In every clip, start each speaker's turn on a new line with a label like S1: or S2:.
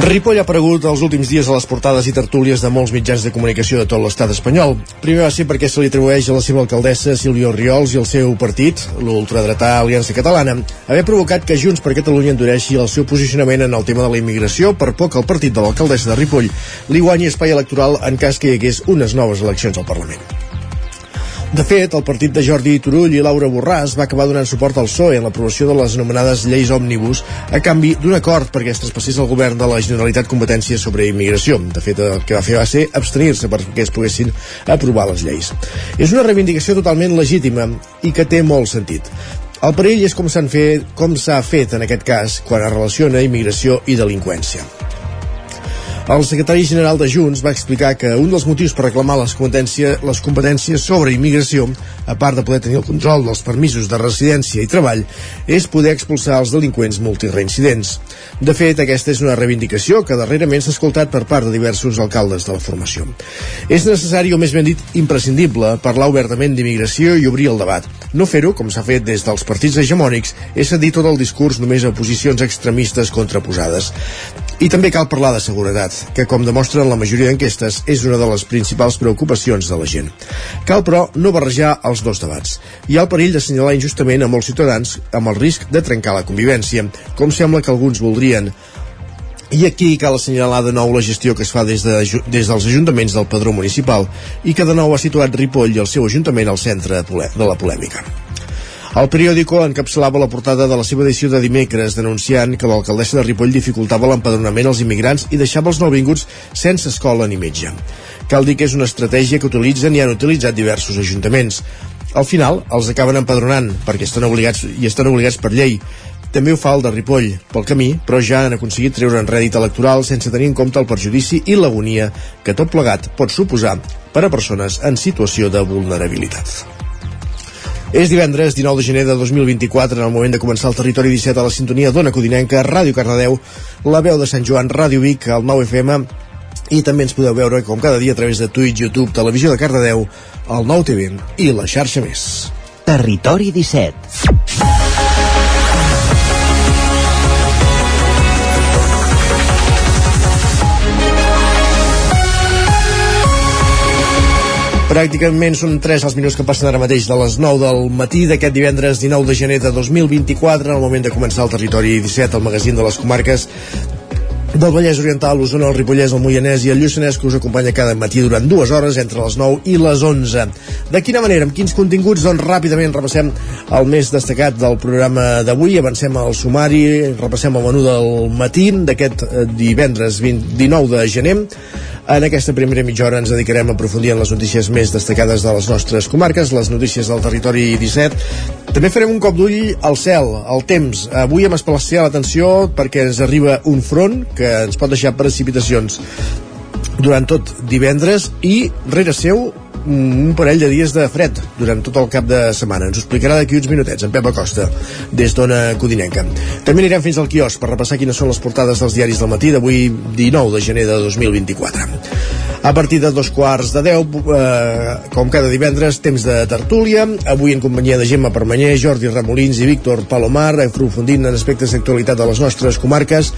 S1: Ripoll ha aparegut els últims dies a les portades i tertúlies de molts mitjans de comunicació de tot l'estat espanyol. Primer va ser perquè se li atribueix a la seva alcaldessa Silvio Riols i el seu partit, l'ultradretà Aliança Catalana, haver provocat que Junts per Catalunya endureixi el seu posicionament en el tema de la immigració per poc que el partit de l'alcaldessa de Ripoll li guanyi espai electoral en cas que hi hagués unes noves eleccions al Parlament. De fet, el partit de Jordi Turull i Laura Borràs va acabar donant suport al PSOE en l'aprovació de les anomenades lleis òmnibus a canvi d'un acord perquè es traspassés al govern de la Generalitat competències sobre immigració. De fet, el que va fer va ser abstenir-se perquè es poguessin aprovar les lleis. És una reivindicació totalment legítima i que té molt sentit. El perill és com s'han fet, com s'ha fet en aquest cas quan es relaciona immigració i delinqüència. El secretari general de Junts va explicar que un dels motius per reclamar les competències, les competències sobre immigració, a part de poder tenir el control dels permisos de residència i treball, és poder expulsar els delinqüents multireincidents. De fet, aquesta és una reivindicació que darrerament s'ha escoltat per part de diversos alcaldes de la formació. És necessari, o més ben dit, imprescindible, parlar obertament d'immigració i obrir el debat. No fer-ho, com s'ha fet des dels partits hegemònics, és cedir tot el discurs només a posicions extremistes contraposades. I també cal parlar de seguretat que, com demostren la majoria d'enquestes, és una de les principals preocupacions de la gent. Cal, però, no barrejar els dos debats. Hi ha el perill d'assenyalar injustament a molts ciutadans amb el risc de trencar la convivència, com sembla que alguns voldrien, i aquí cal assenyalar de nou la gestió que es fa des, de, des dels ajuntaments del padró municipal i que de nou ha situat Ripoll i el seu ajuntament al centre de la polèmica. El periòdico encapçalava la portada de la seva edició de dimecres denunciant que l'alcaldessa de Ripoll dificultava l'empadronament als immigrants i deixava els nouvinguts sense escola ni metge. Cal dir que és una estratègia que utilitzen i han utilitzat diversos ajuntaments. Al final, els acaben empadronant perquè estan obligats i estan obligats per llei. També ho fa el de Ripoll, pel camí, però ja han aconseguit en rèdit electoral sense tenir en compte el perjudici i l'agonia que tot plegat pot suposar per a persones en situació de vulnerabilitat. És divendres 19 de gener de 2024, en el moment de començar el territori 17 a la sintonia d'Ona Codinenca, Ràdio Cardedeu, la veu de Sant Joan, Ràdio Vic, el 9 FM, i també ens podeu veure com cada dia a través de Twitch, YouTube, Televisió de Cardedeu, el 9 TV i la xarxa més.
S2: Territori 17
S1: Pràcticament són 3 els minuts que passen ara mateix de les 9 del matí d'aquest divendres 19 de gener de 2024, en el moment de començar el territori 17, el magazín de les comarques del Vallès Oriental, l'Osona, el Ripollès, el Moianès i el Lluçanès, que us acompanya cada matí durant dues hores, entre les 9 i les 11. De quina manera, amb quins continguts? Doncs ràpidament repassem el més destacat del programa d'avui, avancem al sumari, repassem el menú del matí d'aquest eh, divendres 20, 19 de gener, en aquesta primera mitja hora ens dedicarem a aprofundir en les notícies més destacades de les nostres comarques, les notícies del territori 17. També farem un cop d'ull al cel, al temps. Avui amb especial atenció perquè ens arriba un front que ens pot deixar precipitacions durant tot divendres i rere seu un parell de dies de fred durant tot el cap de setmana. Ens ho explicarà d'aquí uns minutets en Pep Acosta, des d'Ona Codinenca. També anirem fins al quios per repassar quines són les portades dels diaris del matí d'avui 19 de gener de 2024. A partir de dos quarts de deu, eh, com cada divendres, temps de tertúlia. Avui en companyia de Gemma Permanyer, Jordi Ramolins i Víctor Palomar, aprofundint en aspectes d'actualitat de les nostres comarques.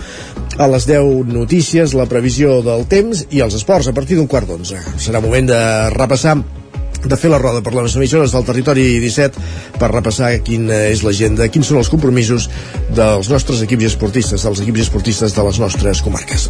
S1: A les 10 notícies, la previsió del temps i els esports a partir d'un quart d'onze. Serà moment de repassar de fer la roda per les emissores del territori 17 per repassar quina és l'agenda, quins són els compromisos dels nostres equips esportistes, dels equips esportistes de les nostres comarques.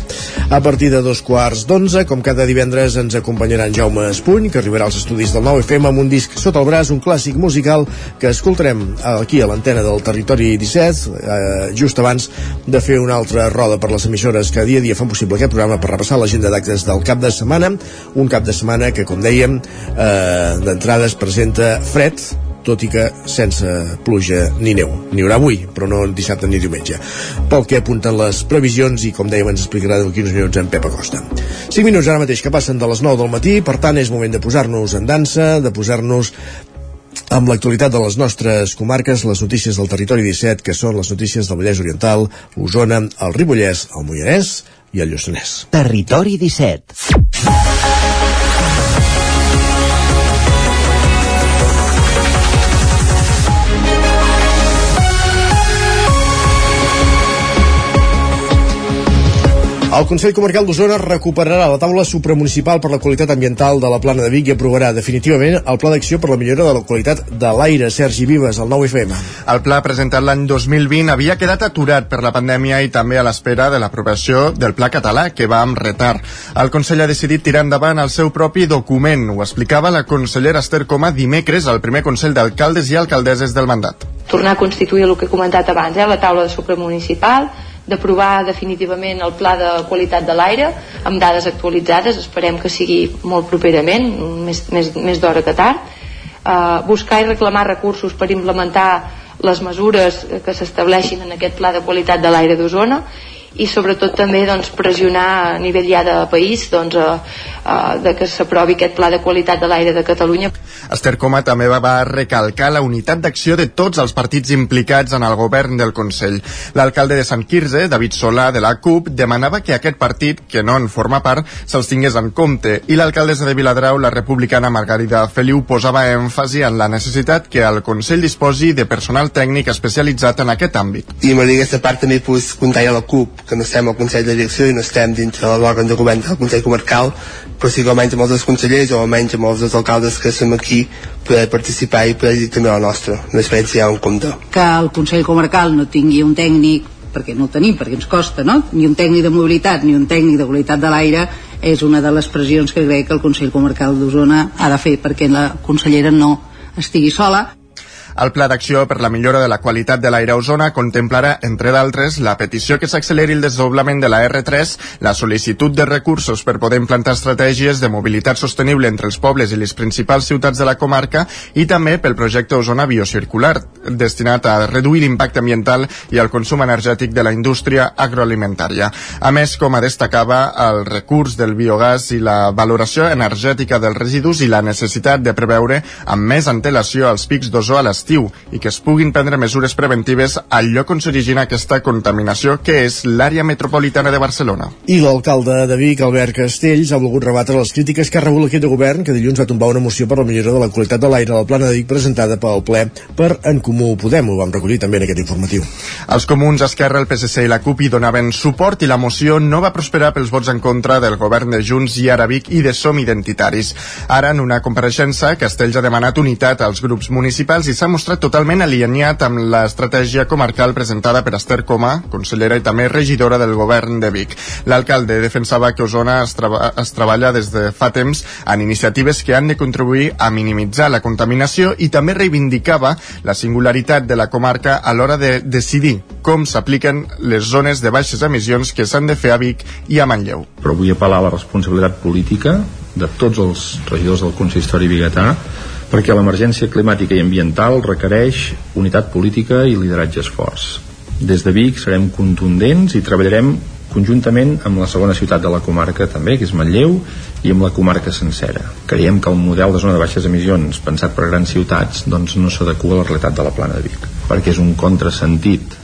S1: A partir de dos quarts d'onze, com cada divendres, ens acompanyarà en Jaume Espuny, que arribarà als estudis del 9FM amb un disc sota el braç, un clàssic musical que escoltarem aquí a l'antena del territori 17, eh, just abans de fer una altra roda per les emissores que dia a dia fan possible aquest programa per repassar l'agenda d'actes del cap de setmana, un cap de setmana que, com dèiem, eh, d'entrada es presenta fred, tot i que sense pluja ni neu. N'hi haurà avui, però no dissabte ni diumenge. Pel que apunten les previsions i, com dèiem, ens explicarà d'aquí uns minuts en Pep Acosta. 5 minuts ara mateix que passen de les 9 del matí, per tant és moment de posar-nos en dansa, de posar-nos amb l'actualitat de les nostres comarques, les notícies del territori 17, que són les notícies del Vallès Oriental, Osona, el Ripollès, el Moianès i el Lluçanès.
S2: Territori 17.
S1: El Consell Comarcal d'Osona recuperarà la taula supramunicipal per la qualitat ambiental de la plana de Vic i aprovarà definitivament el pla d'acció per la millora de la qualitat de l'aire. Sergi Vives, el 9 FM.
S3: El pla presentat l'any 2020 havia quedat aturat per la pandèmia i també a l'espera de l'aprovació del pla català, que va amb retard. El Consell ha decidit tirar endavant el seu propi document. Ho explicava la consellera Esther Coma dimecres al primer Consell d'Alcaldes i Alcaldesses del mandat.
S4: Tornar a constituir el que he comentat abans, eh, la taula de supramunicipal, d'aprovar definitivament el pla de qualitat de l'aire amb dades actualitzades, esperem que sigui molt properament, més, més, més d'hora que tard, uh, buscar i reclamar recursos per implementar les mesures que s'estableixin en aquest pla de qualitat de l'aire d'Osona i sobretot també doncs, pressionar a nivell ja de país doncs, a, a, de que s'aprovi aquest pla de qualitat de l'aire de Catalunya.
S3: Esther Coma també va recalcar la unitat d'acció de tots els partits implicats en el govern del Consell. L'alcalde de Sant Quirze, David Solà, de la CUP, demanava que aquest partit, que no en forma part, se'ls tingués en compte i l'alcaldessa de Viladrau, la republicana Margarida Feliu, posava èmfasi en la necessitat que el Consell disposi de personal tècnic especialitzat en aquest àmbit.
S5: I m'agradaria aquesta part també pues, comptar a la CUP que no estem al Consell de Direcció i no estem dintre de l'òrgan de govern del Consell Comarcal, però sí que almenys amb els consellers o almenys amb els alcaldes que som aquí poder participar i poder dir també la nostra, l'experiència ja en compte.
S6: Que el Consell Comarcal no tingui un tècnic perquè no el tenim, perquè ens costa, no? Ni un tècnic de mobilitat ni un tècnic de qualitat de l'aire és una de les pressions que crec que el Consell Comarcal d'Osona ha de fer perquè la consellera no estigui sola
S3: el Pla d'Acció per la millora de la qualitat de l'aire a Osona contemplarà, entre d'altres, la petició que s'acceleri el desdoblament de la R3, la sol·licitud de recursos per poder implantar estratègies de mobilitat sostenible entre els pobles i les principals ciutats de la comarca i també pel projecte Osona Biocircular, destinat a reduir l'impacte ambiental i el consum energètic de la indústria agroalimentària. A més, com destacava, el recurs del biogàs i la valoració energètica dels residus i la necessitat de preveure amb més antelació els pics d'ozó a les l'estiu i que es puguin prendre mesures preventives al lloc on s'origina aquesta contaminació, que és l'àrea metropolitana de Barcelona.
S1: I l'alcalde de Vic, Albert Castells, ha volgut rebatre les crítiques que ha rebut l'equip de govern que dilluns va tombar una moció per la millora de la qualitat de l'aire a la plana de Vic presentada pel ple per En Comú Podem. Ho vam recollir també en aquest informatiu.
S3: Els comuns, Esquerra, el PSC i la CUP hi donaven suport i la moció no va prosperar pels vots en contra del govern de Junts i ara Vic i de Som Identitaris. Ara, en una compareixença, Castells ha demanat unitat als grups municipals i s'ha mostrat totalment alineat amb l'estratègia comarcal presentada per Esther Coma, consellera i també regidora del govern de Vic. L'alcalde defensava que Osona es, treba es treballa des de fa temps en iniciatives que han de contribuir a minimitzar la contaminació i també reivindicava la singularitat de la comarca a l'hora de decidir com s'apliquen les zones de baixes emissions que s'han de fer a Vic i a Manlleu.
S7: Però vull apel·lar a la responsabilitat política de tots els regidors del consistori biguetà perquè l'emergència climàtica i ambiental requereix unitat política i lideratges forts. Des de Vic serem contundents i treballarem conjuntament amb la segona ciutat de la comarca també, que és Manlleu, i amb la comarca sencera. Creiem que el model de zona de baixes emissions pensat per grans ciutats doncs no s'adequa a la realitat de la plana de Vic, perquè és un contrasentit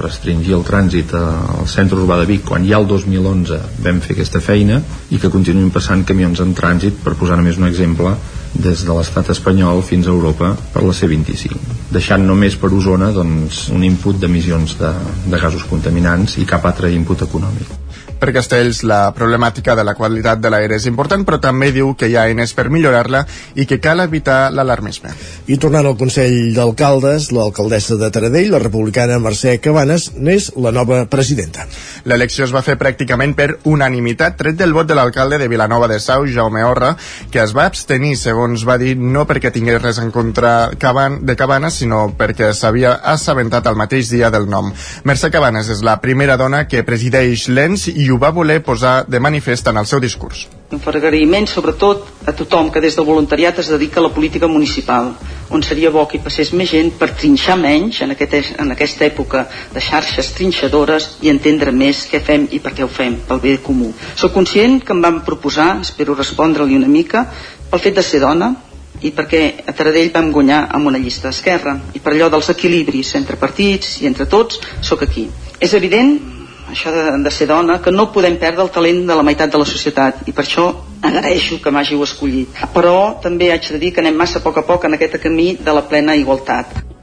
S7: restringir el trànsit al centre urbà de Vic quan ja el 2011 vam fer aquesta feina i que continuïn passant camions en trànsit per posar només un exemple des de l'estat espanyol fins a Europa per la C25, deixant només per Osona doncs, un input d'emissions de, de gasos contaminants i cap altre input econòmic.
S3: Per Castells, la problemàtica de la qualitat de l'aire és important, però també diu que hi ha eines per millorar-la i que cal evitar l'alarmisme.
S1: I tornant al Consell d'Alcaldes, l'alcaldessa de Taradell, la republicana Mercè Cabanes, n'és la nova presidenta.
S3: L'elecció es va fer pràcticament per unanimitat, tret del vot de l'alcalde de Vilanova de Sau, Jaume Orra, que es va abstenir, segons va dir, no perquè tingués res en contra de Cabanes, sinó perquè s'havia assabentat el mateix dia del nom. Mercè Cabanes és la primera dona que presideix l'ENS i ho va voler posar de manifest en el seu discurs.
S8: Un agraïment sobretot a tothom que des del voluntariat es dedica a la política municipal, on seria bo que hi passés més gent per trinxar menys en, aquest, en aquesta època de xarxes trinxadores i entendre més què fem i per què ho fem, pel bé comú. Soc conscient que em van proposar, espero respondre-li una mica, pel fet de ser dona i perquè a Taradell vam guanyar amb una llista d'esquerra i per allò dels equilibris entre partits i entre tots sóc aquí és evident això de, de ser dona, que no podem perdre el talent de la meitat de la societat i per això agraeixo que m'hàgiu escollit. Però també haig de dir que anem massa a poc a poc en aquest camí de la plena igualtat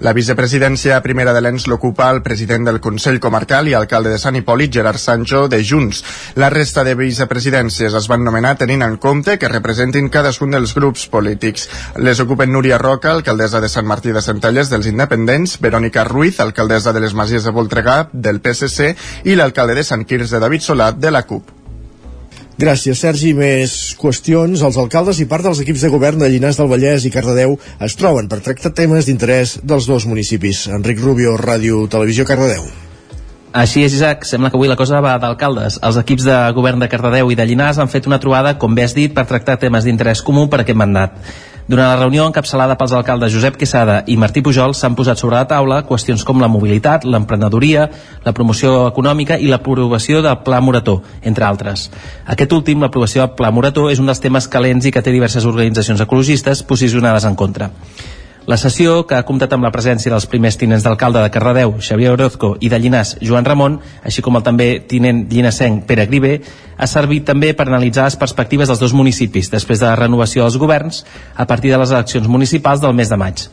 S3: la vicepresidència primera de l'ENS l'ocupa el president del Consell Comarcal i alcalde de Sant Hipòlit, Gerard Sancho, de Junts. La resta de vicepresidències es van nomenar tenint en compte que representin cadascun dels grups polítics. Les ocupen Núria Roca, alcaldessa de Sant Martí de Centelles dels Independents, Verònica Ruiz, alcaldessa de les Masies de Voltregà del PSC i l'alcalde de Sant Quirze David Solat de la CUP.
S1: Gràcies, Sergi. Més qüestions. Els alcaldes i part dels equips de govern de Llinars del Vallès i Cardedeu es troben per tractar temes d'interès dels dos municipis. Enric Rubio, Ràdio Televisió, Cardedeu.
S9: Així és, Isaac. Sembla que avui la cosa va d'alcaldes. Els equips de govern de Cardedeu i de Llinars han fet una trobada, com bé has dit, per tractar temes d'interès comú per aquest mandat. Durant la reunió encapçalada pels alcaldes Josep Quesada i Martí Pujol s'han posat sobre la taula qüestions com la mobilitat, l'emprenedoria, la promoció econòmica i l'aprovació del Pla Morató, entre altres. Aquest últim, l'aprovació del Pla Morató, és un dels temes calents i que té diverses organitzacions ecologistes posicionades en contra. La sessió, que ha comptat amb la presència dels primers tinents d'alcalde de Cardedeu, Xavier Orozco, i de Llinàs, Joan Ramon, així com el també tinent llinasenc Pere Grivé, ha servit també per analitzar les perspectives dels dos municipis després de la renovació dels governs a partir de les eleccions municipals del mes de maig.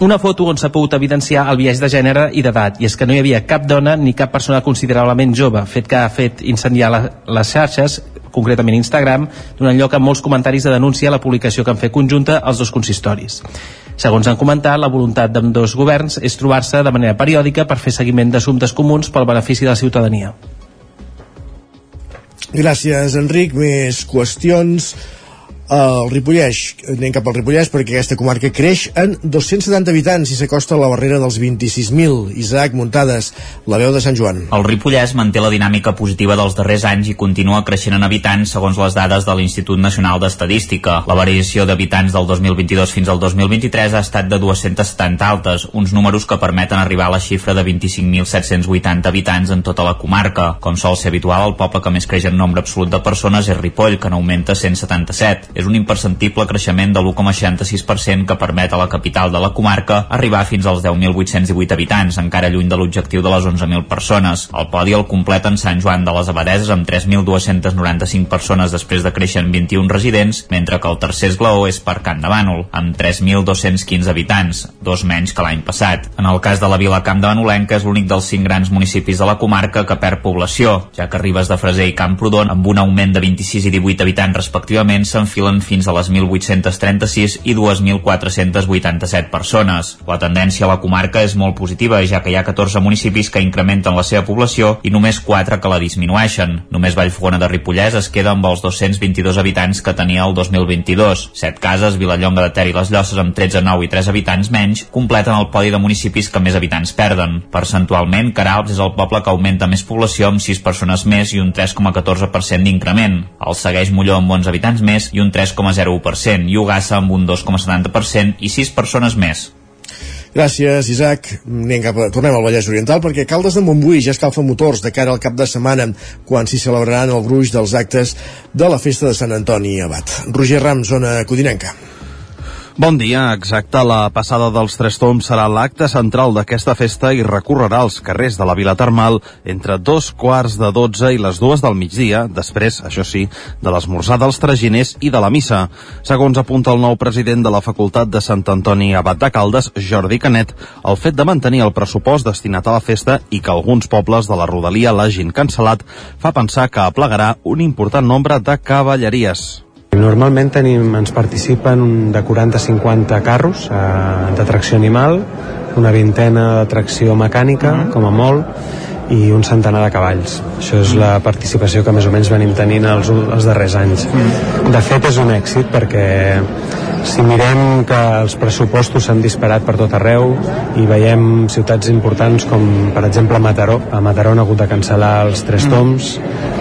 S9: Una foto on s'ha pogut evidenciar el viatge de gènere i d'edat, i és que no hi havia cap dona ni cap persona considerablement jove, fet que ha fet incendiar la, les xarxes concretament Instagram, donant lloc a molts comentaris de denúncia a la publicació que han fet conjunta els dos consistoris. Segons han comentat, la voluntat d'ambdós governs és trobar-se de manera periòdica per fer seguiment d'assumptes comuns pel benefici de la ciutadania.
S1: Gràcies, Enric. Més qüestions el Ripollès, anem cap al Ripollès perquè aquesta comarca creix en 270 habitants i s'acosta a la barrera dels 26.000. Isaac Muntades, la veu de Sant Joan.
S10: El Ripollès manté la dinàmica positiva dels darrers anys i continua creixent en habitants segons les dades de l'Institut Nacional d'Estadística. La variació d'habitants del 2022 fins al 2023 ha estat de 270 altes, uns números que permeten arribar a la xifra de 25.780 habitants en tota la comarca. Com sol ser habitual, el poble que més creix en nombre absolut de persones és Ripoll, que n'augmenta 177 és un imperceptible creixement de l'1,66% que permet a la capital de la comarca arribar fins als 10.818 habitants, encara lluny de l'objectiu de les 11.000 persones. El podi el completen Sant Joan de les Abadeses amb 3.295 persones després de créixer en 21 residents, mentre que el tercer esglaó és per Camp de Bànol, amb 3.215 habitants, dos menys que l'any passat. En el cas de la vila Camp de Banolenca és l'únic dels cinc grans municipis de la comarca que perd població, ja que Ribes de Freser i Camprodon, amb un augment de 26 i 18 habitants respectivament, s'enfilen arriben fins a les 1.836 i 2.487 persones. La tendència a la comarca és molt positiva, ja que hi ha 14 municipis que incrementen la seva població i només 4 que la disminueixen. Només Vallfogona de Ripollès es queda amb els 222 habitants que tenia el 2022. Set cases, Vilallonga de Ter i les Llosses amb 13, 9 i 3 habitants menys, completen el podi de municipis que més habitants perden. Percentualment, Caralps és el poble que augmenta més població amb 6 persones més i un 3,14% d'increment. El segueix Molló amb 11 habitants més i un 3 3,01% i Ugassa amb un 2,70% i 6 persones més.
S1: Gràcies, Isaac. Anem cap a, tornem al Vallès Oriental perquè Caldes de Montbui ja escalfa motors de cara al cap de setmana quan s'hi celebraran el gruix dels actes de la festa de Sant Antoni Abat. Roger Ram, zona Codinenca.
S11: Bon dia, exacte. La passada dels Tres Toms serà l'acte central d'aquesta festa i recorrerà els carrers de la Vila Termal entre dos quarts de dotze i les dues del migdia, després, això sí, de l'esmorzar dels traginers i de la missa. Segons apunta el nou president de la Facultat de Sant Antoni Abat de Caldes, Jordi Canet, el fet de mantenir el pressupost destinat a la festa i que alguns pobles de la rodalia l'hagin cancel·lat fa pensar que aplegarà un important nombre de cavalleries.
S12: Normalment tenim, ens participen de 40-50 carros eh, de tracció animal, una vintena de tracció mecànica, uh -huh. com a molt, i un centenar de cavalls. Això és la participació que més o menys venim tenint els, els darrers anys. De fet, és un èxit perquè si mirem que els pressupostos s'han disparat per tot arreu i veiem ciutats importants com, per exemple, Mataró. A Mataró han hagut de cancel·lar els tres toms,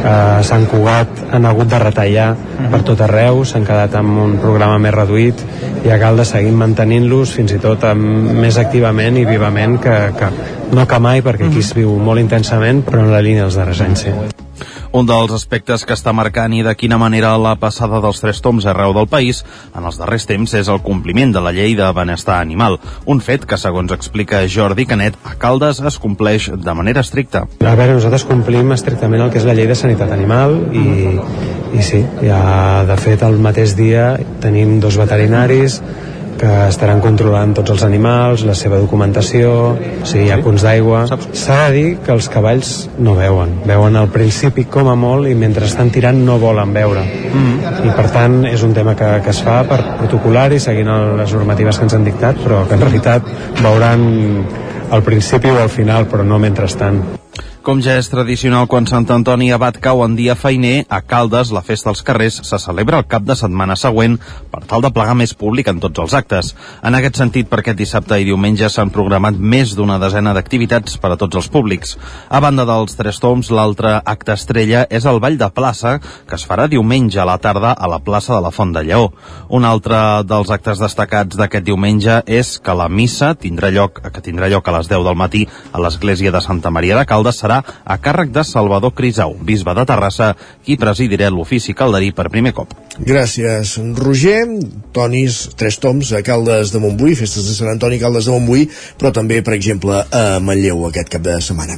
S12: a Sant Cugat han hagut de retallar per tot arreu, s'han quedat amb un programa més reduït i a Caldes seguim mantenint-los fins i tot amb, més activament i vivament que, que no que mai perquè aquí es viu molt intensament però en la línia dels darrers anys sí.
S11: Un dels aspectes que està marcant i de quina manera la passada dels tres toms arreu del país en els darrers temps és el compliment de la llei de benestar animal, un fet que, segons explica Jordi Canet, a Caldes es compleix de manera estricta.
S12: A veure, nosaltres complim estrictament el que és la llei de sanitat animal i, i sí, ja de fet el mateix dia tenim dos veterinaris que estaran controlant tots els animals, la seva documentació, si hi ha punts d'aigua. S'ha de dir que els cavalls no veuen. Veuen al principi com a molt i mentre estan tirant no volen veure. Mm. I per tant és un tema que, que es fa per protocolar i seguint les normatives que ens han dictat, però que en realitat veuran al principi o al final, però no mentrestant.
S11: Com ja és tradicional quan Sant Antoni Abat cau en dia feiner, a Caldes la festa als carrers se celebra el cap de setmana següent per tal de plegar més públic en tots els actes. En aquest sentit, per aquest dissabte i diumenge s'han programat més d'una desena d'activitats per a tots els públics. A banda dels Tres Toms, l'altre acte estrella és el Ball de Plaça, que es farà diumenge a la tarda a la plaça de la Font de Lleó. Un altre dels actes destacats d'aquest diumenge és que la missa tindrà lloc, que tindrà lloc a les 10 del matí a l'església de Santa Maria de Caldes serà a càrrec de Salvador Crisau, bisbe de Terrassa, qui presidirà l'ofici calderí per primer cop.
S1: Gràcies, Roger. Tonis, Tres Toms, a Caldes de Montbui, festes de Sant Antoni, Caldes de Montbui, però també, per exemple, a Manlleu aquest cap de setmana.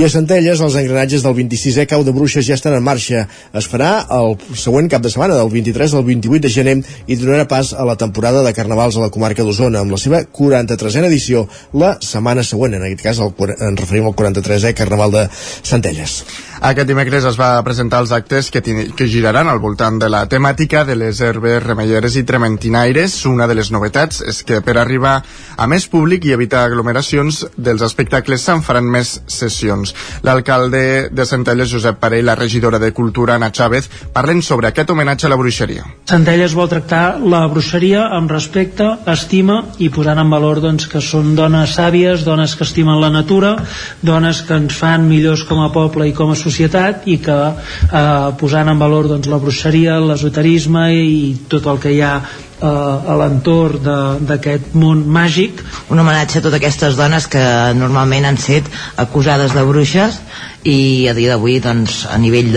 S1: I a Centelles, els engranatges del 26è Cau de Bruixes ja estan en marxa. Es farà el següent cap de setmana, del 23 al 28 de gener, i donarà pas a la temporada de carnavals a la comarca d'Osona, amb la seva 43a edició la setmana següent. En aquest cas, el, ens referim al 43è Carnaval de Centelles.
S3: Aquest dimecres es va presentar els actes que, que giraran al voltant de la temàtica de les herbes remelleres i trementinaires. Una de les novetats és que per arribar a més públic i evitar aglomeracions dels espectacles se'n faran més sessions. L'alcalde de Centelles, Josep Parell, la regidora de Cultura, Ana Chávez, parlen sobre aquest homenatge a la bruixeria.
S13: Centelles vol tractar la bruixeria amb respecte, estima i posant en valor doncs, que són dones sàvies, dones que estimen la natura, dones que ens fan millors com a poble i com a societat i que eh, posant en valor doncs, la bruixeria, l'esoterisme i tot el que hi ha eh, a l'entorn d'aquest món màgic.
S14: Un homenatge a totes aquestes dones que normalment han set acusades de bruixes i a dia d'avui doncs, a nivell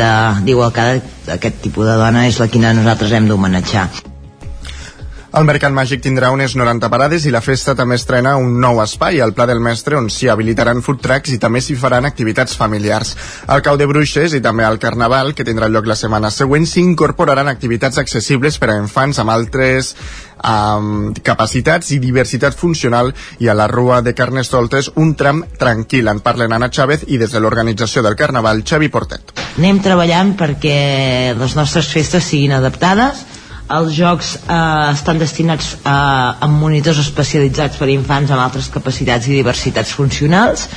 S14: d'igualtat aquest tipus de dona és la que nosaltres hem d'homenatjar.
S3: El Mercat Màgic tindrà unes 90 parades i la festa també estrena un nou espai al Pla del Mestre on s'hi habilitaran food trucks i també s'hi faran activitats familiars. Al Cau de Bruixes i també al Carnaval, que tindrà lloc la setmana següent, s'incorporaran activitats accessibles per a infants amb altres amb capacitats i diversitat funcional i a la Rua de Carnestoltes un tram tranquil. En parlen Anna Chávez i des de l'organització del Carnaval, Xavi Portet.
S14: Anem treballant perquè les nostres festes siguin adaptades els jocs eh, estan destinats a, eh, a monitors especialitzats per a infants amb altres capacitats i diversitats funcionals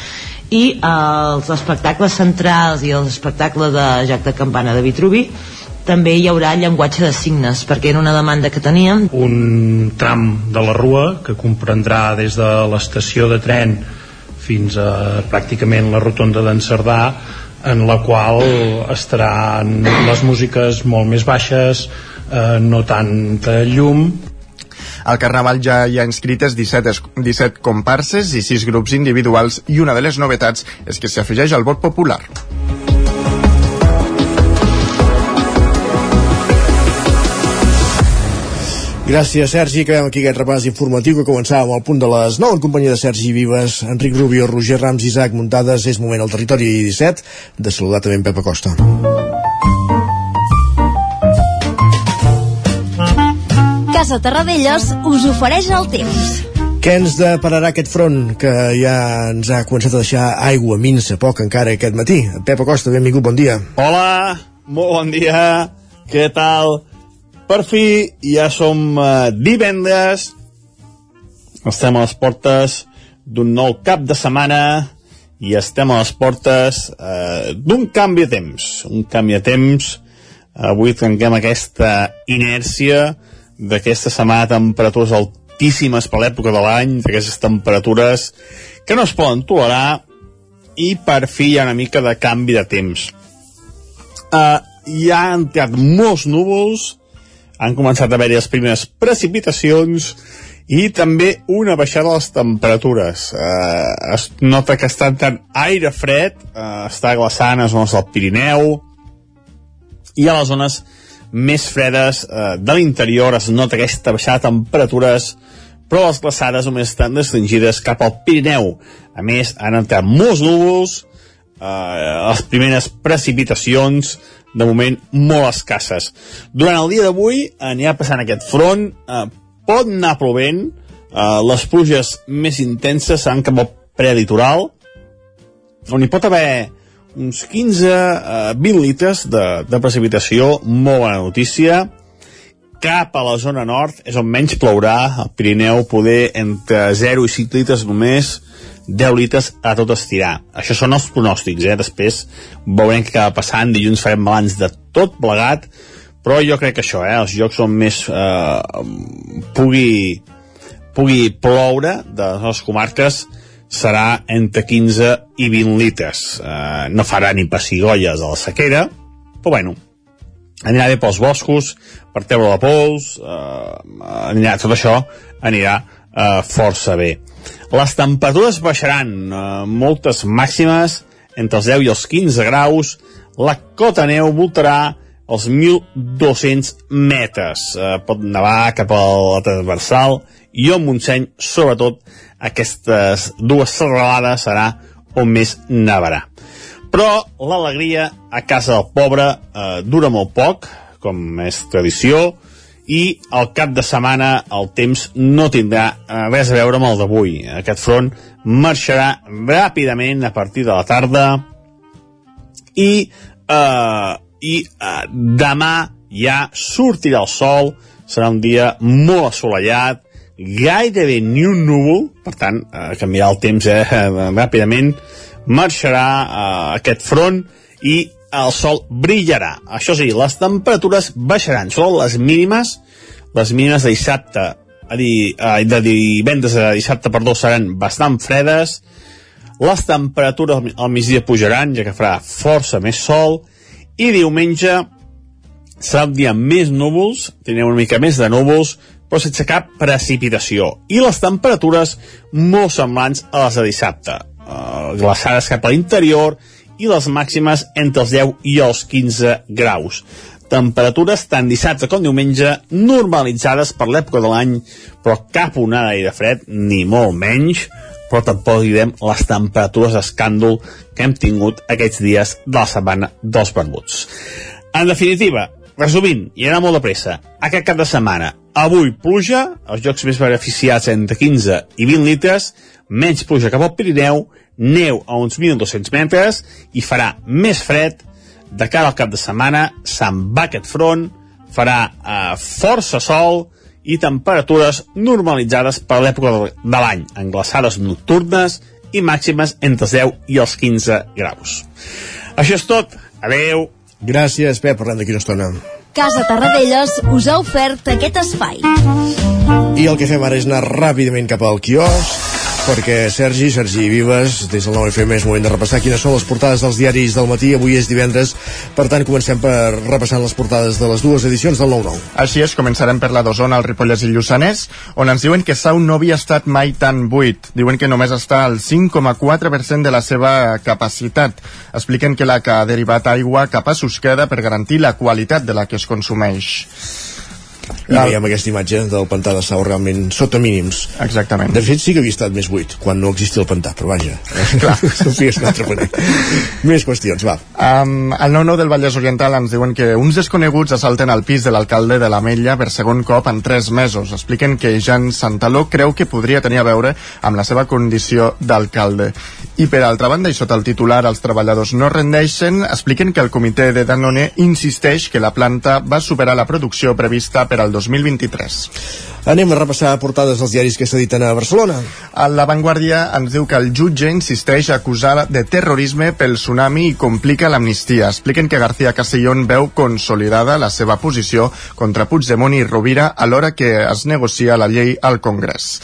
S14: i eh, els espectacles centrals i els espectacles de Jack de Campana de Vitruvi també hi haurà llenguatge de signes perquè era una demanda que teníem.
S13: Un tram de la Rua que comprendrà des de l'estació de tren fins a pràcticament la rotonda d'en Cerdà en la qual estaran les músiques molt més baixes eh, no tanta llum
S3: al Carnaval ja hi ha inscrites 17, 17 comparses i 6 grups individuals i una de les novetats és que s'afegeix al vot popular.
S1: Gràcies, Sergi. Acabem aquí aquest repàs informatiu que començàvem al punt de les 9 en companyia de Sergi Vives, Enric Rubio, Roger Rams, Isaac Muntades. És moment al territori 17 de saludar també en Pep Acosta.
S15: Casa Terradellos us ofereix el temps.
S1: Què ens depararà aquest front que ja ens ha començat a deixar aigua minsa, poc encara aquest matí? Pep Acosta, benvingut, bon dia.
S16: Hola, molt bon dia. Què tal? Per fi ja som uh, divendres. Estem a les portes d'un nou cap de setmana i estem a les portes uh, d'un canvi de temps. Un canvi de temps. Avui trenquem aquesta inèrcia d'aquesta setmana temperatures altíssimes per l'època de l'any, d'aquestes temperatures que no es poden tolerar i per fi hi ha una mica de canvi de temps. Uh, hi ha entrat molts núvols, han començat a haver-hi les primeres precipitacions i també una baixada de les temperatures. Uh, es nota que està entrant aire fred, uh, està glaçant a zones del Pirineu, i a les zones més fredes eh, de l'interior es nota aquesta baixada de temperatures però les glaçades només estan restringides cap al Pirineu. A més, han entrat molts núvols, eh, les primeres precipitacions, de moment molt escasses. Durant el dia d'avui anirà passant aquest front, eh, pot anar plovent, eh, les pluges més intenses seran cap al prelitoral, on hi pot haver uns 15 eh, 20 litres de, de precipitació, molt bona notícia, cap a la zona nord és on menys plourà, al Pirineu poder entre 0 i 5 litres només, 10 litres a tot estirar. Això són els pronòstics, eh? Després veurem què acaba passant, dilluns farem balanç de tot plegat, però jo crec que això, eh? Els jocs on més eh, pugui, pugui ploure de les comarques serà entre 15 i 20 litres. Eh, no farà ni pessigolles a la sequera, però bueno, anirà bé pels boscos, per treure la pols, eh, anirà, tot això anirà eh, força bé. Les temperatures baixaran, eh, moltes màximes, entre els 10 i els 15 graus, la cota neu voltarà els 1.200 metres. Eh, pot nevar cap a la transversal i al Montseny, sobretot, aquestes dues serralades serà on més nevarà. Però l'alegria a casa del pobre eh, dura molt poc, com és tradició, i al cap de setmana el temps no tindrà eh, res a veure amb el d'avui. Aquest front marxarà ràpidament a partir de la tarda i, eh, i eh, demà ja sortirà el sol, serà un dia molt assolellat, gairebé ni un núvol, per tant, eh, canviarà el temps eh, ràpidament, marxarà eh, aquest front i el sol brillarà. Això sí, les temperatures baixaran. Són les mínimes, les mínimes de dissabte, a dir, eh, de divendres a dissabte, perdó, seran bastant fredes. Les temperatures al migdia pujaran, ja que farà força més sol. I diumenge serà un dia més núvols, tindrem una mica més de núvols, però sense cap precipitació. I les temperatures molt semblants a les de dissabte. Uh, glaçades cap a l'interior i les màximes entre els 10 i els 15 graus. Temperatures tant dissabte com diumenge normalitzades per l'època de l'any, però cap onada de fred, ni molt menys, però tampoc direm les temperatures d'escàndol que hem tingut aquests dies de la setmana dels barbuts. En definitiva, resumint, i anar molt de pressa, aquest cap de setmana, avui pluja, els jocs més beneficiats entre 15 i 20 litres, menys pluja cap al Pirineu, neu a uns 1.200 metres i farà més fred de cara al cap de setmana, se'n va aquest front, farà eh, força sol i temperatures normalitzades per l'època de l'any, en glaçades nocturnes i màximes entre els 10 i els 15 graus. Això és tot. Adeu.
S1: Gràcies, Pep. Parlem d'aquí una estona.
S17: Casa Tarradellas us ha ofert aquest espai.
S1: I el que fem ara és anar ràpidament cap al quiosc perquè Sergi, Sergi Vives, des del 9FM és moment de repassar quines són les portades dels diaris del matí. Avui és divendres, per tant comencem per repassant les portades de les dues edicions del 9-9.
S3: Així és, començarem per la d'Osona, el Ripollès i Lluçanès, on ens diuen que Sau no havia estat mai tan buit. Diuen que només està al 5,4% de la seva capacitat. Expliquen que la que ha derivat aigua cap a Susqueda per garantir la qualitat de la que es consumeix.
S1: I veiem aquesta imatge del pantà de Sau realment sota mínims.
S3: Exactament.
S1: De fet, sí que havia estat més buit, quan no existia el pantà, però vaja. Clar. altre paner. més qüestions, va.
S3: Um, al 9-9 del Vallès Oriental ens diuen que uns desconeguts assalten al pis de l'alcalde de l'Ametlla per segon cop en tres mesos. Expliquen que Jan Santaló creu que podria tenir a veure amb la seva condició d'alcalde. I per altra banda, i sota el titular Els treballadors no rendeixen, expliquen que el comitè de Danone insisteix que la planta va superar la producció prevista per al 2023.
S1: Anem a repassar portades dels diaris que s'editen a Barcelona.
S3: A La Vanguardia ens diu que el jutge insisteix a acusar de terrorisme pel tsunami i complica l'amnistia. Expliquen que García Castellón veu consolidada la seva posició contra Puigdemont i Rovira alhora que es negocia la llei al Congrés.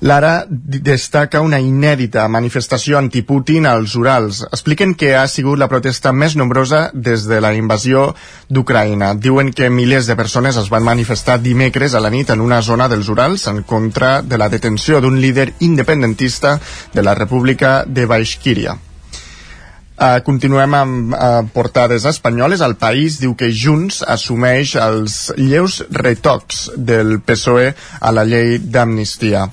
S3: Lara destaca una inèdita manifestació anti-Putin als Urals. Expliquen que ha sigut la protesta més nombrosa des de la invasió d'Ucraïna. Diuen que milers de persones es van manifestar dimecres a la nit en una zona dels Urals en contra de la detenció d'un líder independentista de la República de Baixquíria. Uh, continuem amb uh, portades espanyoles. El País diu que Junts assumeix els lleus retocs del PSOE a la llei d'amnistia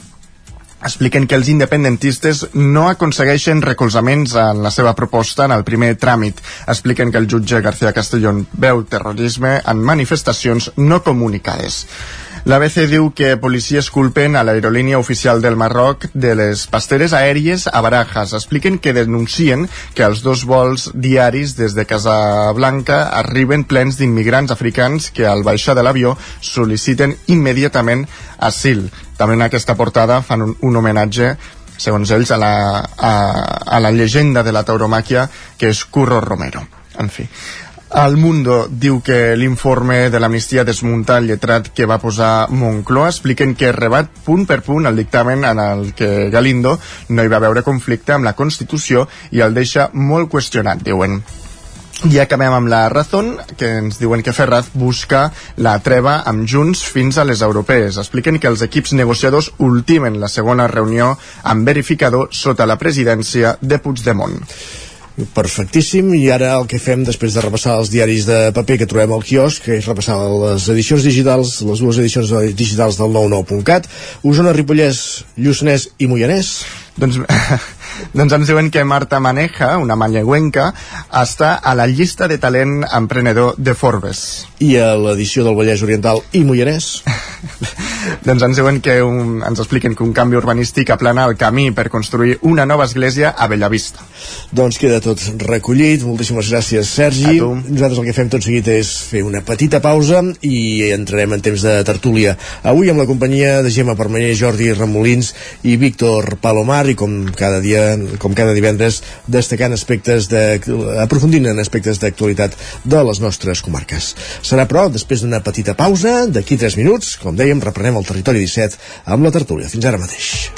S3: expliquen que els independentistes no aconsegueixen recolzaments en la seva proposta en el primer tràmit. Expliquen que el jutge García Castellón veu terrorisme en manifestacions no comunicades. L'ABC diu que policies culpen a l'aerolínia oficial del Marroc de les pasteres aèries a Barajas. Expliquen que denuncien que els dos vols diaris des de Casablanca arriben plens d'immigrants africans que al baixar de l'avió sol·liciten immediatament asil. També en aquesta portada fan un, un homenatge segons ells, a la, a, a la llegenda de la tauromàquia que és Curro Romero. En fi. El Mundo diu que l'informe de l'amnistia desmunta el lletrat que va posar Moncloa. Expliquen que rebat punt per punt el dictamen en el que Galindo no hi va veure conflicte amb la Constitució i el deixa molt qüestionat, diuen. I acabem amb la Razón, que ens diuen que Ferraz busca la treva amb Junts fins a les europees. Expliquen que els equips negociadors ultimen la segona reunió amb verificador sota la presidència de Puigdemont.
S1: Perfectíssim, i ara el que fem després de repassar els diaris de paper que trobem al quiosc, que és repassar les edicions digitals, les dues edicions digitals del 99.cat, Osona, Ripollès, Lluçanès i Moianès.
S3: Doncs, doncs ens diuen que Marta Maneja, una manlleuenca, està a la llista de talent emprenedor de Forbes.
S1: I a l'edició del Vallès Oriental i Moianès?
S3: doncs ens diuen que un, ens expliquen que un canvi urbanístic aplana el camí per construir una nova església a Bellavista.
S1: Doncs queda tot recollit. Moltíssimes gràcies, Sergi. Nosaltres el que fem tot seguit és fer una petita pausa i entrarem en temps de tertúlia. Avui amb la companyia de Gemma Permanyer, Jordi Ramolins i Víctor Palomar i com cada dia, com cada divendres, destacant aspectes de, aprofundint en aspectes d'actualitat de les nostres comarques. Serà, però, després d'una petita pausa, d'aquí 3 minuts, com dèiem, reprenem el territori 17 amb la tertúlia. Fins ara mateix.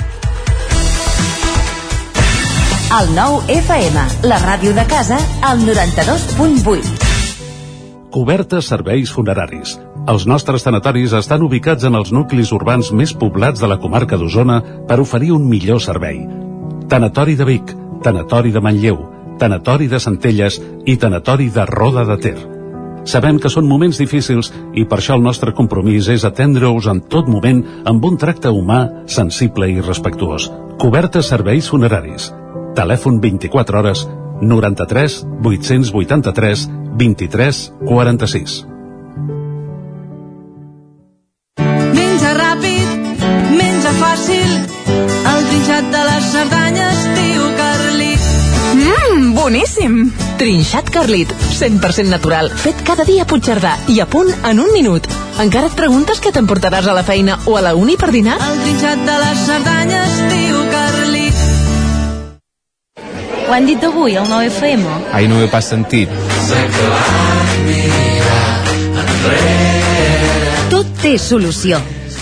S17: El nou FM, la ràdio de casa, al 92.8.
S18: Cobertes serveis funeraris. Els nostres tanatoris estan ubicats en els nuclis urbans més poblats de la comarca d'Osona per oferir un millor servei. Tanatori de Vic, Tanatori de Manlleu, Tanatori de Centelles i Tanatori de Roda de Ter. Sabem que són moments difícils i per això el nostre compromís és atendre-us en tot moment amb un tracte humà, sensible i respectuós. Cobertes serveis funeraris. Telèfon 24 hores 93 883 23 46.
S19: Menja ràpid, menja fàcil, el trinxat de les Cerdanyes,
S20: boníssim! Trinxat Carlit, 100% natural, fet cada dia a Puigcerdà i a punt en un minut. Encara et preguntes què t'emportaràs a la feina o a la uni per dinar?
S19: El trinxat de les Cerdanyes, tio Carlit.
S21: Ho han dit avui, el 9FM?
S22: Ai, no ho he pas sentit.
S17: Tot té solució.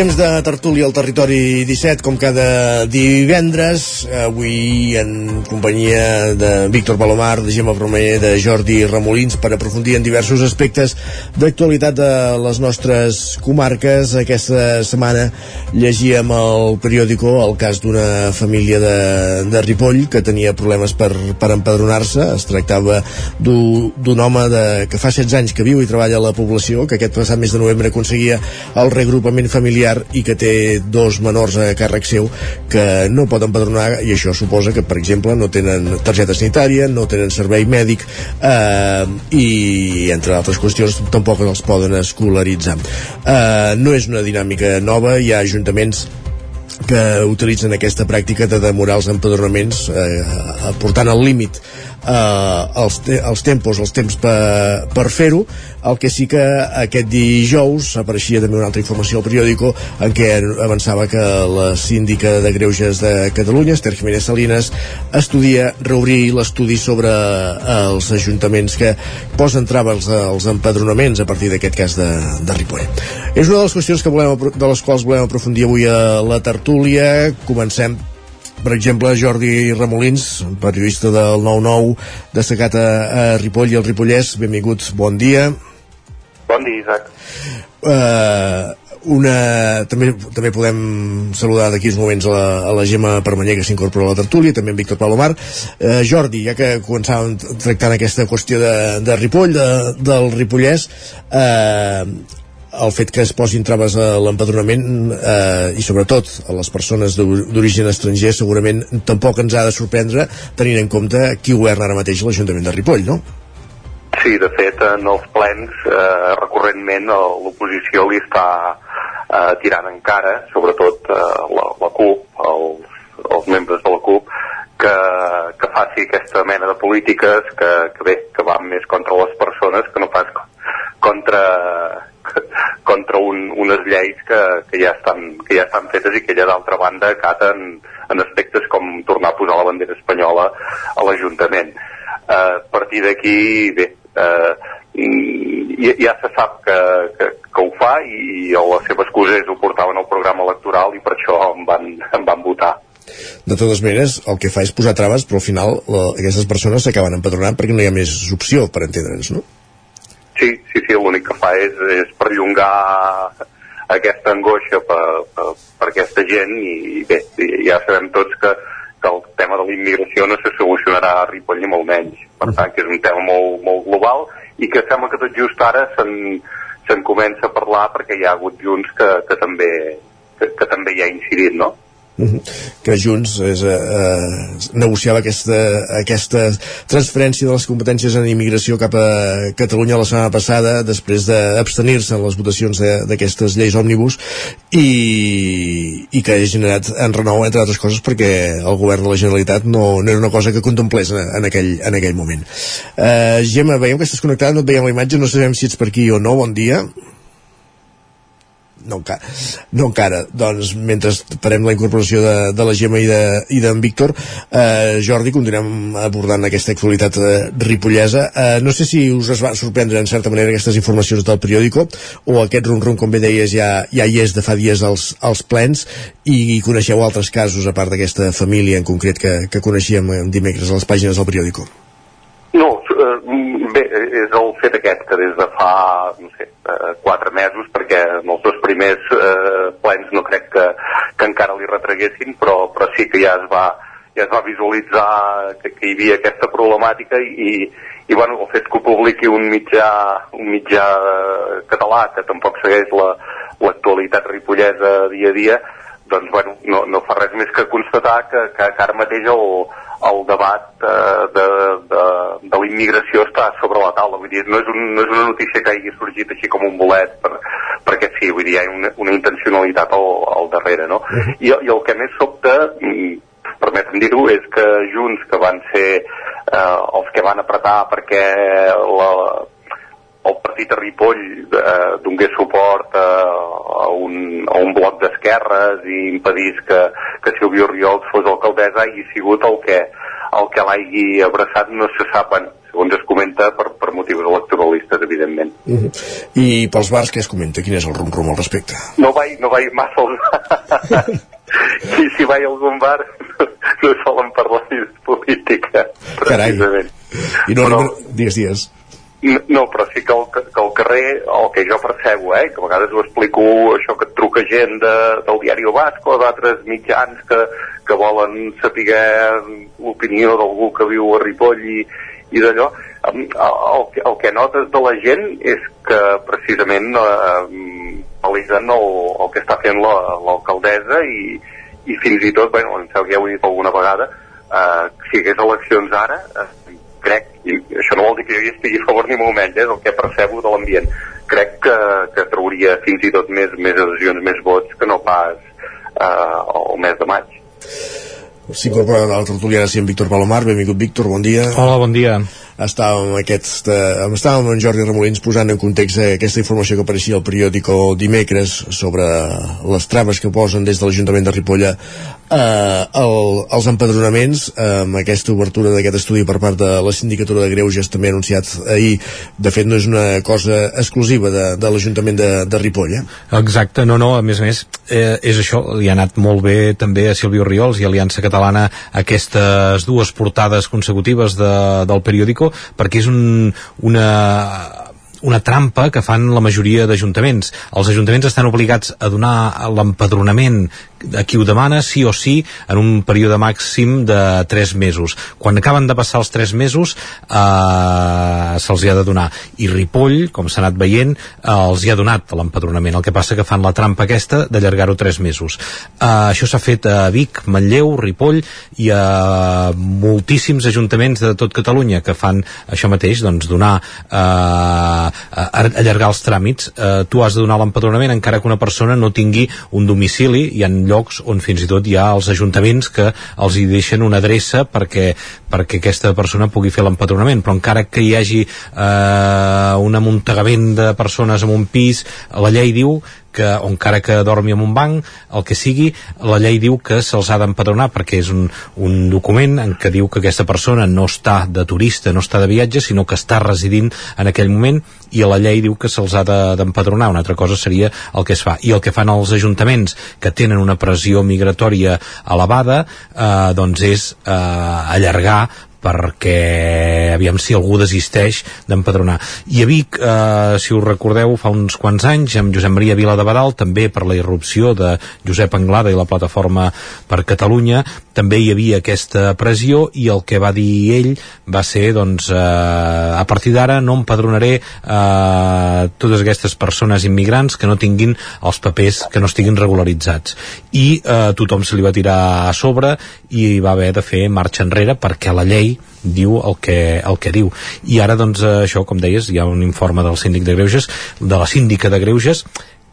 S1: Temps de tertúlia al territori 17, com cada divendres, avui en companyia de Víctor Palomar, de Gemma Bromer, de Jordi Ramolins, per aprofundir en diversos aspectes d'actualitat de les nostres comarques. Aquesta setmana llegíem al periòdico el cas d'una família de, de Ripoll que tenia problemes per, per empadronar-se. Es tractava d'un home de, que fa 16 anys que viu i treballa a la població, que aquest passat mes de novembre aconseguia el regrupament familiar familiar i que té dos menors a càrrec seu que no poden empadronar i això suposa que, per exemple, no tenen targeta sanitària, no tenen servei mèdic eh, i, entre altres qüestions, tampoc els poden escolaritzar. Eh, no és una dinàmica nova, hi ha ajuntaments que utilitzen aquesta pràctica de demorar els empadronaments eh, portant al límit eh, els, te els tempos, els temps per, per fer-ho el que sí que aquest dijous apareixia també una altra informació al periòdico en què avançava que la síndica de Greuges de Catalunya, Esther Jiménez Salinas, estudia reobrir l'estudi sobre eh, els ajuntaments que posen traves als empadronaments a partir d'aquest cas de, de Ripoll. És una de les qüestions que volem, de les quals volem aprofundir avui a la tertúlia. Comencem per exemple, Jordi Ramolins, periodista del 9-9, destacat a, a Ripoll i el Ripollès. Benvinguts, bon dia.
S23: Bon dia, Isaac.
S1: Uh, una, també, també podem saludar d'aquí uns moments a la, a la Gemma Permanyer que s'incorpora a la tertúlia, també en Víctor Palomar uh, Jordi, ja que començàvem tractant aquesta qüestió de, de Ripoll de, del Ripollès uh, el fet que es posin traves a l'empadronament eh, i sobretot a les persones d'origen estranger segurament tampoc ens ha de sorprendre tenint en compte qui governa ara mateix l'Ajuntament de Ripoll, no?
S23: Sí, de fet, en els plens eh, recurrentment l'oposició li està eh, tirant encara, sobretot eh, la, la CUP, els, els membres de la CUP, que, que faci aquesta mena de polítiques que, que bé, que van més contra les persones que no pas contra, contra un, unes lleis que, que, ja estan, que ja estan fetes i que ja d'altra banda acaten en aspectes com tornar a posar la bandera espanyola a l'Ajuntament. Eh, a partir d'aquí, bé, eh, ja, ja se sap que, que, que ho fa i la seva excusa és ho portaven al programa electoral i per això em van, em van votar.
S1: De totes maneres, el que fa és posar traves, però al final la, aquestes persones s'acaben empadronant perquè no hi ha més opció, per entendre'ns, no?
S23: Sí, sí, sí, l'únic que fa és, és perllongar aquesta angoixa per, per, per aquesta gent i bé, ja sabem tots que, que el tema de la immigració no se solucionarà a Ripoll ni molt menys. Per tant, que és un tema molt, molt global i que sembla que tot just ara se'n se comença a parlar perquè hi ha hagut junts que, que, també, que, que també hi ha incidit, no?
S1: Que Junts és, eh, eh, negociava aquesta, aquesta transferència de les competències en immigració cap a Catalunya la setmana passada després d'abstenir-se en les votacions d'aquestes lleis òmnibus i, i que ha generat en renou entre altres coses perquè el govern de la Generalitat no, no era una cosa que contemplés en, en, aquell, en aquell moment. Uh, Gemma, veiem que estàs connectada no et veiem la imatge, no sabem si ets per aquí o no. Bon dia no, encara, no encara. Doncs mentre farem la incorporació de, de la Gemma i d'en de, i Víctor eh, Jordi, continuem abordant aquesta actualitat eh, ripollesa. Eh, no sé si us es va sorprendre en certa manera aquestes informacions del periòdico o aquest rum-rum, com bé deies, ja, ja hi és de fa dies als, als plens i, i coneixeu altres casos a part d'aquesta família en concret que, que coneixíem dimecres a les pàgines del periòdico.
S23: No, eh, bé, és el fet aquest que des de fa, no sé, eh, quatre mesos, perquè en els dos primers eh, plens no crec que, que encara li retreguessin, però, però sí que ja es va, ja es va visualitzar que, que hi havia aquesta problemàtica i, i bueno, el fet que ho publiqui un mitjà, un mitjà eh, català que tampoc segueix la, l'actualitat ripollesa dia a dia, doncs bueno, no, no fa res més que constatar que, que, que ara mateix el, el debat eh, de, de, de la immigració està sobre la taula, vull dir, no és, un, no és una notícia que hagi sorgit així com un bolet, per, perquè sí, vull dir, hi ha una, una intencionalitat al, al darrere, no? -huh. I, I el que més sobta, permetem dir-ho, és que Junts, que van ser eh, els que van apretar perquè la, el partit a Ripoll eh, donés suport a, a, un, a un bloc d'esquerres i impedís que, que Silvio Riols fos alcaldessa i sigut el que, el que l'hagi abraçat no se sap, bueno, segons es comenta, per, per motius electoralistes, evidentment.
S1: Uh -huh. I pels bars què es comenta? Quin és el rum-rum al respecte?
S23: No vaig, no vaig massa als si, si vaig a algun bar no solen parlar de política, precisament.
S1: Carai. I no, Però... dies, dies.
S23: No, però sí que al, que al carrer, el que jo percebo, eh, que a vegades ho explico, això que et truca gent de, del diari o Basco, d'altres mitjans que, que volen saber l'opinió d'algú que viu a Ripoll i, i d'allò, el, el, el que notes de la gent és que precisament eh, validen el, el que està fent l'alcaldessa la, i, i fins i tot, bueno, em sembla que ja ho he dit alguna vegada, eh, si hagués eleccions ara, eh, crec, i això no vol dir que jo hi estigui a favor ni molt menys, eh, del que percebo de l'ambient, crec que, que trauria fins i tot més, més adhesions, més vots que no pas eh, el mes de maig.
S1: S'incorpora a la tertuliana sí, en Víctor Palomar. Benvingut, Víctor, bon dia.
S24: Hola, bon dia
S1: estàvem, aquest, eh, estàvem amb en Jordi Remolins posant en context eh, aquesta informació que apareixia al periòdico dimecres sobre les traves que posen des de l'Ajuntament de Ripolla eh, el, els empadronaments eh, amb aquesta obertura d'aquest estudi per part de la Sindicatura de Greuges també anunciat ahir, de fet no és una cosa exclusiva de, de l'Ajuntament de, de Ripolla.
S24: Exacte, no, no, a més a més eh, és això, li ha anat molt bé també a Silvio Riols i Aliança Catalana aquestes dues portades consecutives de, del periòdico perquè és un, una una trampa que fan la majoria d'ajuntaments. Els ajuntaments estan obligats a donar l'empadronament a qui ho demana sí o sí en un període màxim de 3 mesos. Quan acaben de passar els 3 mesos eh, se'ls ha de donar. I Ripoll, com s'ha anat veient, eh, els hi ha donat l'empadronament. El que passa que fan la trampa aquesta d'allargar-ho 3 mesos. Eh, això s'ha fet a Vic, Manlleu, Ripoll i a moltíssims ajuntaments de tot Catalunya que fan això mateix, doncs donar eh, allargar els tràmits. Eh, tu has de donar l'empadronament encara que una persona no tingui un domicili i en llocs on fins i tot hi ha els ajuntaments que els hi deixen una adreça perquè, perquè aquesta persona pugui fer l'empadronament, però encara que hi hagi eh, un amuntegament de persones en un pis, la llei diu que, o encara que dormi en un banc, el que sigui, la llei diu que se'ls ha d'empadronar perquè és un, un document en què diu que aquesta persona no està de turista, no està de viatge, sinó que està residint en aquell moment i la llei diu que se'ls ha d'empadronar. De, una altra cosa seria el que es fa. I el que fan els ajuntaments que tenen una pressió migratòria elevada, eh, doncs és eh, allargar perquè aviam si algú desisteix d'empadronar. I a Vic, eh, si us recordeu, fa uns quants anys, amb Josep Maria Vila de Badal, també per la irrupció de Josep Anglada i la plataforma per Catalunya, també hi havia aquesta pressió i el que va dir ell va ser, doncs, eh, a partir d'ara no empadronaré eh, totes aquestes persones immigrants que no tinguin els papers que no estiguin regularitzats. I eh, tothom se li va tirar a sobre i va haver de fer marxa enrere perquè la llei diu el que, el que diu. I ara, doncs, això, com deies, hi ha un informe del síndic de Greuges, de la síndica de Greuges,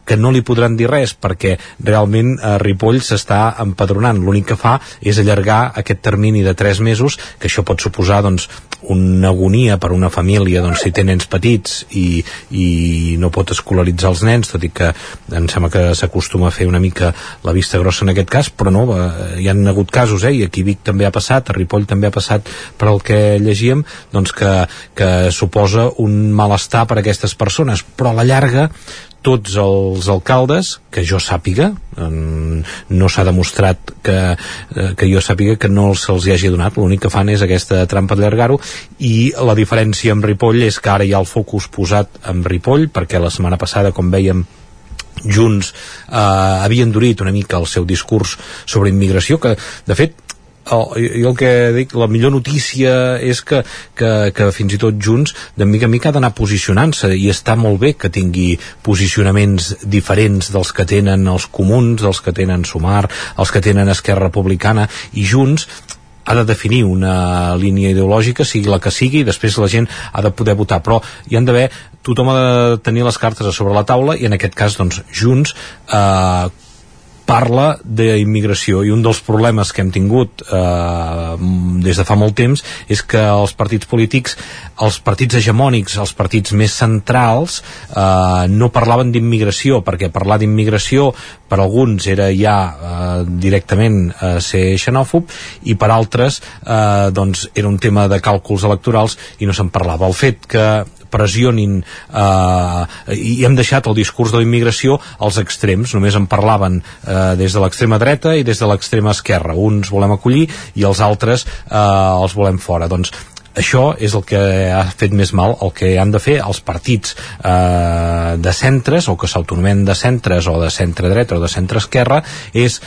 S24: que no li podran dir res perquè realment eh, Ripoll s'està empadronant. L'únic que fa és allargar aquest termini de 3 mesos, que això pot suposar doncs, una agonia per una família doncs, si té nens petits i, i no pot escolaritzar els nens, tot i que em sembla que s'acostuma a fer una mica la vista grossa en aquest cas, però no, eh, hi han hagut casos, eh, i aquí Vic també ha passat, a Ripoll també ha passat per el que llegíem, doncs que, que suposa un malestar per a aquestes persones, però a la llarga tots els alcaldes, que jo sàpiga, no s'ha demostrat que, eh, que jo sàpiga que no se'ls hi hagi donat, l'únic que fan és aquesta trampa d'allargar-ho i la diferència amb Ripoll és que ara hi ha el focus posat amb Ripoll perquè la setmana passada, com veiem Junts eh, havia endurit una mica el seu discurs sobre immigració que de fet oh, jo el que dic, la millor notícia és que, que, que fins i tot Junts de mica en mica ha d'anar posicionant-se i està molt bé que tingui posicionaments diferents dels que tenen els comuns, dels que tenen Sumar, els que tenen Esquerra Republicana i Junts ha de definir una línia ideològica, sigui la que sigui, i després la gent ha de poder votar, però hi han d'haver, tothom ha de tenir les cartes a sobre la taula, i en aquest cas, doncs, Junts eh, parla d'immigració i un dels problemes que hem tingut eh, des de fa molt temps és que els partits polítics, els partits hegemònics, els partits més centrals eh, no parlaven d'immigració perquè parlar d'immigració per alguns era ja eh, directament eh, ser xenòfob i per altres eh, doncs era un tema de càlculs electorals i no se'n parlava. El fet que pressionin eh, i hem deixat el discurs de la immigració als extrems, només en parlaven eh, des de l'extrema dreta i des de l'extrema esquerra, uns volem acollir i els altres eh, els volem fora. Doncs això és el que ha fet més mal el que han de fer els partits eh, de centres o que s'autonomen de centres o de centre dreta o de centre esquerra és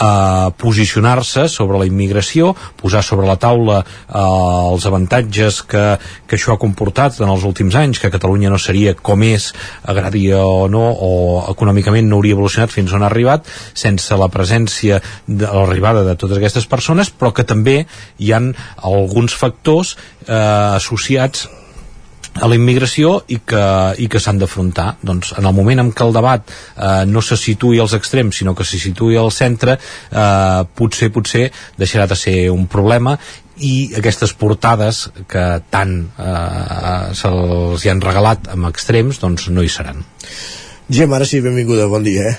S24: a posicionar-se sobre la immigració, posar sobre la taula eh, els avantatges que, que això ha comportat en els últims anys, que Catalunya no seria com és, agradi o no, o econòmicament no hauria evolucionat fins on ha arribat, sense la presència de l'arribada de totes aquestes persones, però que també hi han alguns factors eh, associats a la immigració i que, i que s'han d'afrontar doncs en el moment en què el debat eh, no se situï als extrems sinó que se situï al centre eh, potser potser deixarà de ser un problema i aquestes portades que tant eh, se'ls hi han regalat amb extrems doncs no hi seran
S1: Gem, ara sí, benvinguda, bon dia, eh?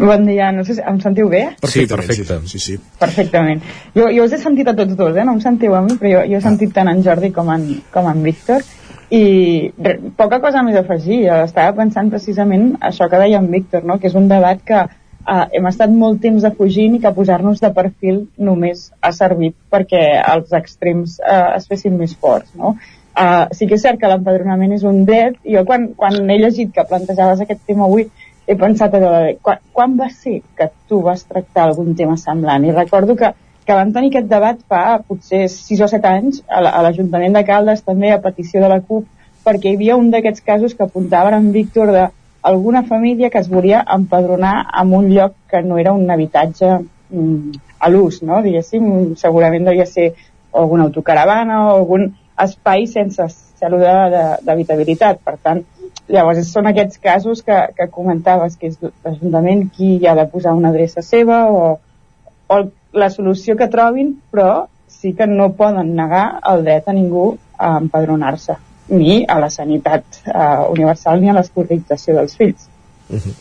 S25: Bon dia, no sé si em sentiu bé?
S1: Sí, perfecte. Sí, sí.
S25: Perfectament. Jo, jo us he sentit a tots dos, eh? no em sentiu a mi, però jo, jo he sentit tant en Jordi com en, com en Víctor i re, poca cosa més a afegir. Estava pensant precisament això que deia en Víctor, no? que és un debat que eh, hem estat molt temps afugint i que posar-nos de perfil només ha servit perquè els extrems eh, es fessin més forts. No? Uh, sí que és cert que l'empadronament és un dret jo quan, quan he llegit que plantejaves aquest tema avui he pensat allò de quan, quan va ser que tu vas tractar algun tema semblant i recordo que, que vam tenir aquest debat fa potser 6 o 7 anys a l'Ajuntament de Caldes també a petició de la CUP perquè hi havia un d'aquests casos que apuntaven en Víctor de alguna família que es volia empadronar en un lloc que no era un habitatge mm, a l'ús, no? diguéssim, segurament devia ser alguna autocaravana o algun espai sense cèl·lula d'habitabilitat. Per tant, llavors són aquests casos que, que comentaves, que és l'Ajuntament qui ha de posar una adreça seva o, o la solució que trobin, però sí que no poden negar el dret a ningú a empadronar-se, ni a la sanitat uh, universal ni a l'escolarització dels fills.
S24: Uh -huh.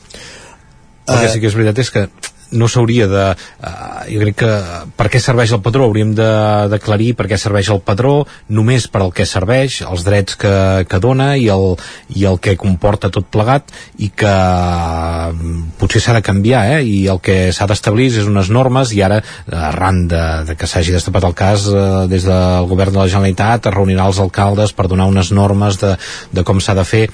S24: El que sí que és veritat és que no s'hauria de... Uh, jo crec que per què serveix el padró? Hauríem d'aclarir per què serveix el padró, només per al que serveix, els drets que, que dona i el, i el que comporta tot plegat i que uh, potser s'ha de canviar, eh? I el que s'ha d'establir és unes normes i ara, arran de, de que s'hagi destapat el cas uh, des del govern de la Generalitat, es reunirà els alcaldes per donar unes normes de, de com s'ha de fer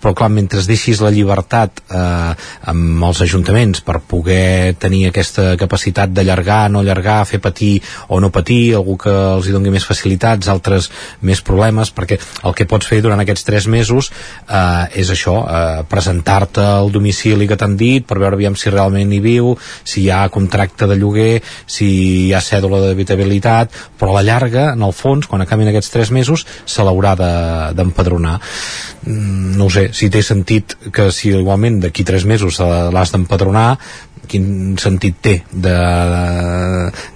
S24: però clar, mentre deixis la llibertat eh, amb els ajuntaments per poder tenir aquesta capacitat d'allargar, no allargar, fer patir o no patir, algú que els hi doni més facilitats, altres més problemes, perquè el que pots fer durant aquests tres mesos eh, és això, eh, presentar-te al domicili que t'han dit per veure aviam si realment hi viu, si hi ha contracte de lloguer, si hi ha cèdula d'habitabilitat, però a la llarga, en el fons, quan acabin aquests tres mesos, se l'haurà d'empadronar. De, mm, no ho sé, si té sentit que si igualment d'aquí tres mesos l'has d'empadronar quin sentit té de,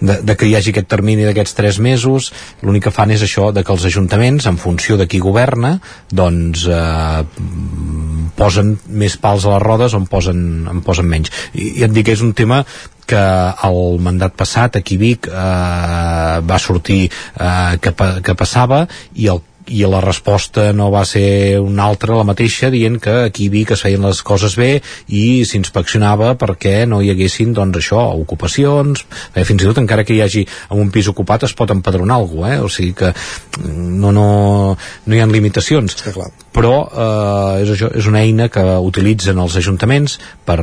S24: de, de que hi hagi aquest termini d'aquests tres mesos? L'únic que fan és això de que els ajuntaments en funció de qui governa doncs eh, posen més pals a les rodes o en posen, en posen menys. I, i et dic que és un tema que el mandat passat aquí Vic eh, va sortir eh, que, que passava i el i la resposta no va ser una altra, la mateixa, dient que aquí vi que es feien les coses bé i s'inspeccionava perquè no hi haguessin, doncs això, ocupacions, eh, fins i tot encara que hi hagi un pis ocupat es pot empadronar algú, eh? o sigui que no, no, no hi ha limitacions.
S1: Està clar.
S24: Però eh, és, això, és una eina que utilitzen els ajuntaments per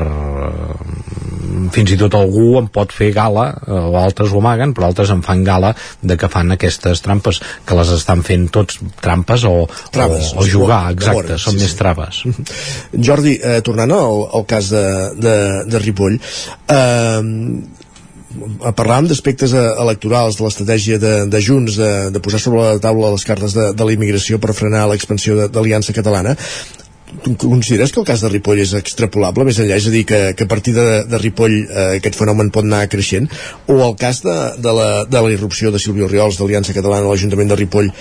S24: fins i tot algú en pot fer gala eh, o altres ho amaguen, però altres en fan gala de que fan aquestes trampes que les estan fent tots trampes o,
S1: Traves,
S24: o, o jugar, exacte, són
S1: sí,
S24: més
S1: sí.
S24: traves.
S1: Jordi, eh, tornant al, al cas de, de, de Ripoll, eh, parlàvem d'aspectes eh, electorals, de l'estratègia de, de Junts, de, de posar sobre la taula les cartes de, de la immigració per frenar l'expansió de- d'Aliança Catalana. Consideres que el cas de Ripoll és extrapolable més enllà? És a dir, que, que a partir de, de Ripoll eh, aquest fenomen pot anar creixent? O el cas de, de, la, de la irrupció de Silvio Riols d'Aliança Catalana a l'Ajuntament de Ripoll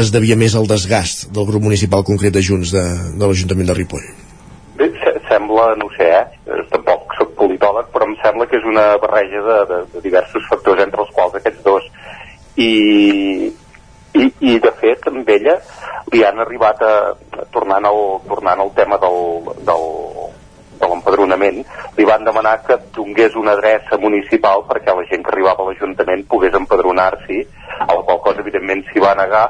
S1: es devia més al desgast del grup municipal concret de Junts de, de l'Ajuntament de Ripoll?
S23: Bé, se- sembla, no sé, eh? eh, tampoc sóc politòleg, però em sembla que és una barreja de, de, de diversos factors entre els quals aquests dos i, i, i de fet amb ella li han arribat a, tornant al, tornant al tema del, del, de l'empadronament, li van demanar que donés una adreça municipal perquè la gent que arribava a l'Ajuntament pogués empadronar-s'hi, a la qual cosa evidentment s'hi va negar.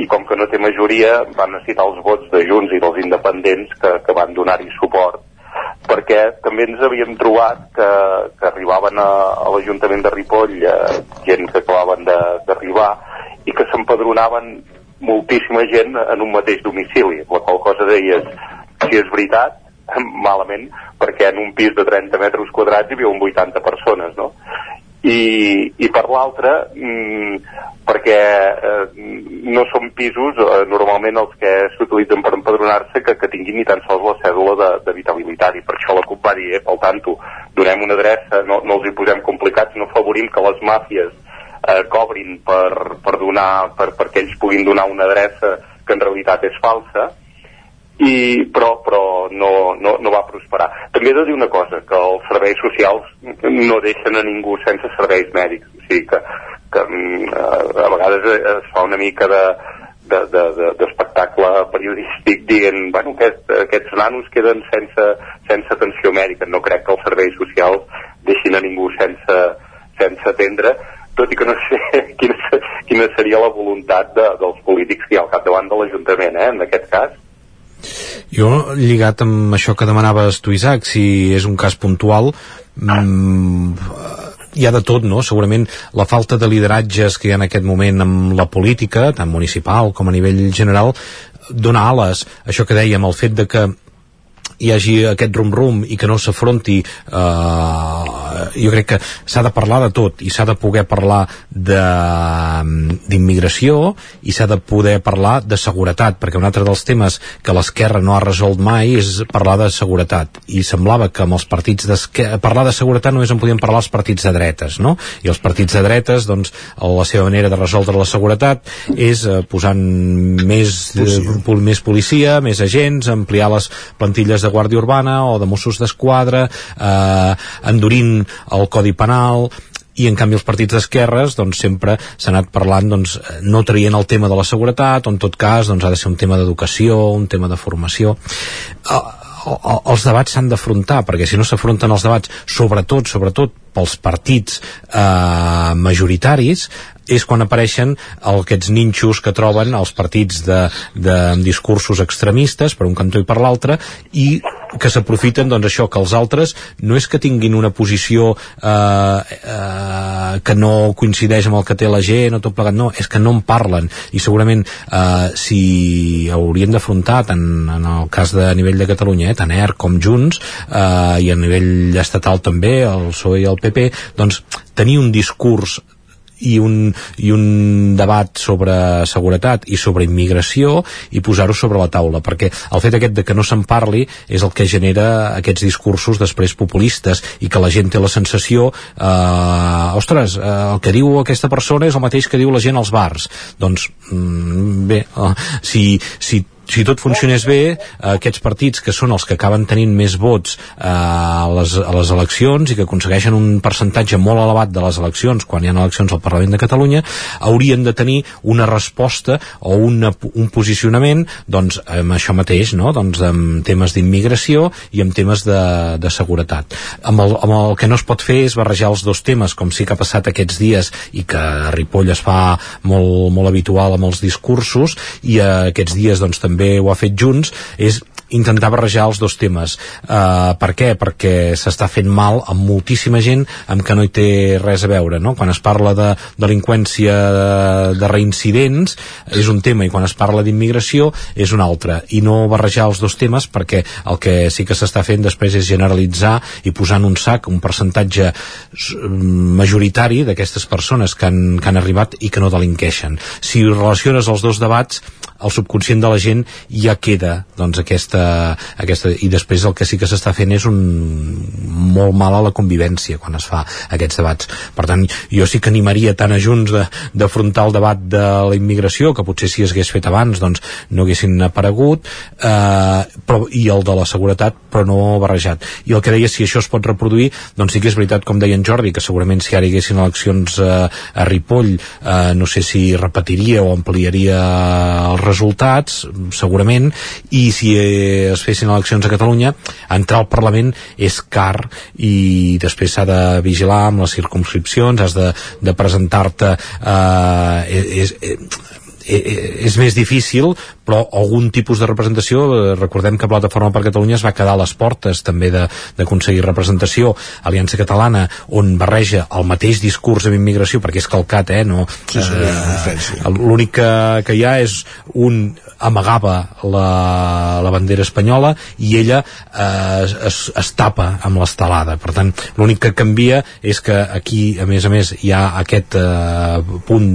S23: I com que no té majoria van necessitar els vots de Junts i dels independents que, que van donar-hi suport. Perquè també ens havíem trobat que, que arribaven a, a l'Ajuntament de Ripoll eh, gent que acabaven d'arribar i que s'empadronaven moltíssima gent en un mateix domicili, la qual cosa deies, si és veritat, malament, perquè en un pis de 30 metres quadrats hi viuen 80 persones, no? I, i per l'altra, mm, perquè eh, no són pisos eh, normalment els que s'utilitzen per empadronar-se que, que tinguin ni tan sols la cèdula de, de i per això la CUP va dir, eh, pel tanto, donem una adreça, no, no els hi posem complicats, no favorim que les màfies eh, cobrin per, per donar, per, perquè ells puguin donar una adreça que en realitat és falsa, i, però, però no, no, no va prosperar. També he de dir una cosa, que els serveis socials no deixen a ningú sense serveis mèdics. O sigui que, que mm, a vegades es fa una mica de de- de- de- d'espectacle de, periodístic dient, bueno, aquest, aquests nanos queden sense, sense atenció mèdica. No crec que els serveis socials deixin a ningú sense, sense atendre, tot i que no sé quina, quina seria la voluntat de, dels polítics que hi ha al capdavant de l'Ajuntament, eh, en aquest cas.
S24: Jo, lligat amb això que demanaves tu, Isaac, si és un cas puntual, mm, hi ha de tot, no? Segurament la falta de lideratges que hi ha en aquest moment amb la política, tant municipal com a nivell general, dona ales. Això que dèiem, el fet de que hi hagi aquest rum-rum i que no s'afronti eh, jo crec que s'ha de parlar de tot i s'ha de poder parlar de- d'immigració i s'ha de poder parlar de seguretat perquè un altre dels temes que l'esquerra no ha resolt mai és parlar de seguretat i semblava que amb els partits d'esquerra parlar de seguretat només en podien parlar els partits de dretes no? i els partits de dretes doncs la seva manera de resoldre la seguretat és eh, posant més. Eh, més policia, més agents ampliar les plantilles de Guàrdia Urbana o de Mossos d'Esquadra eh, endurint el Codi Penal i en canvi els partits d'esquerres doncs sempre s'ha anat parlant doncs, no traient el tema de la seguretat o en tot cas doncs, ha de ser un tema d'educació un tema de formació. Eh, el- els debats s'han d'afrontar perquè si no s'afronten els debats sobretot, sobretot pels partits eh, majoritaris és quan apareixen aquests ninxos que troben els partits de, de discursos extremistes per un cantó i per l'altre i que s'aprofiten doncs això que els altres no és que tinguin una posició eh, eh, que no coincideix amb el que té la gent o tot plegat, no, és que no en parlen. I segurament eh, si haurien d'afrontar tant en el cas de nivell de Catalunya, eh, tant ERC com Junts eh, i a nivell estatal també el PSOE i el PP, doncs tenir un discurs i un, i un debat sobre seguretat i sobre immigració i posar-ho sobre la taula perquè el fet aquest de que no se'n parli és el que genera aquests discursos després populistes i que la gent té la sensació eh, ostres, eh, el que diu aquesta persona és el mateix que diu la gent als bars. Doncs mm, bé, eh, si, si si tot funcionés bé, aquests partits que són els que acaben tenint més vots eh, a, les, a les eleccions i que aconsegueixen un percentatge molt elevat de les eleccions quan hi ha eleccions al Parlament de Catalunya, haurien de tenir una resposta o una, un posicionament doncs, amb això mateix, no? doncs, amb temes d'immigració i amb temes de, de seguretat. Amb el, amb el que no es pot fer és barrejar els dos temes, com sí que ha passat aquests dies i que a Ripoll es fa molt, molt habitual amb els discursos i eh, aquests dies doncs, també ho ha fet Junts, és intentar barrejar els dos temes. Uh, per què? Perquè s'està fent mal amb moltíssima gent amb que no hi té res a veure. No? Quan es parla de delinqüència de, de reincidents és un tema i quan es parla d'immigració és un altre. I no barrejar els dos temes perquè el que sí que s'està fent després és generalitzar i posar en un sac un percentatge majoritari d'aquestes persones que han, que han arribat i que no delinqueixen. Si relaciones els dos debats el subconscient de la gent ja queda doncs, aquesta, aquesta... i després el que sí que s'està fent és un molt mal a la convivència quan es fa aquests debats. Per tant, jo sí que animaria tant a Junts d'afrontar el debat de la immigració, que potser si es hagués fet abans doncs no haguessin aparegut, eh, però, i el de la seguretat, però no barrejat. I el que deia, si això es pot reproduir, doncs sí que és veritat, com deia en Jordi, que segurament si ara hi haguessin eleccions eh, a Ripoll, eh, no sé si repetiria o ampliaria els resultats, segurament, i si eh, es fessin eleccions a Catalunya, entrar al Parlament és car i després s'ha de vigilar amb les circumscripcions, has de, de presentar-te eh, és, és, és més difícil però algun tipus de representació recordem que Plataforma per Catalunya es va quedar a les portes també d'aconseguir representació Aliança Catalana on barreja el mateix discurs amb immigració perquè és calcat eh, no,
S1: sí, sí,
S24: eh, l'únic que, que hi ha és un amagava la, la bandera espanyola i ella eh, es, es tapa amb l'estelada. Per tant l'únic que canvia és que aquí a més a més hi ha aquest eh, punt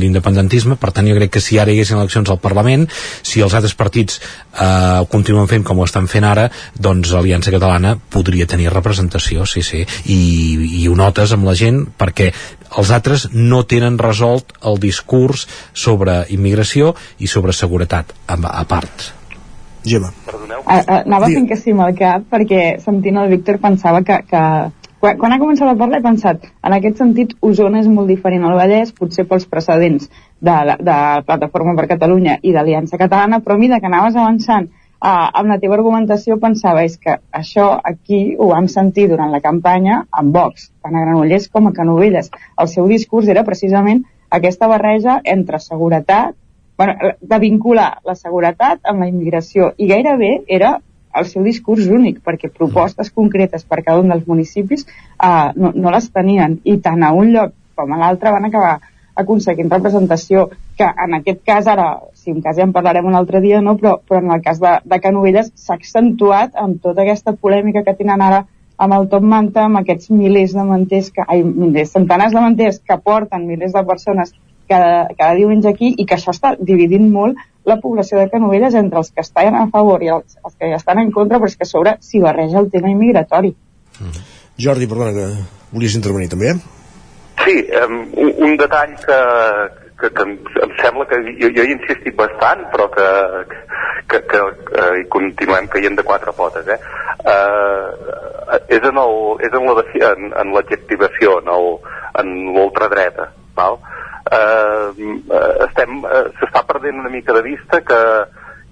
S24: d'independentisme. Per tant jo crec que si ara hi haguessin eleccions al Parlament si els altres partits eh, continuen fent com ho estan fent ara doncs Aliança Catalana podria tenir representació sí, sí, i, i ho notes amb la gent perquè els altres no tenen resolt el discurs sobre immigració i sobre seguretat a, a part.
S1: Gemma.
S25: A, a, anava fent que sí amb el cap perquè sentint el Víctor pensava que, que quan, quan ha començat a parlar he pensat en aquest sentit Osona és molt diferent al Vallès potser pels precedents de, de Plataforma per Catalunya i d'Aliança Catalana però a mesura que anaves avançant uh, amb la teva argumentació pensava és que això aquí ho vam sentir durant la campanya amb Vox, tant a Granollers com a Canovelles. El seu discurs era precisament aquesta barreja entre seguretat, bueno, de vincular la seguretat amb la immigració i gairebé era el seu discurs únic, perquè propostes concretes per cada un dels municipis uh, no, no les tenien i tant a un lloc com a l'altre van acabar aconseguint representació que en aquest cas ara, si en cas ja en parlarem un altre dia, no? però, però en el cas de, de Canovelles s'ha accentuat amb tota aquesta polèmica que tenen ara amb el Top Manta, amb aquests milers de manters, que, ai, milers, centenars de manters que porten milers de persones cada, cada diumenge aquí i que això està dividint molt la població de Canovelles entre els que estan a favor i els, els que estan en contra, però és que a sobre s'hi barreja el tema immigratori.
S1: Mm. Jordi, perdona, que volies intervenir també, eh?
S23: Sí, um, un, detall que, que, que em, em sembla que jo, jo hi he insistit bastant, però que, que, que, que hi continuem caient de quatre potes. Eh? Uh, és en, el, és en, la, en, en l'adjectivació, en l'ultradreta. Val? Uh, estem, uh, s'està perdent una mica de vista que,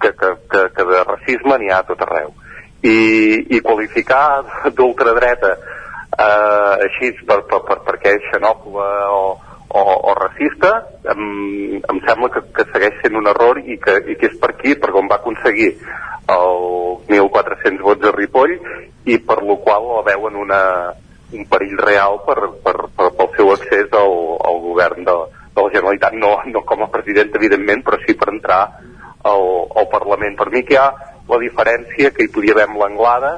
S23: que, que, que, que de racisme n'hi ha a tot arreu. I, i qualificar d'ultradreta eh, així per, per, per, perquè és xenòfoba o, o, o racista, em, em sembla que, que segueix sent un error i que, i que és per aquí, per on va aconseguir els 1.400 vots a Ripoll i per lo qual la veuen una, un perill real per, per, per, pel seu accés al, al govern de, de la Generalitat, no, no com a president, evidentment, però sí per entrar al, al Parlament. Per mi que hi ha la diferència que hi podia haver amb l'Anglada,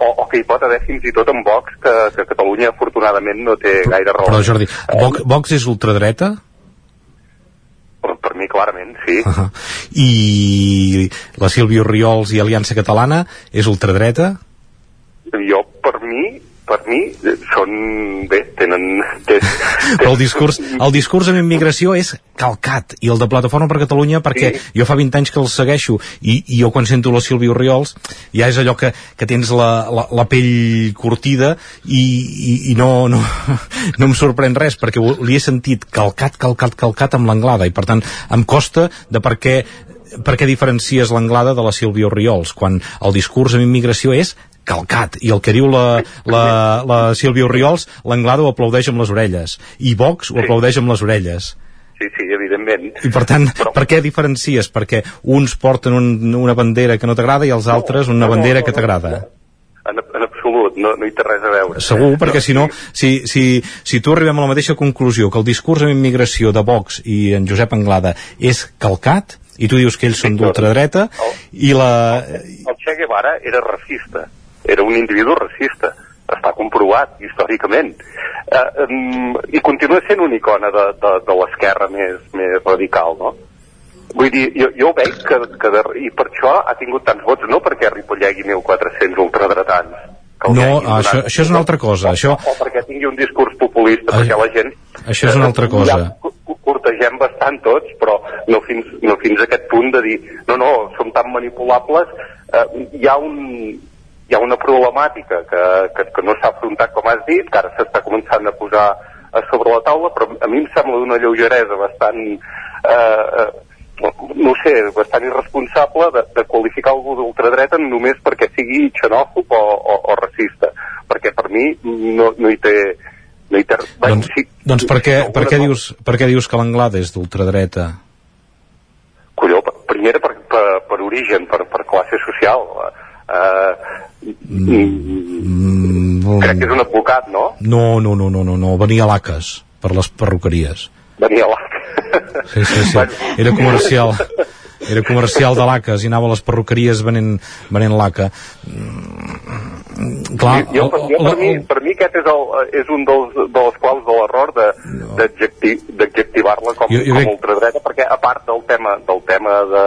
S23: o, o que hi pot haver fins i tot en Vox, que, que Catalunya afortunadament no té gaire raó.
S24: Però Jordi, Vox, Vox és ultradreta?
S23: Per, per mi clarament, sí.
S24: Uh -huh. I la Sílvia Riols i Aliança Catalana és ultradreta?
S23: Jo, per mi, per mi, són... Bé, tenen... Té,
S24: Però el discurs, el discurs amb immigració és calcat, i el de Plataforma per Catalunya, perquè sí. jo fa 20 anys que el segueixo, i, i jo quan sento la Sílvia Oriols, ja és allò que, que tens la, la, la pell curtida i, i, i no, no, no em sorprèn res, perquè li he sentit calcat, calcat, calcat amb l'anglada, i per tant em costa de per què per què diferencies l'anglada de la Sílvia Oriols quan el discurs amb immigració és calcat, i el que diu la, la, la Sílvia Oriols l'anglada ho aplaudeix amb les orelles. I Vox ho aplaudeix amb les orelles.
S23: Sí, sí, evidentment.
S24: i per tant, per què diferencies? Perquè uns porten un, una bandera que no t'agrada i els altres una bandera que t'agrada.
S23: En, en absolut, no, no hi té res a veure.
S24: Segur, perquè si no, si, si, si tu arribem a la mateixa conclusió que el discurs amb immigració de Vox i en Josep Anglada és calcat, i tu dius que ells són d'ultradreta, i la...
S23: El Che Guevara era racista, era un individu racista, està comprovat històricament. Eh, um, I continua sent una icona de, de, de l'esquerra més, més radical, no? Vull dir, jo, jo veig que, que de, i per això ha tingut tants vots, no perquè ripollegui 1.400 ultradretans, que el
S24: No,
S23: donat,
S24: això, això és una altra cosa. Això,
S23: o perquè tingui un discurs populista, perquè la gent...
S24: això és una altra cosa.
S23: Ja cortegem bastant tots, però no fins, no fins a aquest punt de dir no, no, som tan manipulables. Eh, hi, ha un, hi ha una problemàtica que, que, que no s'ha afrontat, com has dit, que ara s'està començant a posar a sobre la taula, però a mi em sembla d'una lleugeresa bastant... Eh, eh, no sé, bastant irresponsable de, de qualificar algú d'ultradreta només perquè sigui xenòfob o, o, o racista, perquè per mi no, no hi té... No hi té
S24: doncs, doncs per què, per, què dius, per què dius que l'Anglada és d'ultradreta?
S23: colló, primera per, per, per origen, per, per classe social. Eh,
S24: Mm,
S23: crec que és un advocat, no?
S24: No, no, no, no, no, no. venia a l'ACAS, per les perruqueries.
S23: Venia a la...
S24: Sí, sí, sí. Era comercial. Era comercial de l'ACAS i anava a les perruqueries venent, venent l'ACA. Mm, Clar,
S23: jo, jo, jo, per, mi, per mi aquest és, el, és un dels, dels claus de l'error d'adjectivar-la com,
S24: Jo- jo
S23: com
S24: crec-
S23: ultradreta, perquè a part del tema, del tema de,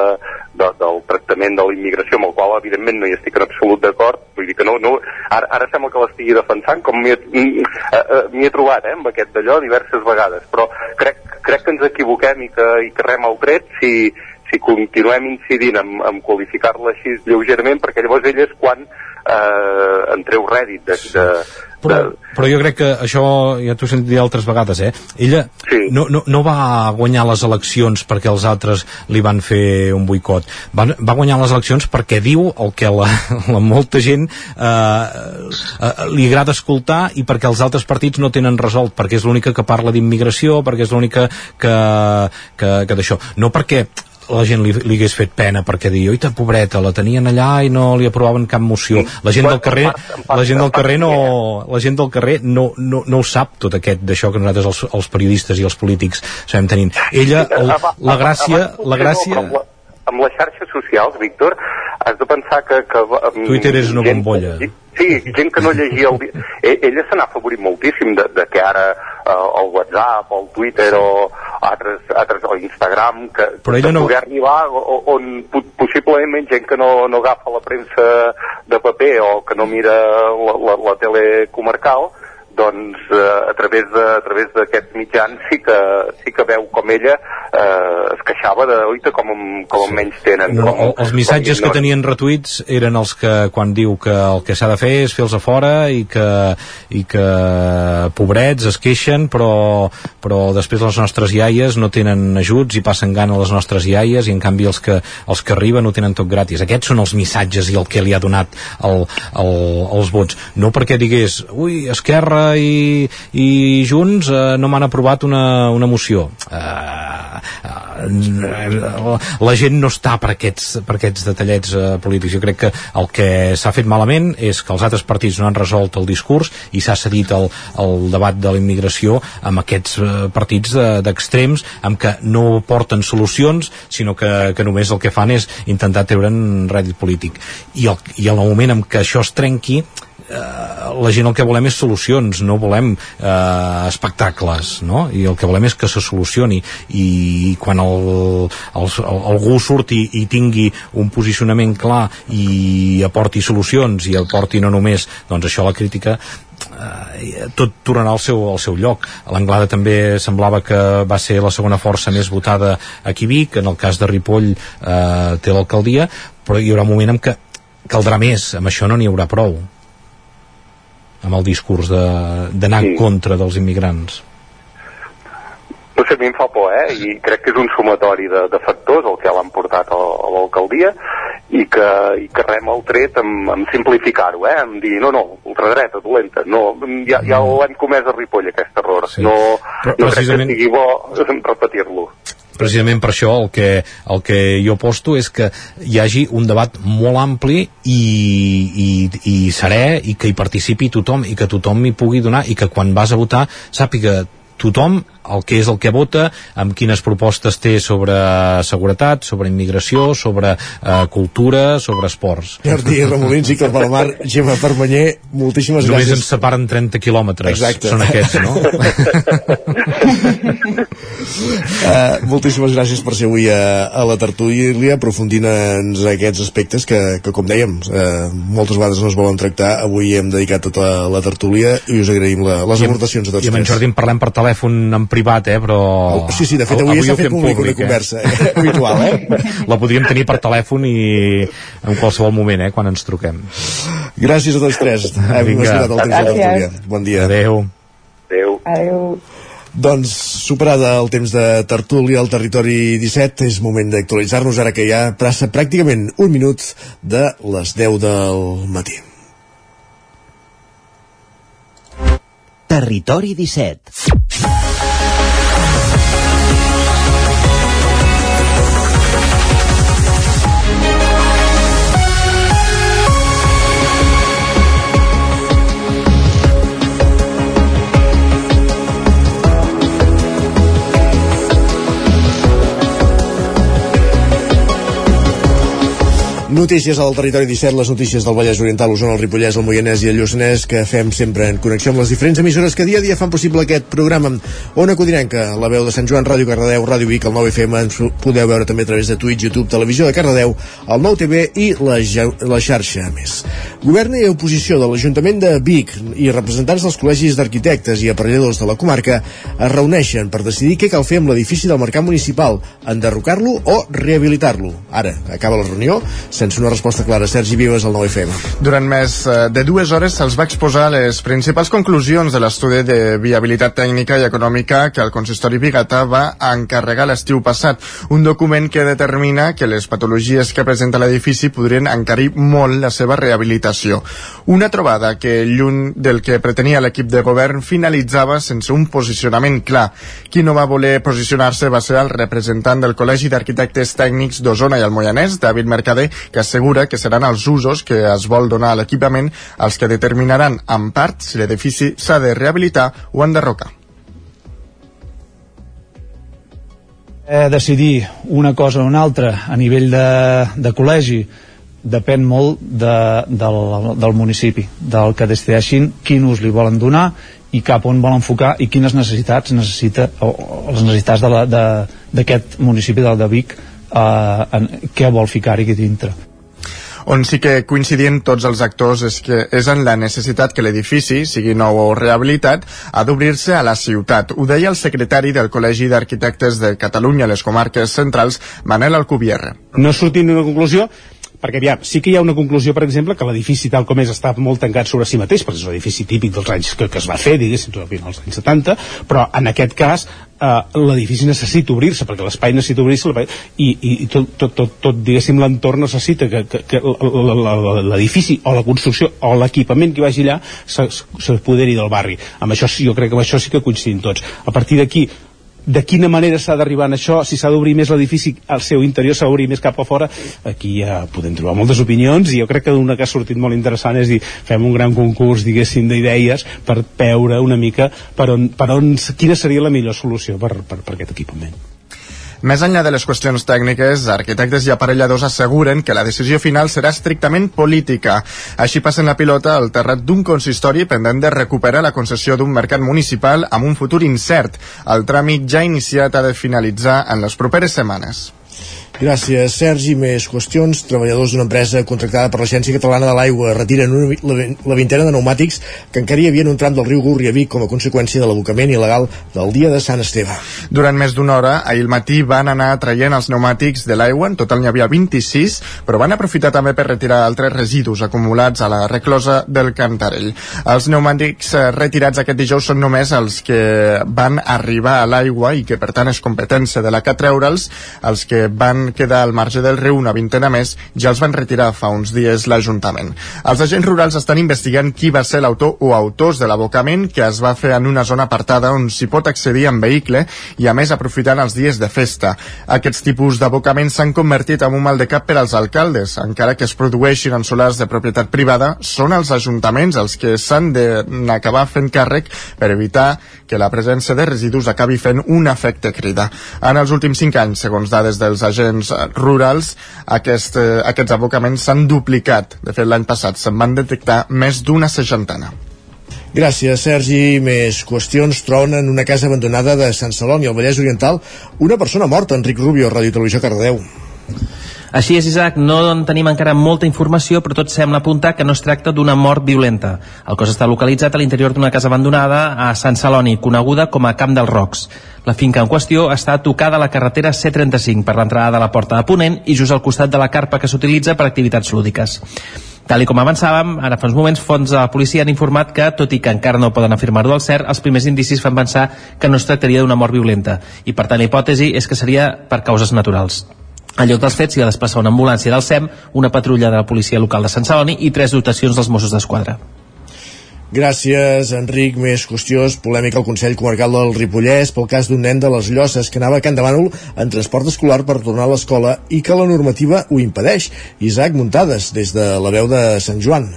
S23: de, del tractament de la immigració, amb el qual evidentment no hi estic en absolut d'acord, vull dir que no, no ara, ara sembla que l'estigui defensant, com m'hi he, mm, eh, eh, he trobat, eh, amb aquest d'allò diverses vegades, però crec, crec que ens equivoquem i que, i que rem el tret si, si continuem incidint en, en qualificar-la així lleugerament, perquè llavors ell és quan eh, en treu rèdit de, de,
S24: però, però jo crec que això ja t'ho sentit dir altres vegades eh? ella sí. no, no, no va guanyar les eleccions perquè els altres li van fer un boicot va, va guanyar les eleccions perquè diu el que la, la molta gent eh, eh, li agrada escoltar i perquè els altres partits no tenen resolt perquè és l'única que parla d'immigració perquè és l'única que, que, que d'això no perquè la gent li, li hagués fet pena perquè dir, oita, pobreta, la tenien allà i no li aprovaven cap moció. La gent del carrer, la gent del carrer no, la gent del carrer no, no, no ho sap tot aquest d'això que nosaltres els, els periodistes i els polítics sabem tenint. Ella, el, la gràcia, la gràcia...
S23: Amb, les xarxes socials, Víctor, has de pensar que... que um,
S24: Twitter és una bombolla.
S23: Sí, gent que no llegia el... E- Ella se n'ha afavorit moltíssim de, de que ara eh, el WhatsApp, el Twitter o altres, altres o Instagram que,
S24: Però ella
S23: que
S24: no-
S23: poder arribar o- on po- possiblement gent que no, no agafa la premsa de paper o que no mira la, la, la tele comarcal doncs eh, a través de, a través d'aquests mitjans sí que, sí que veu com ella eh, es queixava de oita com, com em menys tenen
S24: No,
S23: com,
S24: el, els missatges que tenien retuits eren els que quan diu que el que s'ha de fer és fer-los a fora i que, i que pobrets es queixen però, però després les nostres iaies no tenen ajuts i passen gana les nostres iaies i en canvi els que, els que arriben ho tenen tot gratis. Aquests són els missatges i el que li ha donat el, el, els vots. No perquè digués, ui, Esquerra i, i Junts eh, no m'han aprovat una, una moció eh, eh, la gent no està per aquests, per aquests detallets eh, polítics. Jo crec que el que s'ha fet malament és que els altres partits no han resolt el discurs i s'ha cedit el, el debat de la immigració amb aquests eh, partits de- d'extrems amb què no porten solucions sinó que, que només el que fan és intentar treure'n rèdit polític. I, el, i en el moment en què això es trenqui la gent el que volem és solucions, no volem eh, espectacles, no? I el que volem és que se solucioni. I quan el, el, el, algú surti i tingui un posicionament clar i aporti solucions i aporti no només doncs això la crítica eh, tot tornarà al seu, al seu lloc. L'Anglada també semblava que va ser la segona força més votada aquí Vic, en el cas de Ripoll eh, té l'alcaldia, però hi haurà un moment en què caldrà més, amb això no n'hi haurà prou amb el discurs d'anar sí. en contra dels immigrants
S23: no sé, a mi em fa por, eh? I crec que és un sumatori de, de factors el que l'han portat a, a l'alcaldia i que, i que rem el tret amb, amb simplificar-ho, eh? Amb dir, no, no, ultradreta, dolenta, no, ja, ja mm. l'hem comès a Ripoll, aquest error. Sí. No, Però, no precisament... crec que sigui bo repetir-lo
S24: precisament per això el que, el que jo posto és que hi hagi un debat molt ampli i, i, i serè i que hi participi tothom i que tothom hi pugui donar i que quan vas a votar sàpiga tothom el que és el que vota, amb quines propostes té sobre seguretat, sobre immigració, sobre eh, cultura, sobre esports.
S1: Jordi Ramolins i Mar, Gemma Permanyer, moltíssimes
S24: Només
S1: gràcies.
S24: Només ens separen 30 quilòmetres,
S1: Exacte.
S24: són aquests, no?
S1: uh, moltíssimes gràcies per ser avui a, a la tertúlia, aprofundint en aquests aspectes que, que com dèiem, uh, moltes vegades no es volen tractar. Avui hem dedicat tota la tertúlia i us agraïm la, les aportacions a tots
S24: I amb en Jordi en parlem per telèfon en privat, eh, però...
S1: Sí, sí, de fet avui, avui s'ha fet públic, públic una conversa eh? habitual, eh?
S24: La podríem tenir per telèfon i en qualsevol moment, eh, quan ens truquem.
S1: Gràcies a tots tres. Hem escoltat el temps de tertúlia. Bon dia.
S24: Adéu.
S23: Adéu.
S25: Adéu.
S1: Doncs, superada el temps de tertúlia al territori 17, és moment d'actualitzar-nos ara que ja passa pràcticament un minut de les 10 del matí.
S26: Territori 17
S1: Notícies al territori 17, les notícies del Vallès Oriental, l'Osona, el Ripollès, el Moianès i el Lluçanès, que fem sempre en connexió amb les diferents emissores que dia a dia fan possible aquest programa. Ona Codinenca, la veu de Sant Joan, Ràdio Cardedeu, Ràdio Vic, el 9FM, ens podeu veure també a través de Twitch, YouTube, Televisió de Cardedeu, el 9TV i la, la xarxa més. Govern i oposició de l'Ajuntament de Vic i representants dels col·legis d'arquitectes i aparelladors de la comarca es reuneixen per decidir què cal fer amb l'edifici del Mercat Municipal, enderrocar-lo o rehabilitar-lo. Ara, acaba la reunió, sense una resposta clara. Sergi Vives, al 9FM.
S3: Durant més eh, de dues hores se'ls va exposar les principals conclusions de l'estudi de viabilitat tècnica i econòmica que el consistori Bigata va encarregar l'estiu passat. Un document que determina que les patologies que presenta l'edifici podrien encarir molt la seva rehabilitació. Una trobada que, lluny del que pretenia l'equip de govern, finalitzava sense un posicionament clar. Qui no va voler posicionar-se va ser el representant del Col·legi d'Arquitectes Tècnics d'Osona i el Moianès, David Mercader, que assegura que seran els usos que es vol donar a l'equipament els que determinaran en part si l'edifici s'ha de rehabilitar o enderrocar.
S27: Eh, decidir una cosa o una altra a nivell de, de col·legi depèn molt de, del, del municipi, del que decideixin quin ús li volen donar i cap on volen enfocar i quines necessitats necessita o, o les necessitats d'aquest municipi del de Vic eh, en, què vol ficar-hi aquí dintre
S3: on sí que coincidien tots els actors és que és en la necessitat que l'edifici, sigui nou o rehabilitat, ha d'obrir-se a la ciutat. Ho deia el secretari del Col·legi d'Arquitectes de Catalunya a les comarques centrals, Manel Alcubierre.
S28: No sortim d'una conclusió perquè aviam, sí que hi ha una conclusió, per exemple, que l'edifici tal com és està molt tancat sobre si mateix, perquè és un edifici típic dels anys que, que es va fer, diguéssim, als anys 70, però en aquest cas eh, l'edifici necessita obrir-se, perquè l'espai necessita obrir-se, i, i, tot, tot, tot, tot diguéssim, l'entorn necessita que, que, que l'edifici o la construcció o l'equipament que vagi allà s'apoderi del barri. Amb això jo crec que amb això sí que coincidim tots. A partir d'aquí, de quina manera s'ha d'arribar a això, si s'ha d'obrir més l'edifici al seu interior, s'ha d'obrir més cap a fora, aquí ja podem trobar moltes opinions i jo crec que una que ha sortit molt interessant és dir, fem un gran concurs, diguéssim, d'idees per veure una mica per on, per on, quina seria la millor solució per, per, per aquest equipament.
S3: Més enllà de les qüestions tècniques, arquitectes i aparelladors asseguren que la decisió final serà estrictament política. Així passen la pilota al terrat d'un consistori pendent de recuperar la concessió d'un mercat municipal amb un futur incert. El tràmit ja iniciat ha de finalitzar en les properes setmanes.
S1: Gràcies, Sergi. Més qüestions. Treballadors d'una empresa contractada per l'Agència Catalana de l'Aigua retiren una, la, la vintena de pneumàtics que encara hi havia en un tram del riu Gurri a Vic com a conseqüència de l'abocament il·legal del dia de Sant Esteve.
S3: Durant més d'una hora, ahir al matí van anar traient els pneumàtics de l'aigua, en total n'hi havia 26, però van aprofitar també per retirar altres residus acumulats a la reclosa del Cantarell. Els pneumàtics eh, retirats aquest dijous són només els que van arribar a l'aigua i que per tant és competència de la que treure'ls, els que van quedar al marge del riu una vintena més ja els van retirar fa uns dies l'Ajuntament. Els agents rurals estan investigant qui va ser l'autor o autors de l'abocament que es va fer en una zona apartada on s'hi pot accedir en vehicle i a més aprofitant els dies de festa. Aquests tipus d'abocaments s'han convertit en un mal de cap per als alcaldes, encara que es produeixin en solars de propietat privada, són els ajuntaments els que s'han d'acabar fent càrrec per evitar que la presència de residus acabi fent un efecte crida. En els últims cinc anys, segons dades dels agents rurals, aquest, eh, aquests abocaments s'han duplicat. De fet, l'any passat se'n van detectar més d'una seixantena.
S1: Gràcies, Sergi. Més qüestions. Troben en una casa abandonada de Sant Celoni, al Vallès Oriental, una persona morta, Enric Rubio, Ràdio Televisió Cardedeu.
S9: Així és, Isaac, no en tenim encara molta informació, però tot sembla apuntar que no es tracta d'una mort violenta. El cos està localitzat a l'interior d'una casa abandonada a Sant Celoni, coneguda com a Camp dels Rocs. La finca en qüestió està tocada a la carretera C35 per l'entrada de la porta de Ponent i just al costat de la carpa que s'utilitza per activitats lúdiques. Tal i com avançàvem, ara fa uns moments fons de la policia han informat que, tot i que encara no poden afirmar-ho del cert, els primers indicis fan pensar que no es tractaria d'una mort violenta i per tant la hipòtesi és que seria per causes naturals. Al lloc dels fets s'hi va desplaçar una ambulància del SEM, una patrulla de la policia local de Sant Celoni i tres dotacions dels Mossos d'Esquadra.
S1: Gràcies, Enric. Més qüestions. Polèmica al Consell Comarcal del Ripollès pel cas d'un nen de les Llosses que anava a Can de Bànol en transport escolar per tornar a l'escola i que la normativa ho impedeix. Isaac Muntades, des de la veu de Sant Joan.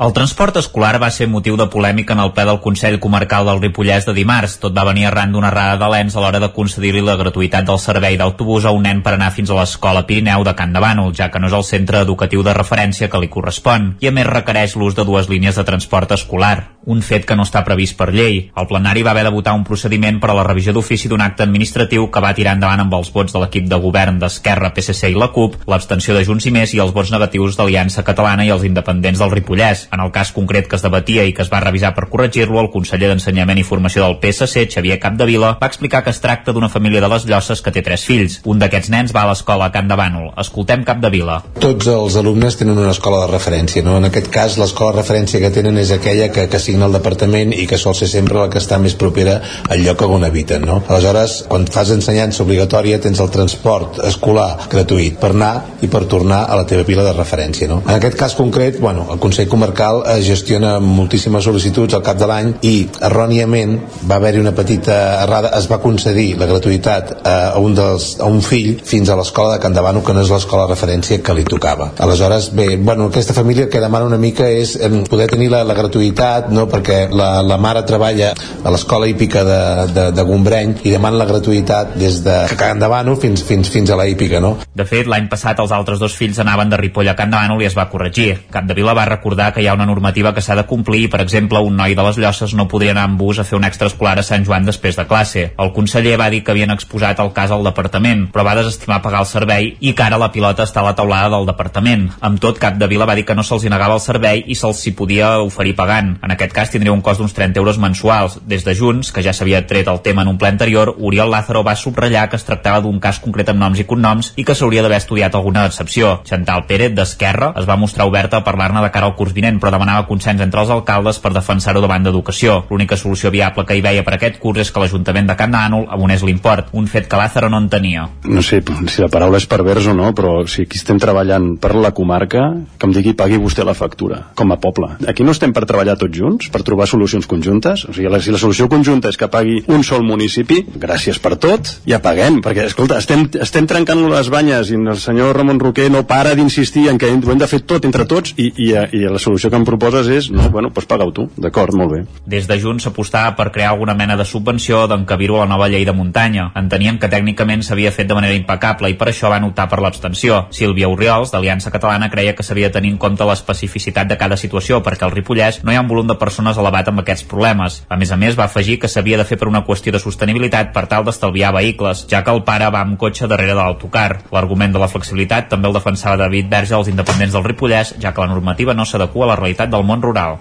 S10: El transport escolar va ser motiu de polèmica en el ple del Consell Comarcal del Ripollès de dimarts. Tot va venir arran d'una errada de l'ENS a l'hora de concedir-li la gratuïtat del servei d'autobús a un nen per anar fins a l'escola Pirineu de Can de Bànol, ja que no és el centre educatiu de referència que li correspon, i a més requereix l'ús de dues línies de transport escolar, un fet que no està previst per llei. El plenari va haver de votar un procediment per a la revisió d'ofici d'un acte administratiu que va tirar endavant amb els vots de l'equip de govern d'Esquerra, PSC i la CUP, l'abstenció de Junts i Més i els vots negatius d'Aliança Catalana i els independents del Ripollès. En el cas concret que es debatia i que es va revisar per corregir-lo, el conseller d'Ensenyament i Formació del PSC, Xavier Capdevila, va explicar que es tracta d'una família de les Llosses que té tres fills. Un d'aquests nens va a l'escola Can de Bànol. Escoltem Capdevila.
S29: Tots els alumnes tenen una escola de referència, no? En aquest cas, l'escola de referència que tenen és aquella que, que signa el departament i que sol ser sempre la que està més propera al lloc on habiten, no? Aleshores, quan fas ensenyança obligatòria, tens el transport escolar gratuït per anar i per tornar a la teva pila de referència, no? En aquest cas concret, bueno, el Consell Comarcal es gestiona moltíssimes sol·licituds al cap de l'any i erròniament va haver-hi una petita errada, es va concedir la gratuïtat a un, dels, a un fill fins a l'escola de Candavano, que no és l'escola de referència que li tocava. Aleshores, bé, bueno, aquesta família que demana una mica és eh, poder tenir la, la gratuïtat, no? perquè la, la mare treballa a l'escola hípica de, de, de Gombreny i demana la gratuïtat des de Candavano fins, fins, fins a la hípica, no?
S10: De fet, l'any passat els altres dos fills anaven de Ripoll a Can Davano i es va corregir. Capdevila va recordar que hi ha una normativa que s'ha de complir i, per exemple, un noi de les Llosses no podria anar amb bus a fer un extraescolar a Sant Joan després de classe. El conseller va dir que havien exposat el cas al departament, però va desestimar pagar el servei i que ara la pilota està a la taulada del departament. Amb tot, Cap de Vila va dir que no se'ls negava el servei i se'ls s'hi podia oferir pagant. En aquest cas tindria un cost d'uns 30 euros mensuals. Des de Junts, que ja s'havia tret el tema en un ple anterior, Oriol Lázaro va subratllar que es tractava d'un cas concret amb noms i cognoms i que s'hauria d'haver estudiat alguna excepció. Chantal Pérez, d'Esquerra, es va mostrar oberta a parlar-ne de cara al curs vinent, però demanava consens entre els alcaldes per defensar-ho davant d'Educació. L'única solució viable que hi veia per aquest curs és que l'Ajuntament de Can Ànol abonés l'import, un fet que Lázaro no entenia.
S30: No sé si la paraula és pervers o no, però si aquí estem treballant per la comarca, que em digui pagui vostè la factura, com a poble. Aquí no estem per treballar tots junts, per trobar solucions conjuntes? O sigui, si la solució conjunta és que pagui un sol municipi, gràcies per tot, ja paguem, perquè, escolta, estem, estem trencant les banyes i el senyor Ramon Roquer no para d'insistir en que ho hem de fer tot entre tots i, i, i la solució solució que em proposes és, no, bueno, doncs paga-ho tu. D'acord, molt bé.
S10: Des de Junts s'apostava per crear alguna mena de subvenció d'encabir-ho a la nova llei de muntanya. Enteníem que tècnicament s'havia fet de manera impecable i per això van optar per l'abstenció. Sílvia Oriols, d'Aliança Catalana, creia que s'havia de tenir en compte l'especificitat de cada situació perquè al Ripollès no hi ha un volum de persones elevat amb aquests problemes. A més a més, va afegir que s'havia de fer per una qüestió de sostenibilitat per tal d'estalviar vehicles, ja que el pare va amb cotxe darrere de l'autocar. L'argument de la flexibilitat també el defensava David Verge als independents del Ripollès, ja que la normativa no s'adequa la realitat del món rural.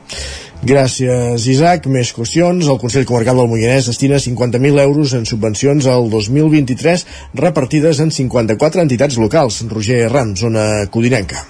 S1: Gràcies, Isaac. Més qüestions. El Consell Comarcal del Moianès destina 50.000 euros en subvencions al 2023 repartides en 54 entitats locals. Roger Rams, zona codinenca.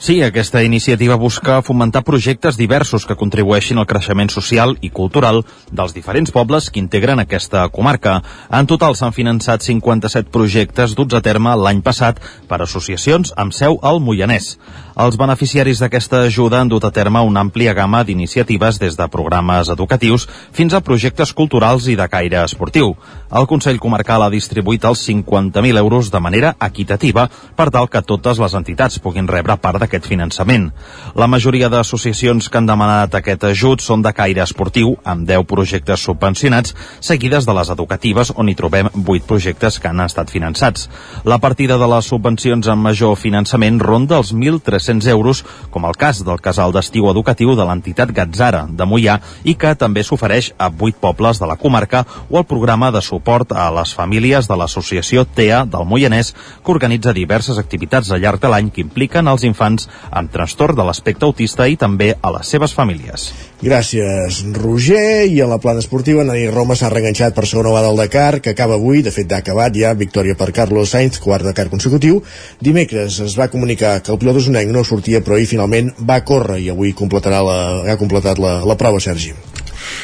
S11: Sí, aquesta iniciativa busca fomentar projectes diversos que contribueixin al creixement social i cultural dels diferents pobles que integren aquesta comarca. En total s'han finançat 57 projectes duts a terme l'any passat per associacions amb seu al Moianès. Els beneficiaris d'aquesta ajuda han dut a terme una àmplia gamma d'iniciatives des de programes educatius fins a projectes culturals i de caire esportiu. El Consell Comarcal ha distribuït els 50.000 euros de manera equitativa per tal que totes les entitats puguin rebre part d'aquest finançament. La majoria d'associacions que han demanat aquest ajut són de caire esportiu, amb 10 projectes subvencionats, seguides de les educatives, on hi trobem 8 projectes que han estat finançats. La partida de les subvencions amb major finançament ronda els 1.300 euros, com el cas del casal d'estiu educatiu de l'entitat Gatzara, de Mollà, i que també s'ofereix a 8 pobles de la comarca o el programa de suport a les famílies de l'associació TEA del Moianès, que organitza diverses activitats al llarg de l'any que impliquen els infants amb trastorn de l'aspecte autista i també a les seves famílies.
S1: Gràcies, Roger. I a la plana esportiva, Nani Roma s'ha reenganxat per segona vegada al Dakar, que acaba avui, de fet ha acabat ja, victòria per Carlos Sainz, quart Dakar consecutiu. Dimecres es va comunicar que el pilot usonenc no sortia, però ahir finalment va córrer i avui completarà la, ha completat la, la prova, Sergi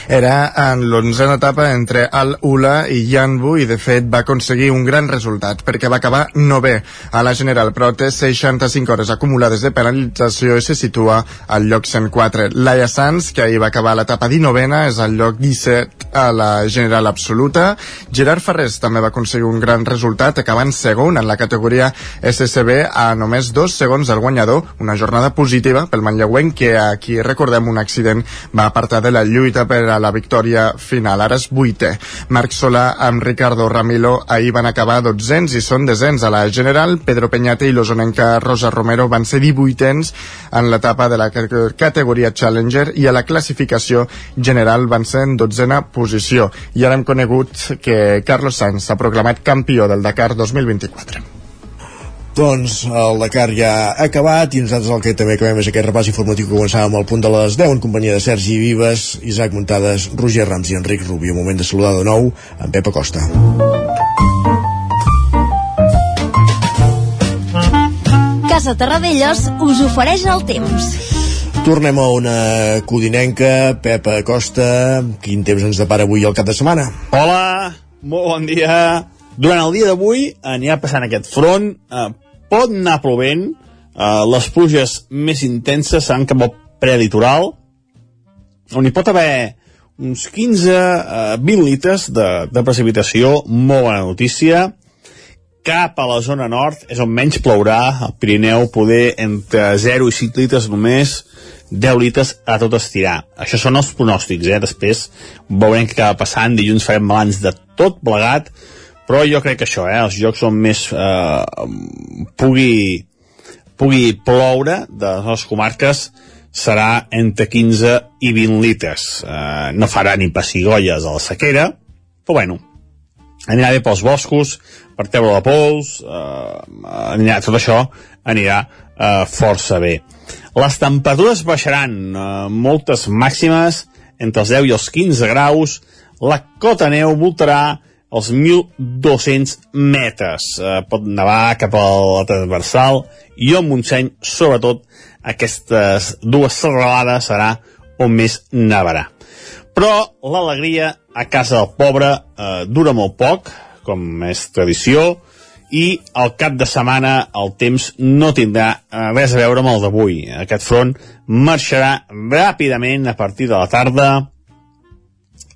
S3: era en l'onzena etapa entre Al Ula i Yanbu i de fet va aconseguir un gran resultat perquè va acabar novè a la general però té 65 hores acumulades de penalització i se situa al lloc 104 Laia Sanz que ahir va acabar l'etapa 19a és al lloc 17 a la general absoluta. Gerard Ferrés també va aconseguir un gran resultat acabant segon en la categoria SSB a només dos segons del guanyador. Una jornada positiva pel manlleuenc que aquí recordem un accident va apartar de la lluita per a la victòria final. Ara és vuitè. Marc Solà amb Ricardo Ramilo ahir van acabar dotzens i són desens a la general. Pedro Peñate i l'osonenca Rosa Romero van ser 18ens en l'etapa de la categoria Challenger i a la classificació general van ser en dotzena posició. I ara hem conegut que Carlos Sainz s'ha proclamat campió del Dakar 2024.
S1: Doncs el Dakar ja ha acabat i nosaltres el que també acabem és aquest repàs informatiu que començàvem al punt de les 10 en companyia de Sergi Vives, Isaac Muntades, Roger Rams i Enric Rubio. Moment de saludar de nou en Pep Acosta.
S15: Casa Terradellos us ofereix el temps.
S1: Tornem a una codinenca, Pep Acosta. Quin temps ens depara avui al cap de setmana?
S16: Hola, molt bon dia. Durant el dia d'avui anirà passant aquest front, eh, pot anar plovent, eh, les pluges més intenses seran cap al prelitoral, on hi pot haver uns 15-20 eh, litres de, de precipitació, molt bona notícia, cap a la zona nord és on menys plourà, al Pirineu poder entre 0 i 5 litres només, 10 litres a tot estirar. Això són els pronòstics, eh? Després veurem què acaba passant, dilluns farem balanç de tot plegat, però jo crec que això, eh? Els jocs on més eh, pugui, pugui ploure de les comarques serà entre 15 i 20 litres. Eh, no farà ni pessigolles a la sequera, però bueno, anirà bé pels boscos, per treure la pols, eh, anirà, tot això anirà eh, força bé. Les temperatures baixaran, eh, moltes màximes, entre els 10 i els 15 graus, la cota neu voltarà els 1.200 metres. Eh, pot nevar cap a la transversal i al Montseny, sobretot, aquestes dues serralades serà on més nevarà. Però l'alegria a casa del pobre eh, dura molt poc, com és tradició, i al cap de setmana el temps no tindrà eh, res a veure amb el d'avui. Aquest front marxarà ràpidament a partir de la tarda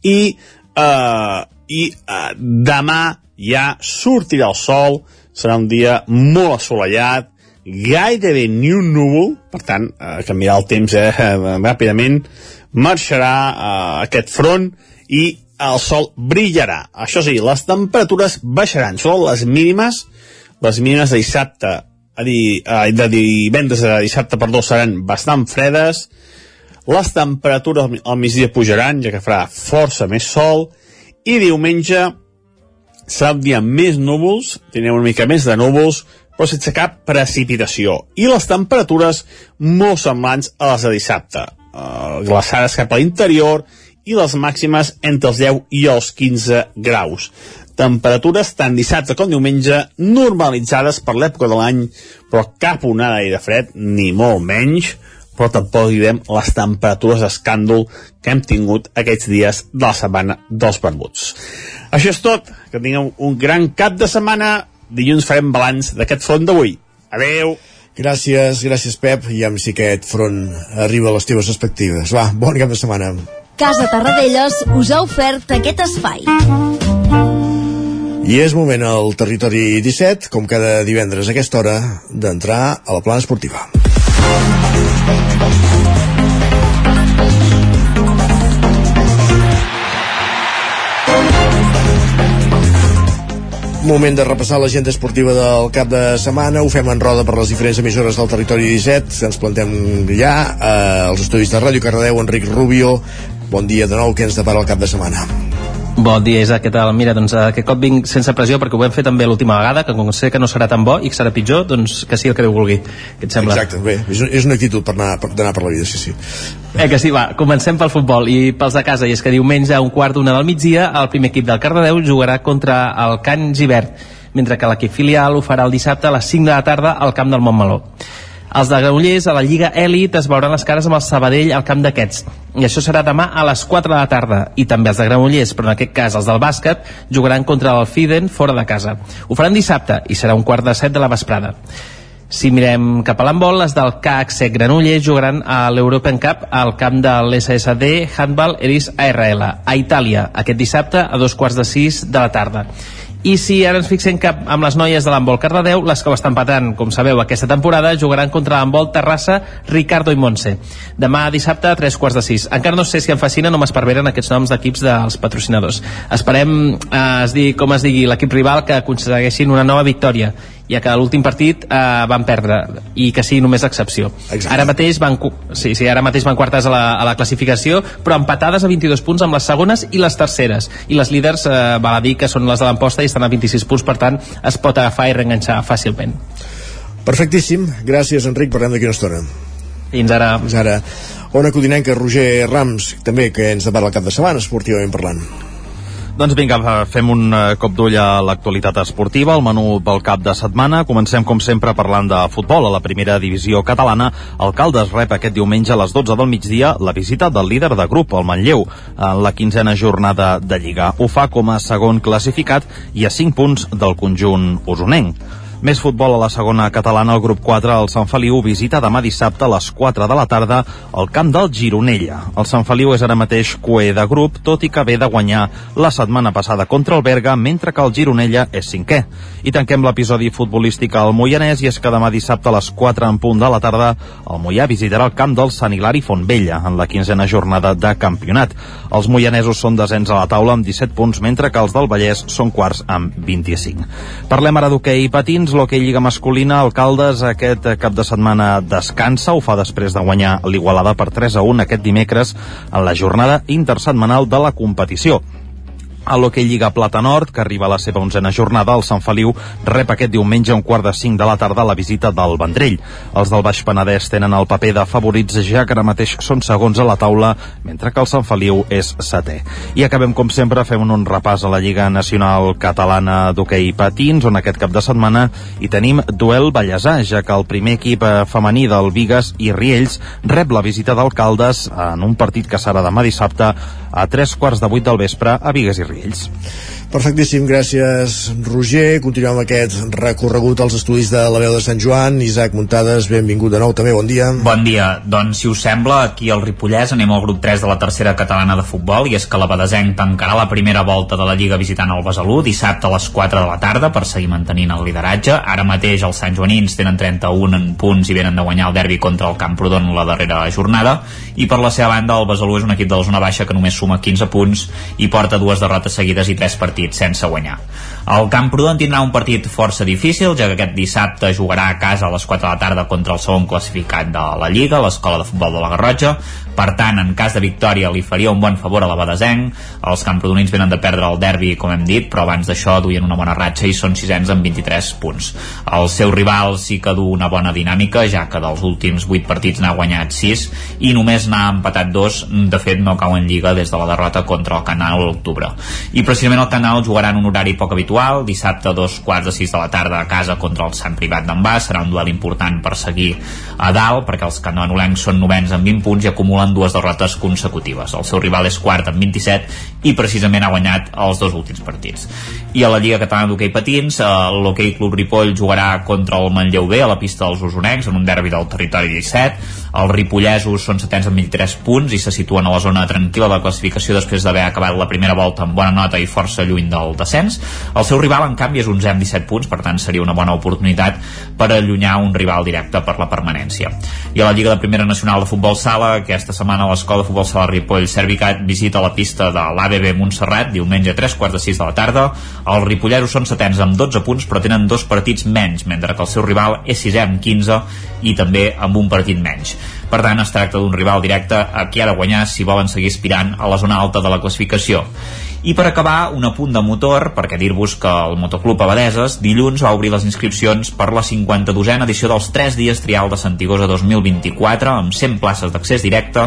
S16: i, eh, i eh, demà ja sortirà el sol, serà un dia molt assolellat, gairebé ni un núvol, per tant, eh, canviarà el temps eh, ràpidament, marxarà eh, aquest front i el sol brillarà. Això sí, les temperatures baixaran, són les mínimes, les mínimes de dissabte, a dir, eh, de divendres a dissabte, perdó, seran bastant fredes, les temperatures al migdia pujaran, ja que farà força més sol, i diumenge serà un dia més núvols, tindrem una mica més de núvols, però sense cap precipitació. I les temperatures molt semblants a les de dissabte. Uh, glaçades cap a l'interior i les màximes entre els 10 i els 15 graus. Temperatures tant dissabte com diumenge normalitzades per l'època de l'any, però cap onada de fred, ni molt menys, però tampoc direm les temperatures d'escàndol que hem tingut aquests dies de la setmana dels barbuts. Això és tot, que tingueu un gran cap de setmana, dilluns farem balanç d'aquest front d'avui. Adeu!
S1: Gràcies, gràcies Pep, i amb si aquest front arriba a les teves expectatives. Va, bon cap de setmana.
S15: Casa Tarradellas us ha ofert aquest espai.
S1: I és moment al Territori 17, com cada divendres a aquesta hora, d'entrar a la plana esportiva. Moment de repassar l'agenda esportiva del cap de setmana. Ho fem en roda per les diferents emissores del territori 17. Ens plantem ja eh, als estudis de Ràdio Cardedeu, Enric Rubio. Bon dia de nou, què ens depara el cap de setmana?
S9: Bon dia, Isaac, què tal? Mira, doncs aquest cop vinc sense pressió perquè ho vam fer també l'última vegada, que com sé que no serà tan bo i que serà pitjor, doncs que sigui el que Déu vulgui. Què et sembla?
S1: Exacte, bé, és, és una actitud per anar, per anar per la vida, sí, sí.
S9: Eh, que sí, va, comencem pel futbol i pels de casa, i és que diumenge a un quart d'una del migdia el primer equip del Cardedeu jugarà contra el Can Givert, mentre que l'equip filial ho farà el dissabte a les 5 de la tarda al camp del Montmeló. Els de Granollers a la Lliga Elite es veuran les cares amb el Sabadell al camp d'aquests. I això serà demà a les 4 de la tarda. I també els de Granollers, però en aquest cas els del bàsquet, jugaran contra el Fiden fora de casa. Ho faran dissabte i serà un quart de set de la vesprada. Si mirem cap a l'handbol, les del CAC Sec Granollers jugaran a l'European Cup al camp de l'SSD Handball Eris ARL, a Itàlia, aquest dissabte a dos quarts de sis de la tarda. I si ara ens fixem cap amb les noies de l'handbol Cardedeu, les que ho estan patant, com sabeu, aquesta temporada, jugaran contra l'handbol Terrassa, Ricardo i Montse. Demà dissabte a tres quarts de sis. Encara no sé si em fascinen o m'esperberen aquests noms d'equips dels patrocinadors. Esperem, eh, es digui, com es digui, l'equip rival que aconsegueixin una nova victòria ja que l'últim partit eh, van perdre i que sigui només excepció.
S1: Exacte.
S9: Ara mateix van sí, sí, ara mateix van quartes a la, a la classificació, però empatades a 22 punts amb les segones i les terceres. I les líders, eh, val a dir que són les de l'emposta i estan a 26 punts, per tant es pot agafar i reenganxar fàcilment.
S1: Perfectíssim. Gràcies, Enric. Parlem d'aquí una estona.
S9: Fins ara.
S1: Fins ara. Ona Codinenca, Roger Rams, també, que ens depara el cap de setmana, esportivament parlant.
S11: Doncs vinga, fem un eh, cop d'ull a l'actualitat esportiva, el menú pel cap de setmana. Comencem, com sempre, parlant de futbol. A la primera divisió catalana, el Caldes rep aquest diumenge a les 12 del migdia la visita del líder de grup, el Manlleu, en la quinzena jornada de Lliga. Ho fa com a segon classificat i a 5 punts del conjunt usonenc. Més futbol a la segona catalana, el grup 4, el Sant Feliu, visita demà dissabte a les 4 de la tarda al camp del Gironella. El Sant Feliu és ara mateix coer de grup, tot i que ve de guanyar la setmana passada contra el Berga, mentre que el Gironella és cinquè. I tanquem l'episodi futbolístic al Moianès, i és que demà dissabte a les 4 en punt de la tarda el Moià visitarà el camp del Sant Hilari Fontvella en la quinzena jornada de campionat. Els moianesos són desens a la taula amb 17 punts, mentre que els del Vallès són quarts amb 25. Parlem ara d'hoquei i patins, l'hoquei Lliga Masculina, Alcaldes aquest cap de setmana descansa, ho fa després de guanyar l'Igualada per 3 a 1 aquest dimecres en la jornada intersetmanal de la competició. A l'Hockey Lliga Plata Nord, que arriba a la seva onzena jornada, el Sant Feliu rep aquest diumenge a un quart de cinc de la tarda la visita del Vendrell. Els del Baix Penedès tenen el paper de favorits, ja que ara mateix són segons a la taula, mentre que el Sant Feliu és setè. I acabem, com sempre, fem un repàs a la Lliga Nacional Catalana d'Hockey Patins, on aquest cap de setmana hi tenim duel ballesà, ja que el primer equip eh, femení del Vigues i Riells rep la visita d'alcaldes en un partit que serà demà dissabte a tres quarts de vuit del vespre a Vigues i Riells. Wales.
S1: Perfectíssim, gràcies Roger. Continuem aquest recorregut als estudis de la veu de Sant Joan. Isaac Muntades, benvingut de nou també, bon dia.
S10: Bon dia. Doncs, si us sembla, aquí al Ripollès anem al grup 3 de la tercera catalana de futbol i és que la Badesenc tancarà la primera volta de la Lliga visitant el Besalú dissabte a les 4 de la tarda per seguir mantenint el lideratge. Ara mateix els Sant Joanins tenen 31 en punts i venen de guanyar el derbi contra el Camprodon la darrera jornada i per la seva banda el Besalú és un equip de la zona baixa que només suma 15 punts i porta dues derrotes seguides i tres partits partits sense guanyar. El Camprodon tindrà un partit força difícil, ja que aquest dissabte jugarà a casa a les 4 de la tarda contra el segon classificat de la Lliga, l'Escola de Futbol de la Garrotxa. Per tant, en cas de victòria li faria un bon favor a la Badesenc. Els camprodonins venen de perdre el derbi, com hem dit, però abans d'això duien una bona ratxa i són sisens amb 23 punts. El seu rival sí que du una bona dinàmica, ja que dels últims 8 partits n'ha guanyat 6 i només n'ha empatat 2. De fet, no cau en Lliga des de la derrota contra el Canal a l'octubre. I precisament el Canal jugarà en un horari poc habitual, dissabte a dos quarts de 6 de la tarda a casa contra el Sant Privat d'en. Serà un duel important per seguir a dalt, perquè els cananolencs són novens amb 20 punts i acumulen acumulen dues derrotes consecutives. El seu rival és quart amb 27 i precisament ha guanyat els dos últims partits. I a la Lliga Catalana d'Hockey Patins, eh, l'Hockey Club Ripoll jugarà contra el Manlleu B a la pista dels usonencs en un derbi del territori 17. Els ripollesos són setens amb 23 punts i se situen a la zona tranquil·la de la classificació després d'haver acabat la primera volta amb bona nota i força lluny del descens. El seu rival, en canvi, és 11 amb 17 punts, per tant seria una bona oportunitat per allunyar un rival directe per la permanència. I a la Lliga de Primera Nacional de Futbol Sala, aquesta setmana l'Escola de Futbol Sala Ripoll Servicat visita la pista de l'ABB Montserrat diumenge a 3 quarts de 6 de la tarda. Els ripolleros són setens amb 12 punts però tenen dos partits menys, mentre que el seu rival és sisè amb 15 i també amb un partit menys. Per tant, es tracta d'un rival directe a qui ha de guanyar si volen seguir aspirant a la zona alta de la classificació. I per acabar, un apunt de motor, perquè dir-vos que el Motoclub Abadeses dilluns va obrir les inscripcions per la 52a edició dels 3 dies trial de Santigosa 2024 amb 100 places d'accés directe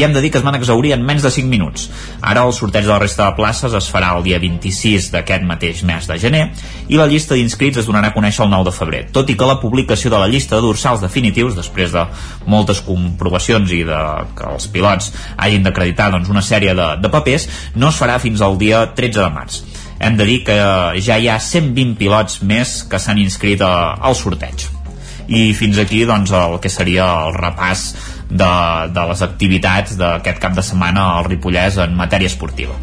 S10: i hem de dir que es van exaurir en menys de 5 minuts. Ara el sorteig de la resta de places es farà el dia 26 d'aquest mateix mes de gener i la llista d'inscrits es donarà a conèixer el 9 de febrer, tot i que la publicació de la llista de dorsals definitius, després de moltes comprovacions i de que els pilots hagin d'acreditar doncs, una sèrie de, de papers, no es farà fins al el dia 13 de març. Hem de dir que ja hi ha 120 pilots més que s'han inscrit a, al sorteig. I fins aquí doncs, el que seria el repàs de, de les activitats d'aquest cap de setmana al Ripollès en matèria esportiva.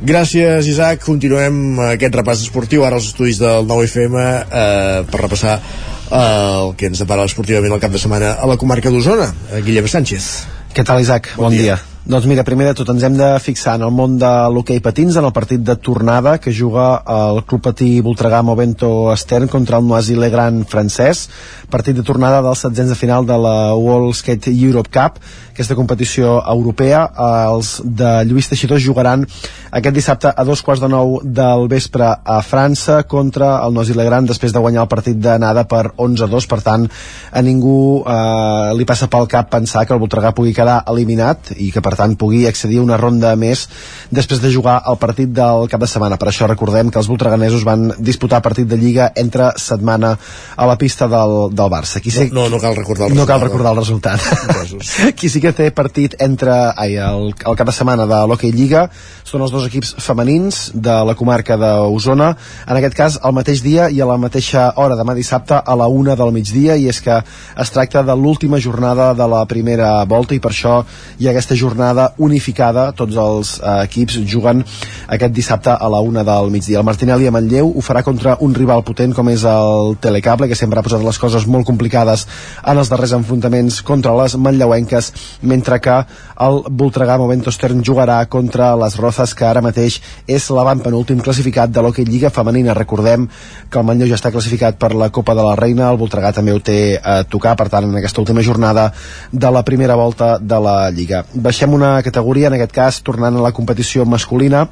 S1: Gràcies, Isaac. Continuem aquest repàs esportiu ara als estudis del 9FM eh, per repassar eh, el que ens depara esportivament el cap de setmana a la comarca d'Osona. Guillem Sánchez.
S31: Què tal, Isaac? Bon, bon dia. dia. Doncs mira, primer de tot ens hem de fixar en el món de l'hoquei patins, en el partit de tornada que juga el Club Patí Voltregà Movento Stern contra el Noisy Legrand francès, partit de tornada dels setzents de final de la World Skate Europe Cup, aquesta competició europea. Els de Lluís Teixidor jugaran aquest dissabte a dos quarts de nou del vespre a França contra el Noisy Legrand després de guanyar el partit d'anada per 11-2, per tant a ningú eh, li passa pel cap pensar que el Voltregà pugui quedar eliminat i que per per tant pugui accedir a una ronda més després de jugar el partit del cap de setmana. Per això recordem que els voltreganesos van disputar partit de Lliga entre setmana a la pista del, del Barça. Qui
S1: sí, no, no, no cal recordar el
S31: no resultat. cal recordar el resultat. Qui sí que té partit entre ai, el, el cap de setmana de l'Hockey Lliga són els dos equips femenins de la comarca d'Osona, en aquest cas el mateix dia i a la mateixa hora, demà dissabte a la una del migdia, i és que es tracta de l'última jornada de la primera volta i per això hi ha aquesta jornada jornada unificada, tots els eh, equips juguen aquest dissabte a la una del migdia. El Martinelli a Manlleu ho farà contra un rival potent com és el Telecable, que sempre ha posat les coses molt complicades en els darrers enfrontaments contra les manlleuenques, mentre que el Voltregà Momento Stern jugarà contra les Rozas, que ara mateix és l'avantpenúltim classificat de l'Hockey Lliga Femenina. Recordem que el Manlleu ja està classificat per la Copa de la Reina, el Voltregà també ho té a tocar, per tant, en aquesta última jornada de la primera volta de la Lliga. Baixem una categoria, en aquest cas tornant a la competició masculina,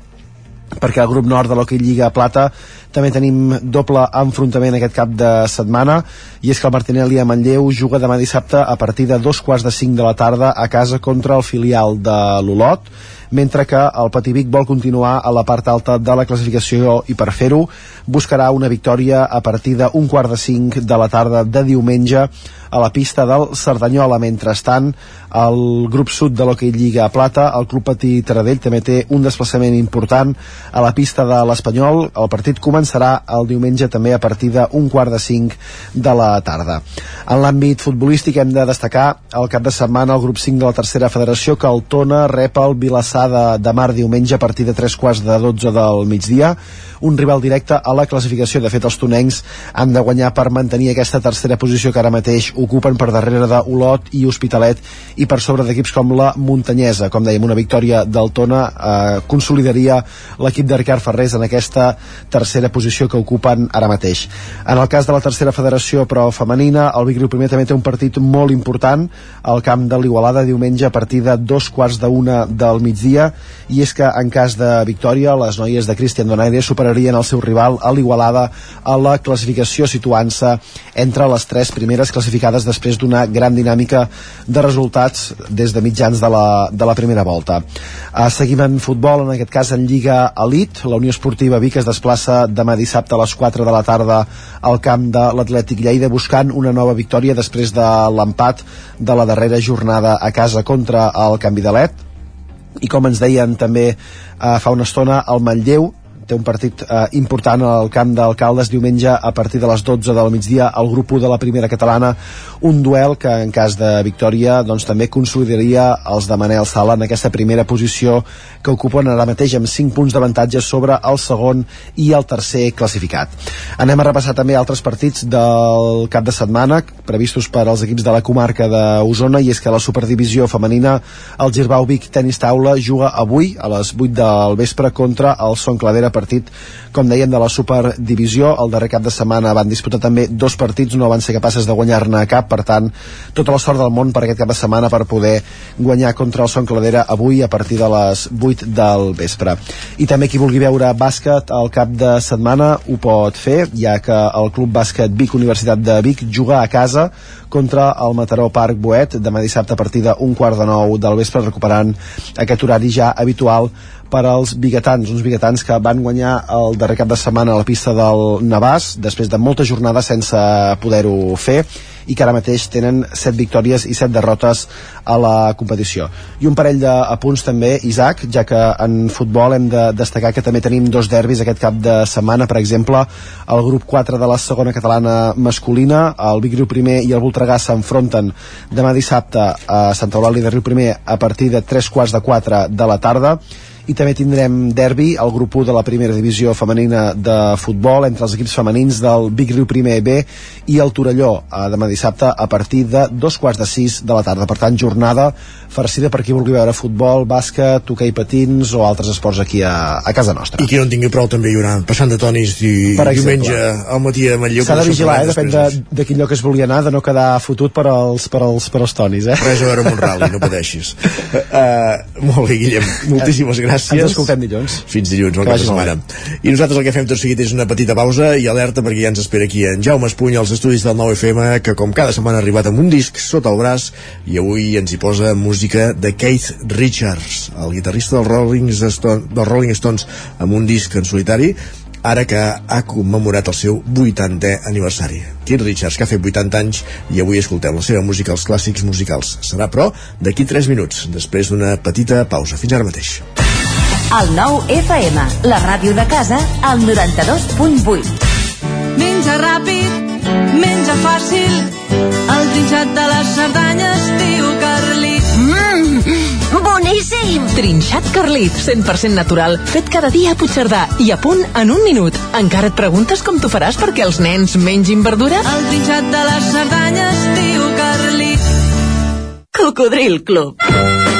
S31: perquè al grup nord de l'Hockey Lliga Plata també tenim doble enfrontament aquest cap de setmana i és que el Martinelli a Manlleu juga demà dissabte a partir de dos quarts de cinc de la tarda a casa contra el filial de l'Olot mentre que el Pativic vol continuar a la part alta de la classificació i per fer-ho buscarà una victòria a partir d'un quart de cinc de la tarda de diumenge a la pista del Cerdanyola. Mentrestant, el grup sud de l'Hockey Lliga Plata, el Club Patí Taradell també té un desplaçament important a la pista de l'Espanyol. El partit començarà el diumenge també a partir d'un quart de cinc de la tarda. En l'àmbit futbolístic hem de destacar el cap de setmana el grup 5 de la tercera federació que el Tona rep el Vilassar de, de Mar diumenge a partir de 3 quarts de 12 del migdia un rival directe a la classificació. De fet, els tonencs han de guanyar per mantenir aquesta tercera posició que ara mateix ocupen per darrere d'Olot i Hospitalet i per sobre d'equips com la Muntanyesa. Com dèiem, una victòria del Tona eh, consolidaria l'equip d'Arcard Ferrés en aquesta tercera posició que ocupen ara mateix. En el cas de la tercera federació, però femenina, el Vic Riu primer també té un partit molt important al camp de l'Igualada diumenge a partir de dos quarts d'una del migdia i és que en cas de victòria les noies de Cristian Donaire superarien el seu rival a l'Igualada a la classificació situant-se entre les tres primeres classificades després d'una gran dinàmica de resultats des de mitjans de la, de la primera volta. Uh, seguim en futbol, en aquest cas en Lliga Elite, la Unió Esportiva Vic es desplaça demà dissabte a les 4 de la tarda al camp de l'Atlètic Lleida buscant una nova victòria després de l'empat de la darrera jornada a casa contra el Canvi de Let i com ens deien també eh, fa una estona el Manlleu té un partit eh, important al camp d'alcaldes diumenge a partir de les 12 del migdia al grup 1 de la primera catalana un duel que en cas de victòria doncs també consolidaria els de Manel Sala en aquesta primera posició que ocupen ara mateix amb 5 punts d'avantatge sobre el segon i el tercer classificat. Anem a repassar també altres partits del cap de setmana previstos per als equips de la comarca d'Osona i és que la superdivisió femenina el Girbau Vic Tenis Taula juga avui a les 8 del vespre contra el Son Cladera partit, com dèiem, de la Superdivisió. El darrer cap de setmana van disputar també dos partits, no van ser capaces de guanyar-ne cap, per tant, tota la sort del món per aquest cap de setmana per poder guanyar contra el Son Cladera avui a partir de les 8 del vespre. I també qui vulgui veure bàsquet al cap de setmana ho pot fer, ja que el Club Bàsquet Vic Universitat de Vic juga a casa contra el Mataró Parc Boet. Demà dissabte a partir d'un quart de nou del vespre recuperant aquest horari ja habitual per als biguetans, uns biguetans que van guanyar el darrer cap de setmana a la pista del Navàs, després de moltes jornades sense poder-ho fer, i que ara mateix tenen 7 victòries i 7 derrotes a la competició. I un parell d'apunts també, Isaac, ja que en futbol hem de destacar que també tenim dos derbis aquest cap de setmana, per exemple, el grup 4 de la segona catalana masculina, el Vic Riu Primer i el Voltregà s'enfronten demà dissabte a Santa Eulàlia de Riu Primer a partir de 3 quarts de 4 de la tarda i també tindrem derbi, el grup 1 de la primera divisió femenina de futbol entre els equips femenins del Big Riu primer B i el Torelló eh, demà dissabte a partir de dos quarts de sis de la tarda. Per tant, jornada farcida per qui vulgui veure futbol, bàsquet, tocar patins o altres esports aquí a, a casa nostra.
S1: I qui no en tingui prou també hi haurà passant de tonis i
S31: Per exemple.
S1: diumenge al matí a Manlleu.
S31: S'ha de vigilar, eh? depèn de, de quin lloc es vulgui anar, de no quedar fotut per als, per als, per als tonis, eh?
S1: Res a veure amb un rally, no pateixis. Uh, molt bé, Guillem, moltíssimes gràcies.
S31: Ens escoltem dilluns.
S1: Fins dilluns, bon
S31: Que
S1: cap de setmana. I nosaltres el que fem tot seguit és una petita pausa i alerta perquè ja ens espera aquí en Jaume Espuny als estudis del 9FM que com cada setmana ha arribat amb un disc sota el braç i avui ens hi posa música de Keith Richards, el guitarrista dels Rolling, Stone, dels Rolling Stones amb un disc en solitari ara que ha commemorat el seu 80è aniversari. Keith Richards, que ha fet 80 anys, i avui escoltem la seva música, els clàssics musicals. Serà, però, d'aquí 3 minuts, després d'una petita pausa. Fins ara mateix.
S17: El nou FM, la ràdio de casa, al 92.8.
S32: Menja ràpid, menja fàcil, el trinxat de les Cerdanyes, diu Carlit.
S17: Mmm, boníssim!
S33: Trinxat Carlit, 100% natural, fet cada dia a Puigcerdà i a punt en un minut. Encara et preguntes com t'ho faràs perquè els nens mengin verdura?
S32: El trinxat de les Cerdanyes, diu Carlit.
S17: Cocodril Club.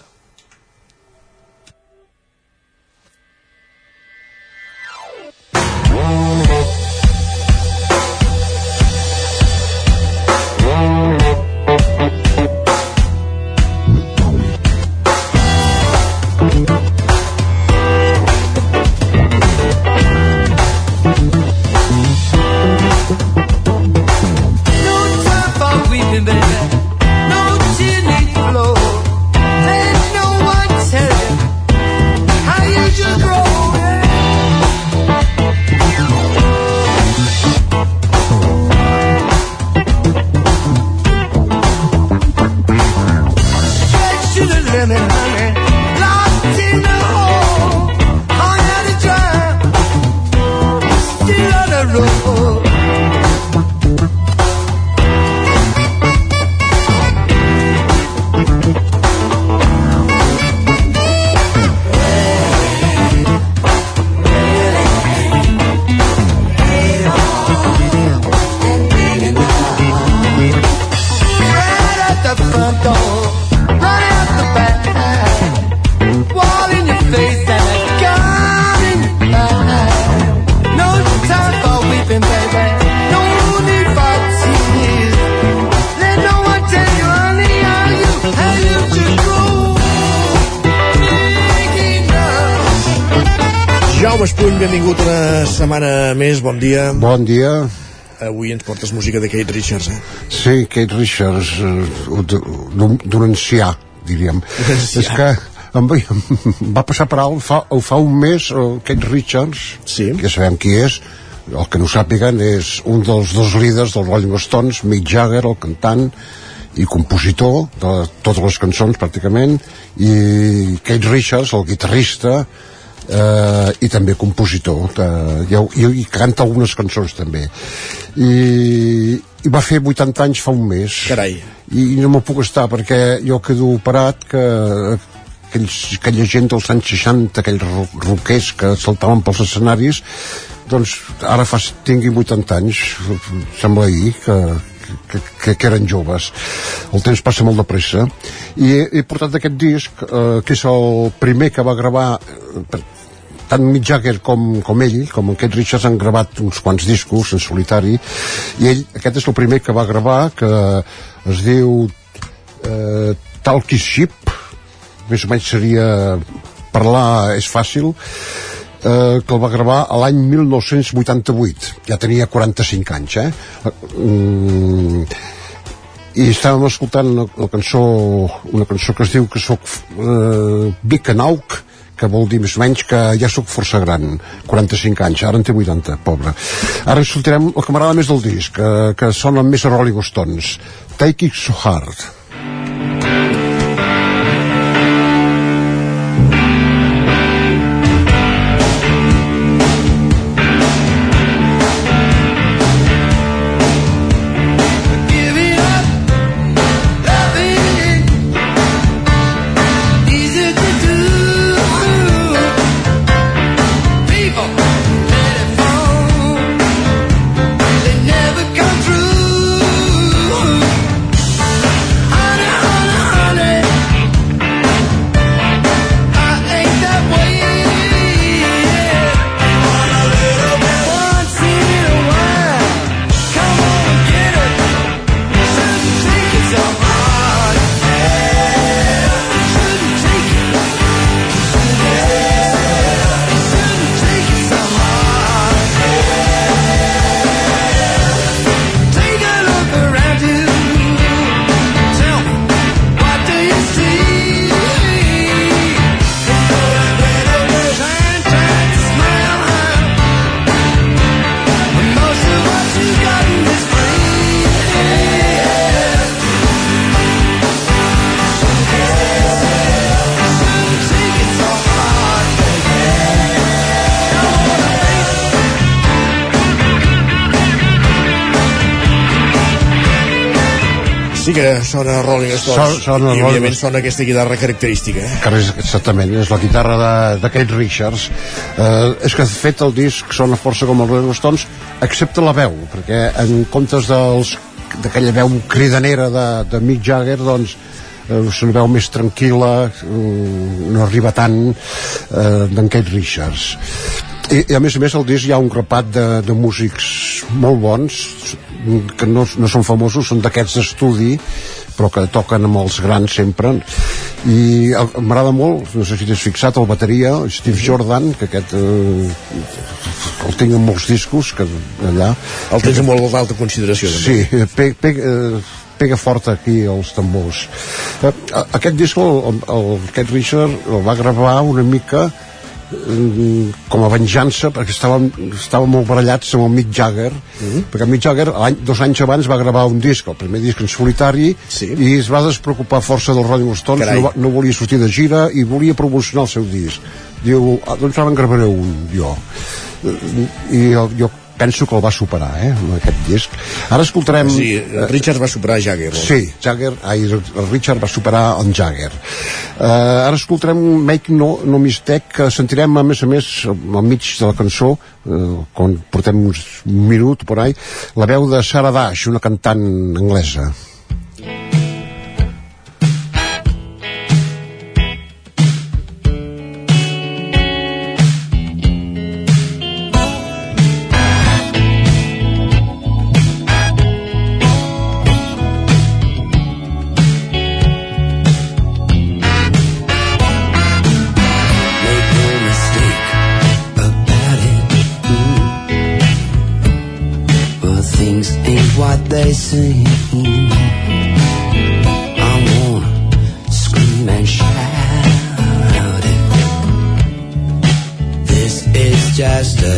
S34: Bon dia.
S35: Bon dia.
S34: Avui ens portes música de Kate Richards, eh?
S35: Sí, Kate Richards, eh, d'un d'un ancià, diríem.
S34: ancià.
S35: És que em va, em va passar per alt fa, fa un mes el Kate Richards,
S34: sí.
S35: que sabem qui és, el que no sàpiguen és un dels dos líders dels Rolling Stones, Mick Jagger, el cantant, i compositor de totes les cançons pràcticament i Kate Richards, el guitarrista eh, i també compositor de, i, i, i canta algunes cançons també. I, i va fer 80 anys fa un mes.
S34: Carai.
S35: i no m'ho puc estar perquè jo quedo parat que aquells, aquella gent dels anys 60 aquells ro- roquers que saltaven pels escenaris doncs ara fa, tinguin 80 anys. Sembla ahir que, que, que, que eren joves. El temps passa molt de pressa. I he, he portat aquest disc eh, que és el primer que va gravar eh, per- tant Mick Jagger com, com ell, com aquest Richards han gravat uns quants discos en solitari. I ell, aquest és el primer que va gravar que es diu eh, Talk is Ship més o menys seria parlar és fàcil eh, que el va gravar a l'any 1988 ja tenia 45 anys eh? Mm, i estàvem escoltant una, una cançó una cançó que es diu que soc eh, Vic Anauk que vol dir més o menys que ja sóc força gran 45 anys, ara en té 80 pobre. Ara escoltarem el que m'agrada més del disc que, que sona més a Rolling Stones Take It So Hard
S1: que sona Rolling Stones.
S35: So- sona
S1: i
S35: Rolling
S1: òbviament sona aquesta guitarra característica eh?
S35: que és, exactament, és la guitarra de, de Kate Richards. Eh, és que de fet el disc sona força com els Rolling Stones excepte la veu perquè en comptes dels d'aquella veu cridanera de, de Mick Jagger doncs eh, és una veu més tranquil·la eh, no arriba tant eh, d'en Kate Richards. I, i a més a més al disc hi ha un grapat de, de músics molt bons que no, no són famosos, són d'aquests d'estudi però que toquen amb els grans sempre. I m'agrada molt no sé si t'has fixat, el bateria Steve Jordan, que aquest eh, el tinc en molts discos que allà.
S1: El tens en molt d'alta consideració
S35: sí, pe, pe, eh, pega fort aquí els tambors. Eh, aquest disc el, el, el Cat Richard el va gravar una mica com a venjança perquè estàvem, estàvem molt barallats amb el Mick Jagger
S1: Mhm.
S35: perquè el Mick Jagger any, dos anys abans va gravar un disc, el primer disc en solitari sí. i es va despreocupar força dels Rolling Stones
S1: Carai.
S35: no, no volia sortir de gira i volia promocionar el seu disc diu, ah, doncs ara en gravaré un jo i jo, jo penso que el va superar eh, aquest disc ara escoltarem
S1: sí, Richard va superar Jagger no?
S35: Sí, Jagger, ai, el Richard va superar en Jagger. Uh, ara escoltarem Make No, no Mistake, que sentirem a més a més al mig de la cançó, uh, quan portem uns un minut por ahí, la veu de Sarah Dash, una cantant anglesa.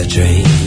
S36: A dream.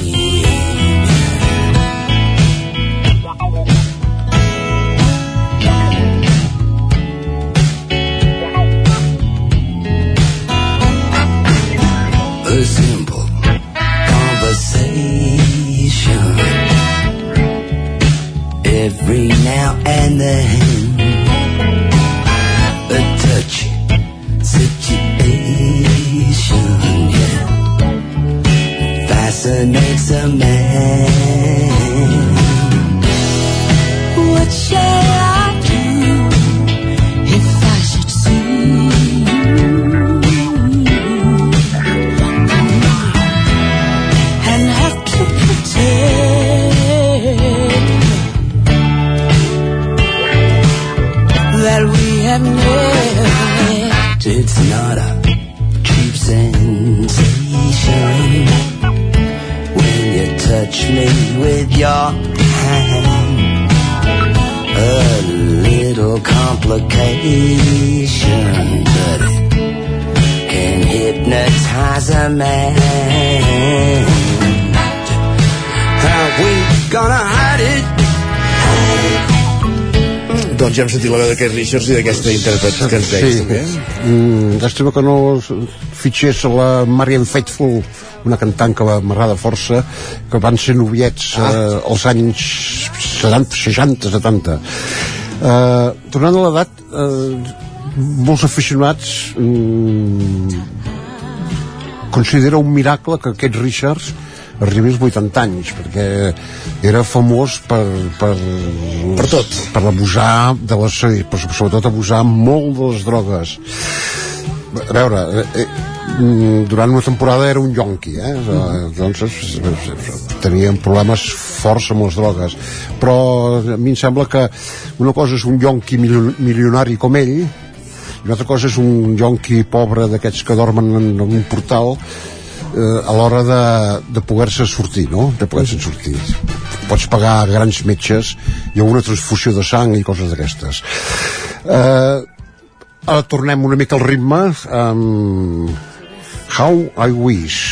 S1: Ja hem sentit la veu de Keith Richards i d'aquesta intèrpret que ens deies,
S35: Sí,
S1: també.
S35: mm, llàstima que no fitxés la Marian Faithful, una cantant que va m'agrada força, que van ser noviets ah. eh, als anys 70, 60, 70. Eh, tornant a l'edat, eh, molts aficionats mm, considera un miracle que aquest Richards arribi als 80 anys perquè era famós per per,
S1: Per tot.
S35: per abusar de les però sobretot abusar molt de les drogues a veure eh, eh, durant una temporada era un yonqui eh? doncs eh, tenien problemes forts amb les drogues però a mi em sembla que una cosa és un yonqui milio- milionari com ell i una altra cosa és un yonqui pobre d'aquests que dormen en, en un portal eh, a l'hora de, de poder-se sortir, no? De poder-se sortir. Pots pagar grans metges i alguna transfusió de sang i coses d'aquestes. Eh, ara tornem una mica al ritme amb How I Wish.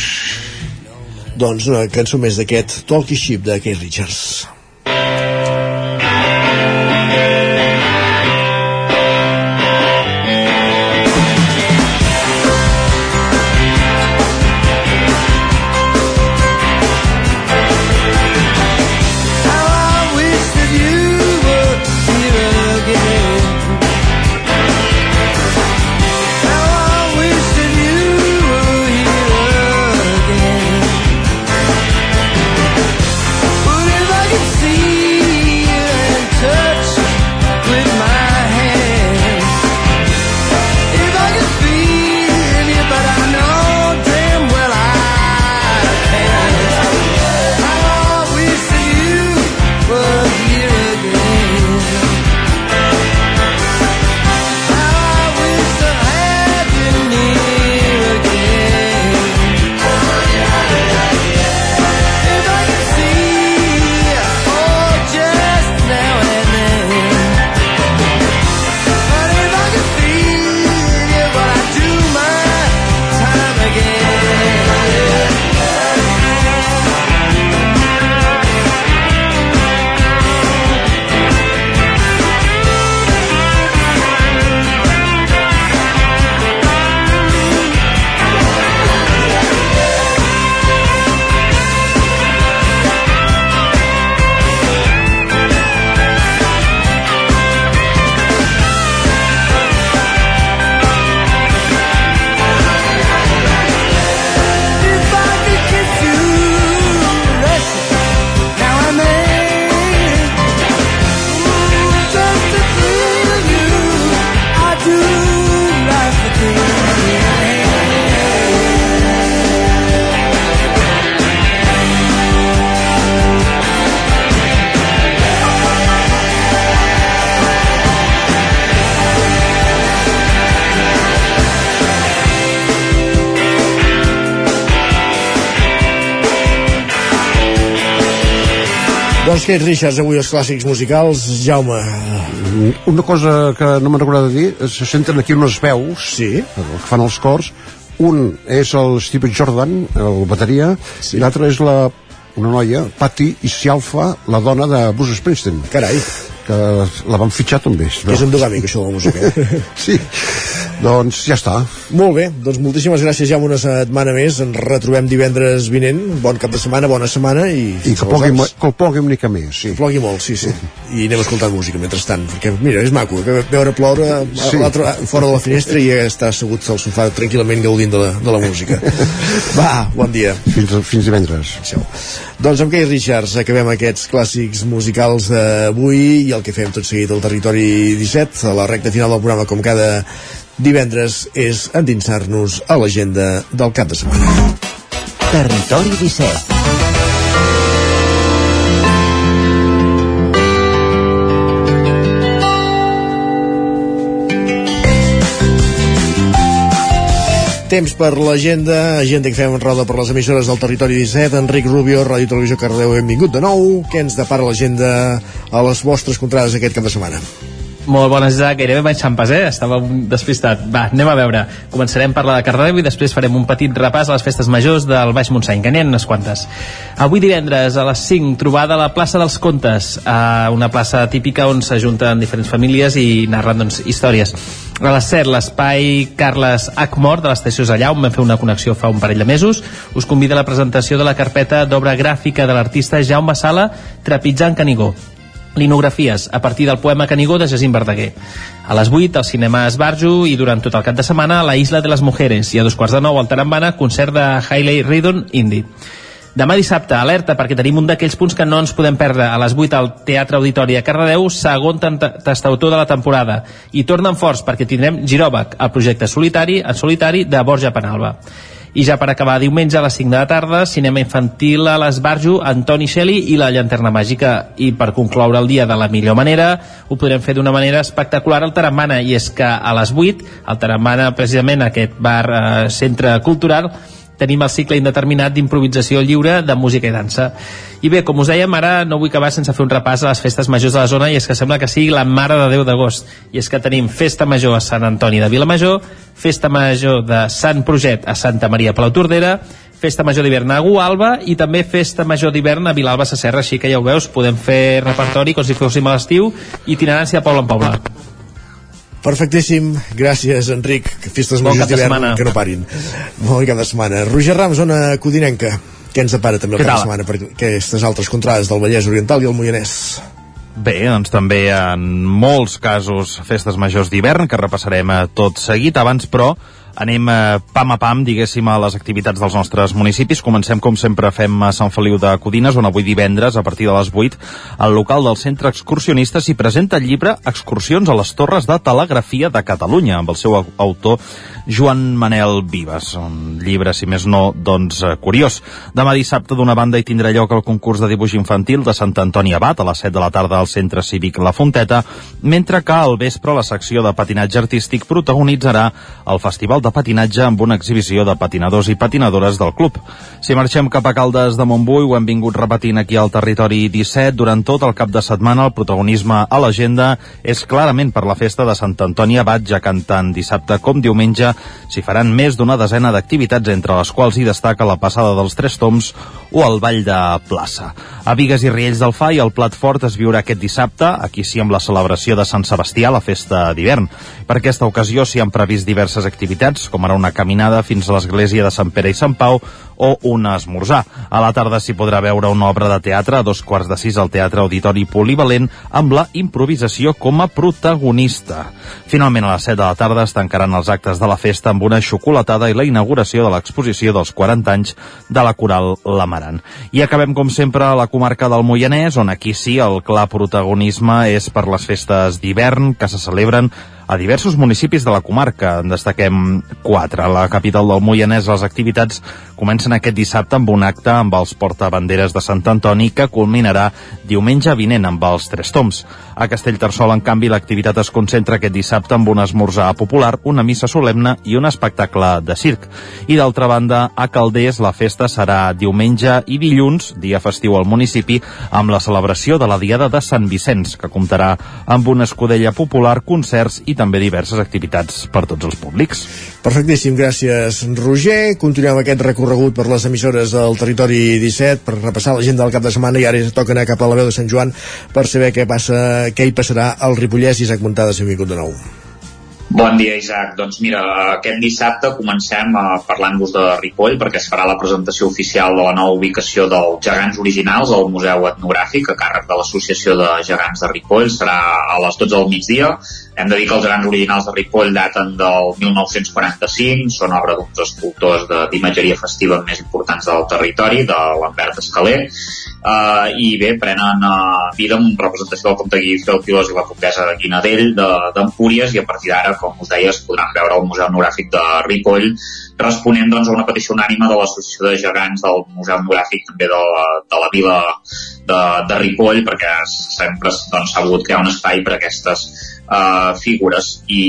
S1: Doncs una cançó més d'aquest Talkie Ship de Keith Richards. Keith Richards, avui els clàssics musicals. Jaume,
S35: Una cosa que no me'n recordat de dir, se senten aquí unes veus
S1: sí.
S35: que fan els cors. Un és el Steve Jordan, el bateria, sí. i l'altre és la, una noia, Patty Isialfa, la dona de Bruce Springsteen.
S1: Carai.
S35: Que la van fitxar també.
S1: que és endogàmic, això de la música.
S35: Sí. Doncs ja està.
S1: Molt bé, doncs moltíssimes gràcies, Jaume, una setmana més. Ens retrobem divendres vinent. Bon cap de setmana, bona setmana. I,
S35: I que plogui, que plogui una mica més, sí.
S1: Que plogui molt, sí, sí. I anem escoltant música mentrestant, perquè, mira, és maco, que veure ploure a
S35: Sí.
S1: l'altre fora de la finestra i estar assegut al sofà tranquil·lament gaudint de la, de la música. Va, bon dia.
S35: Fins, fins divendres.
S1: Això. Doncs amb Keith Richards acabem aquests clàssics musicals d'avui i el que fem tot seguit al Territori 17, a la recta final del programa, com cada divendres, és endinsar-nos a l'agenda del cap de setmana.
S37: Territori 17
S1: Temps per l'agenda, agenda que fem en roda per les emissores del territori 17. Enric Rubio, Ràdio Televisió Cardeu, benvingut de nou. Què ens depara l'agenda a les vostres contrades aquest cap de setmana?
S9: Molt bones, Isaac. Gairebé vaig xampes, eh? Estava despistat. Va, anem a veure. Començarem per la de Cardedeu i després farem un petit repàs a les festes majors del Baix Montseny, que n'hi ha unes quantes. Avui divendres a les 5, trobada a la plaça dels Contes, a una plaça típica on s'ajunten diferents famílies i narren doncs, històries. A les 7, l'espai Carles Acmor de l'estació allà, on vam fer una connexió fa un parell de mesos. Us convida a la presentació de la carpeta d'obra gràfica de l'artista Jaume Sala, Trepitjant Canigó linografies a partir del poema Canigó de Jacint Verdaguer. A les 8 al cinema Esbarjo i durant tot el cap de setmana a la Isla de les Mujeres i a dos quarts de nou al Tarambana concert de Hailey Ridon Indie. Demà dissabte, alerta, perquè tenim un d'aquells punts que no ens podem perdre. A les 8 al Teatre Auditori a Cardedeu, segon tastautor de la temporada. I tornen forts, perquè tindrem Giròbac, el projecte solitari en solitari de Borja Penalba. I ja per acabar, diumenge a les 5 de la tarda, cinema infantil a l'Esbarjo, Antoni Xeli i la Llanterna Màgica. I per concloure el dia de la millor manera, ho podrem fer d'una manera espectacular al Tarambana, i és que a les 8, al Tarambana, precisament aquest bar eh, centre cultural, tenim el cicle indeterminat d'improvisació lliure de música i dansa. I bé, com us dèiem, ara no vull acabar sense fer un repàs a les festes majors de la zona i és que sembla que sigui la Mare de Déu d'agost. I és que tenim Festa Major a Sant Antoni de Vilamajor, Festa Major de Sant Proget a Santa Maria Palau Tordera, Festa Major d'hivern a Gualba i també Festa Major d'hivern a Vilalba Sasserra, així que ja ho veus, podem fer repertori com si fóssim a l'estiu itinerància poble en poble.
S1: Perfectíssim, gràcies Enric. Que festes
S9: Bon
S1: majors d'hivern que no parin. Bon cap de setmana. Roger Rams, zona codinenca. Què ens depara també el cap de setmana per aquestes altres contrades del Vallès Oriental i el Moianès?
S11: Bé, doncs també en molts casos festes majors d'hivern que repassarem eh, tot seguit. Abans, però, anem eh, pam a pam, diguéssim, a les activitats dels nostres municipis. Comencem, com sempre, fem a Sant Feliu de Codines, on avui divendres, a partir de les 8, al local del Centre Excursionista s'hi presenta el llibre Excursions a les Torres de Telegrafia de Catalunya, amb el seu au- autor Joan Manel Vives. Un llibre, si més no, doncs, eh, curiós. Demà dissabte, d'una banda, hi tindrà lloc el concurs de dibuix infantil de Sant Antoni Abat a les 7 de la tarda al Centre Cívic La Fonteta, mentre que al vespre la secció de patinatge artístic protagonitzarà el Festival de Patinatge amb una exhibició de patinadors i patinadores del club. Si marxem cap a Caldes de Montbui, ho hem vingut repetint aquí al territori 17, durant tot el cap de setmana el protagonisme a l'agenda és clarament per la festa de Sant Antoni Abat, ja que tant dissabte com diumenge s'hi faran més d'una desena d'activitats, entre les quals hi destaca la passada dels Tres Toms o el Ball de Plaça. A Vigues i Riells del Fai el plat fort es viurà aquest dissabte, aquí sí amb la celebració de Sant Sebastià, la festa d'hivern. Per aquesta ocasió s'hi han previst diverses activitats, com ara una caminada fins a l'església de Sant Pere i Sant Pau o un esmorzar. A la tarda s'hi podrà veure una obra de teatre a dos quarts de sis al Teatre Auditori Polivalent amb la improvisació com a protagonista. Finalment, a les 7 de la tarda es tancaran els actes de la festa amb una xocolatada i la inauguració de l'exposició dels 40 anys de la Coral Lamaran. I acabem, com sempre, a la comarca del Moianès, on aquí sí el clar protagonisme és per les festes d'hivern que se celebren a diversos municipis de la comarca. En destaquem quatre. A la capital del Moianès les activitats comencen aquest dissabte amb un acte amb els portabanderes de Sant Antoni que culminarà diumenge vinent amb els Tres Toms. A Castellterçol, en canvi, l'activitat es concentra aquest dissabte amb un esmorzar popular, una missa solemne i un espectacle de circ. I d'altra banda, a Calders la festa serà diumenge i dilluns, dia festiu al municipi, amb la celebració de la Diada de Sant Vicenç, que comptarà amb una escudella popular, concerts i també diverses activitats per tots els públics.
S1: Perfectíssim, gràcies Roger. Continuem aquest recorregut per les emissores del territori 17 per repassar l'agenda del cap de setmana i ara toca anar cap a la veu de Sant Joan per saber què passa, què hi passarà al Ripollès i Isaac Montades, benvingut de nou.
S10: Bon dia, Isaac. Doncs mira, aquest dissabte comencem uh, parlant-vos de Ripoll perquè es farà la presentació oficial de la nova ubicació dels gegants originals al Museu Etnogràfic a càrrec de l'Associació de Gegants de Ripoll. Serà a les 12 del migdia. Hem de dir que els gegants originals de Ripoll daten del 1945, són obra d'uns escultors d'imatgeria festiva més importants del territori, de Lambert Escaler, uh, i bé, prenen uh, vida amb representació del comte Guifre, el Pilós i la comtessa de Guinadell de- d'Empúries i a partir d'ara, com us deia, es podran veure al Museu Etnogràfic de Ripoll responent doncs, a una petició unànima de l'Associació de Gegants del Museu Etnogràfic també de la, de la vila de, de Ripoll perquè sempre doncs, s'ha volgut crear un espai per aquestes uh, figures i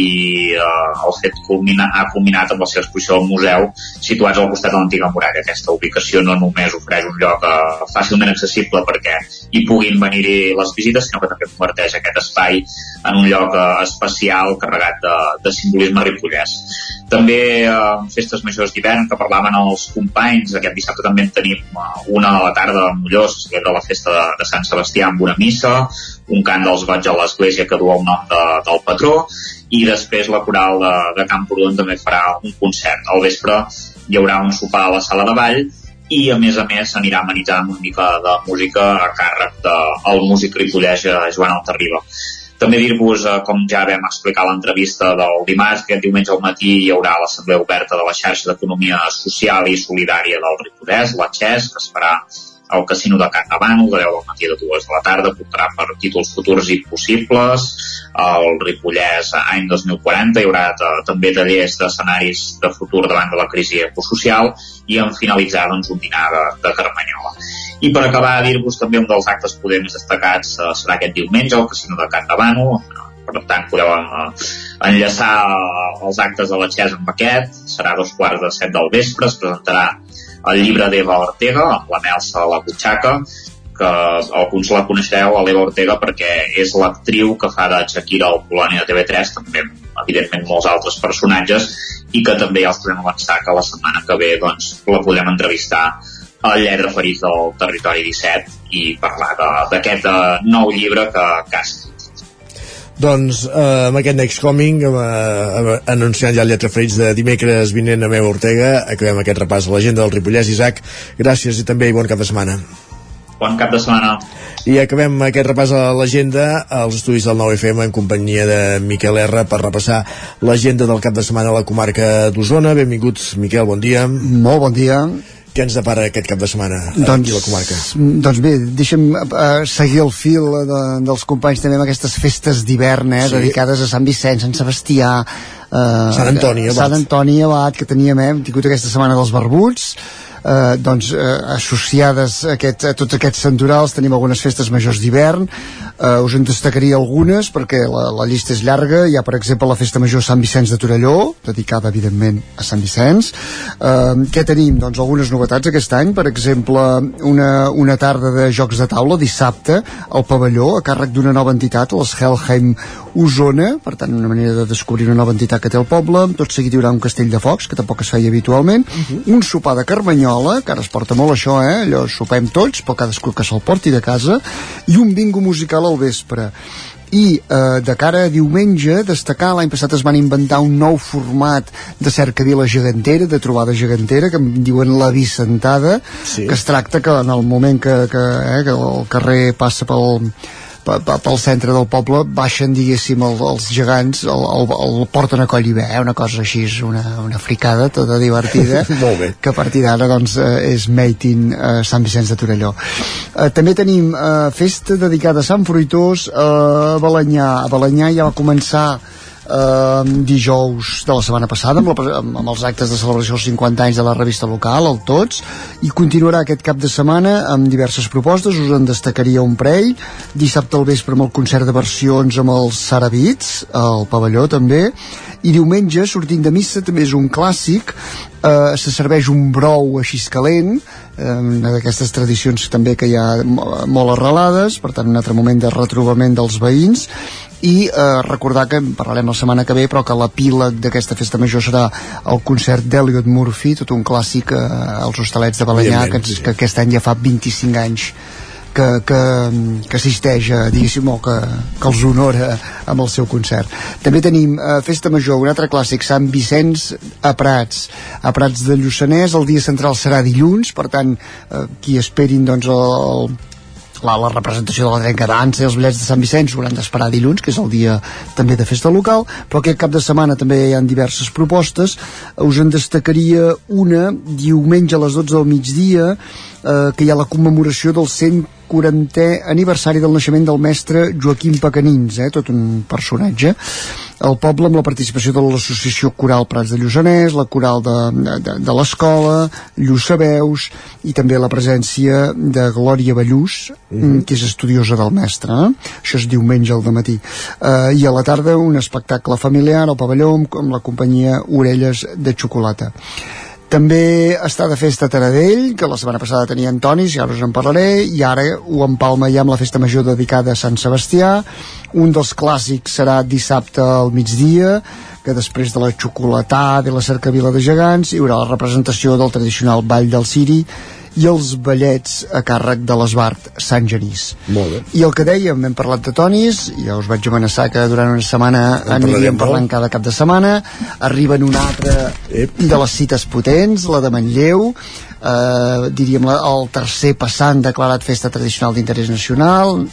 S10: eh, el fet culmina, ha culminat amb la seva exposició al museu situats al costat de l'antiga muralla. Aquesta ubicació no només ofereix un lloc eh, fàcilment accessible perquè hi puguin venir-hi les visites, sinó que també converteix aquest espai en un lloc eh, especial carregat de, de simbolisme ripollès. També eh, festes majors d'hivern que parlaven els companys, aquest dissabte també en tenim eh, una a la tarda a Molló, se celebra la festa de, de Sant Sebastià amb una missa, un cant dels goig a l'església que du el nom de, del patró, i després la coral de, de Camprodon també farà un concert. Al vespre hi haurà un sopar a la sala de ball i a més a més s'anirà amenitzant una mica de música a càrrec del músic ripollès eh, Joan Altarriba. També dir-vos, eh, com ja vam explicar a l'entrevista del dimarts, que diumenge al matí hi haurà l'assemblea oberta de la xarxa d'economia social i solidària del Ripollès, la XES, que es farà al Casino de Can Davant, de 10 del matí a 2 de la tarda, portarà per títols futurs i possibles. El Ripollès, any 2040, hi haurà també tallers d'escenaris de futur davant de la crisi ecosocial i en finalitzar doncs, un dinar de, de Carmanyola. I per acabar, dir-vos també un dels actes poder més destacats eh, serà aquest diumenge al Casino de Can Davano, per tant podeu eh, enllaçar els actes de la XES amb aquest, serà dos quarts de set del vespre, es presentarà el llibre d'Eva Ortega, amb la Melsa a la butxaca, que alguns la coneixereu, a l'Eva Ortega, perquè és l'actriu que fa de Shakira al Polònia de TV3, també evidentment molts altres personatges, i que també ja els podem avançar que la setmana que ve doncs, la podem entrevistar al llet referit del Territori 17 i parlar d'aquest uh, nou llibre que, que ha
S1: doncs eh, amb aquest Next Coming eh, anunciant ja el lletra ferits de dimecres vinent a Meu Ortega acabem aquest repàs a l'agenda del Ripollès Isaac, gràcies i també i bon cap de setmana
S10: Bon cap de setmana
S1: i acabem aquest repàs a l'agenda als estudis del 9FM en companyia de Miquel R per repassar l'agenda del cap de setmana a la comarca d'Osona. Benvinguts, Miquel, bon dia.
S38: Molt bon dia.
S1: Què ens depara aquest cap de setmana
S38: doncs,
S1: aquí a la comarca?
S38: Doncs bé, deixa'm uh, seguir el fil de, dels companys també amb aquestes festes d'hivern eh, sí. dedicades a Sant Vicenç, Sant Sebastià,
S1: Uh, Sant Antoni
S38: Abat. Sant Antoni Abat, que teníem, eh, hem tingut aquesta setmana dels barbuts, eh, doncs, eh, associades a, aquest, a tots aquests santorals tenim algunes festes majors d'hivern. Eh, us en destacaria algunes perquè la, la llista és llarga. Hi ha per exemple la festa major Sant Vicenç de Torelló dedicada evidentment a Sant Vicenç. Eh, què tenim? doncs algunes novetats aquest any. Per exemple una, una tarda de jocs de taula dissabte al pavelló a càrrec d'una nova entitat les Helheim Osona. Per tant una manera de descobrir una nova entitat que té el poble. Tot seguit hi haurà un castell de focs que tampoc es feia habitualment. Uh -huh. un sopar de Carmanyola que ara es porta molt això eh? allò sopem tots però cadascú que se'l porti de casa i un bingo musical al vespre i eh, de cara a diumenge destacar, l'any passat es van inventar un nou format de cercavila gegantera de trobada gegantera, que en diuen la bicentada, sí. que es tracta que en el moment que, que, eh, que el carrer passa pel, pel centre del poble baixen diguéssim el, els gegants el, el, el porten a coll i bé eh? una cosa així, una, una fricada tota divertida que a partir d'ara doncs, eh, és Made in eh, Sant Vicenç de Torelló. Eh, també tenim eh, festa dedicada a Sant Fruitós eh, a Balanyà a Balanyà ja va començar eh, dijous de la setmana passada amb, la, amb, amb els actes de celebració dels 50 anys de la revista local, el Tots i continuarà aquest cap de setmana amb diverses propostes, us en destacaria un parell. Dissabte al vespre amb el concert de versions amb els Sarabits al pavelló també i diumenge sortint de missa també és un clàssic. Eh, se serveix un brou així calent eh, d'aquestes tradicions també que hi ha molt arrelades per tant un altre moment de retrobament dels veïns. I eh, recordar que en parlarem la setmana que ve però que l'epíleg d'aquesta festa major serà el concert d'Eliot Murphy tot un clàssic eh, als hostalets de Balanyà que, que aquest any ja fa 25 anys que, que, que assisteix a, diguéssim, o que, que els honora amb el seu concert. També tenim eh, Festa Major, un altre clàssic, Sant Vicenç a Prats, a Prats de Lluçanès, el dia central serà dilluns, per tant, eh, qui esperin doncs, el, la, la representació de la trenca dansa i els bitllets de Sant Vicenç hauran d'esperar dilluns, que és el dia també de festa local, però aquest cap de setmana també hi ha diverses propostes. Us en destacaria una diumenge a les 12 del migdia, eh, que hi ha la commemoració dels 100 40è aniversari del naixement del mestre Joaquim Pacanins, eh, tot un personatge. El poble amb la participació de l'associació Coral Prats de Lluçanès, la Coral de, de, de l'escola, Lluçaveus i també la presència de Glòria Ballús, mm -hmm. que és estudiosa del mestre. Eh? Això és diumenge al matí. Uh, I a la tarda un espectacle familiar al pavelló amb, amb la companyia Orelles de Xocolata. També està de festa Taradell, que la setmana passada tenia Antonis, i ara us en parlaré, i ara ho empalma ja amb la festa major dedicada a Sant Sebastià. Un dels clàssics serà dissabte al migdia, que després de la xocolatada i la cercavila de gegants hi haurà la representació del tradicional Ball del Ciri i els ballets a càrrec de l'Esbart Sant Genís.
S1: Molt bé.
S38: I el que dèiem, hem parlat de tonis, ja us vaig amenaçar que durant una setmana
S1: En
S38: aniríem parlant cada cap de setmana, arriben una altra de les cites potents, la de Manlleu, eh, diríem la, el tercer passant declarat festa tradicional d'interès nacional,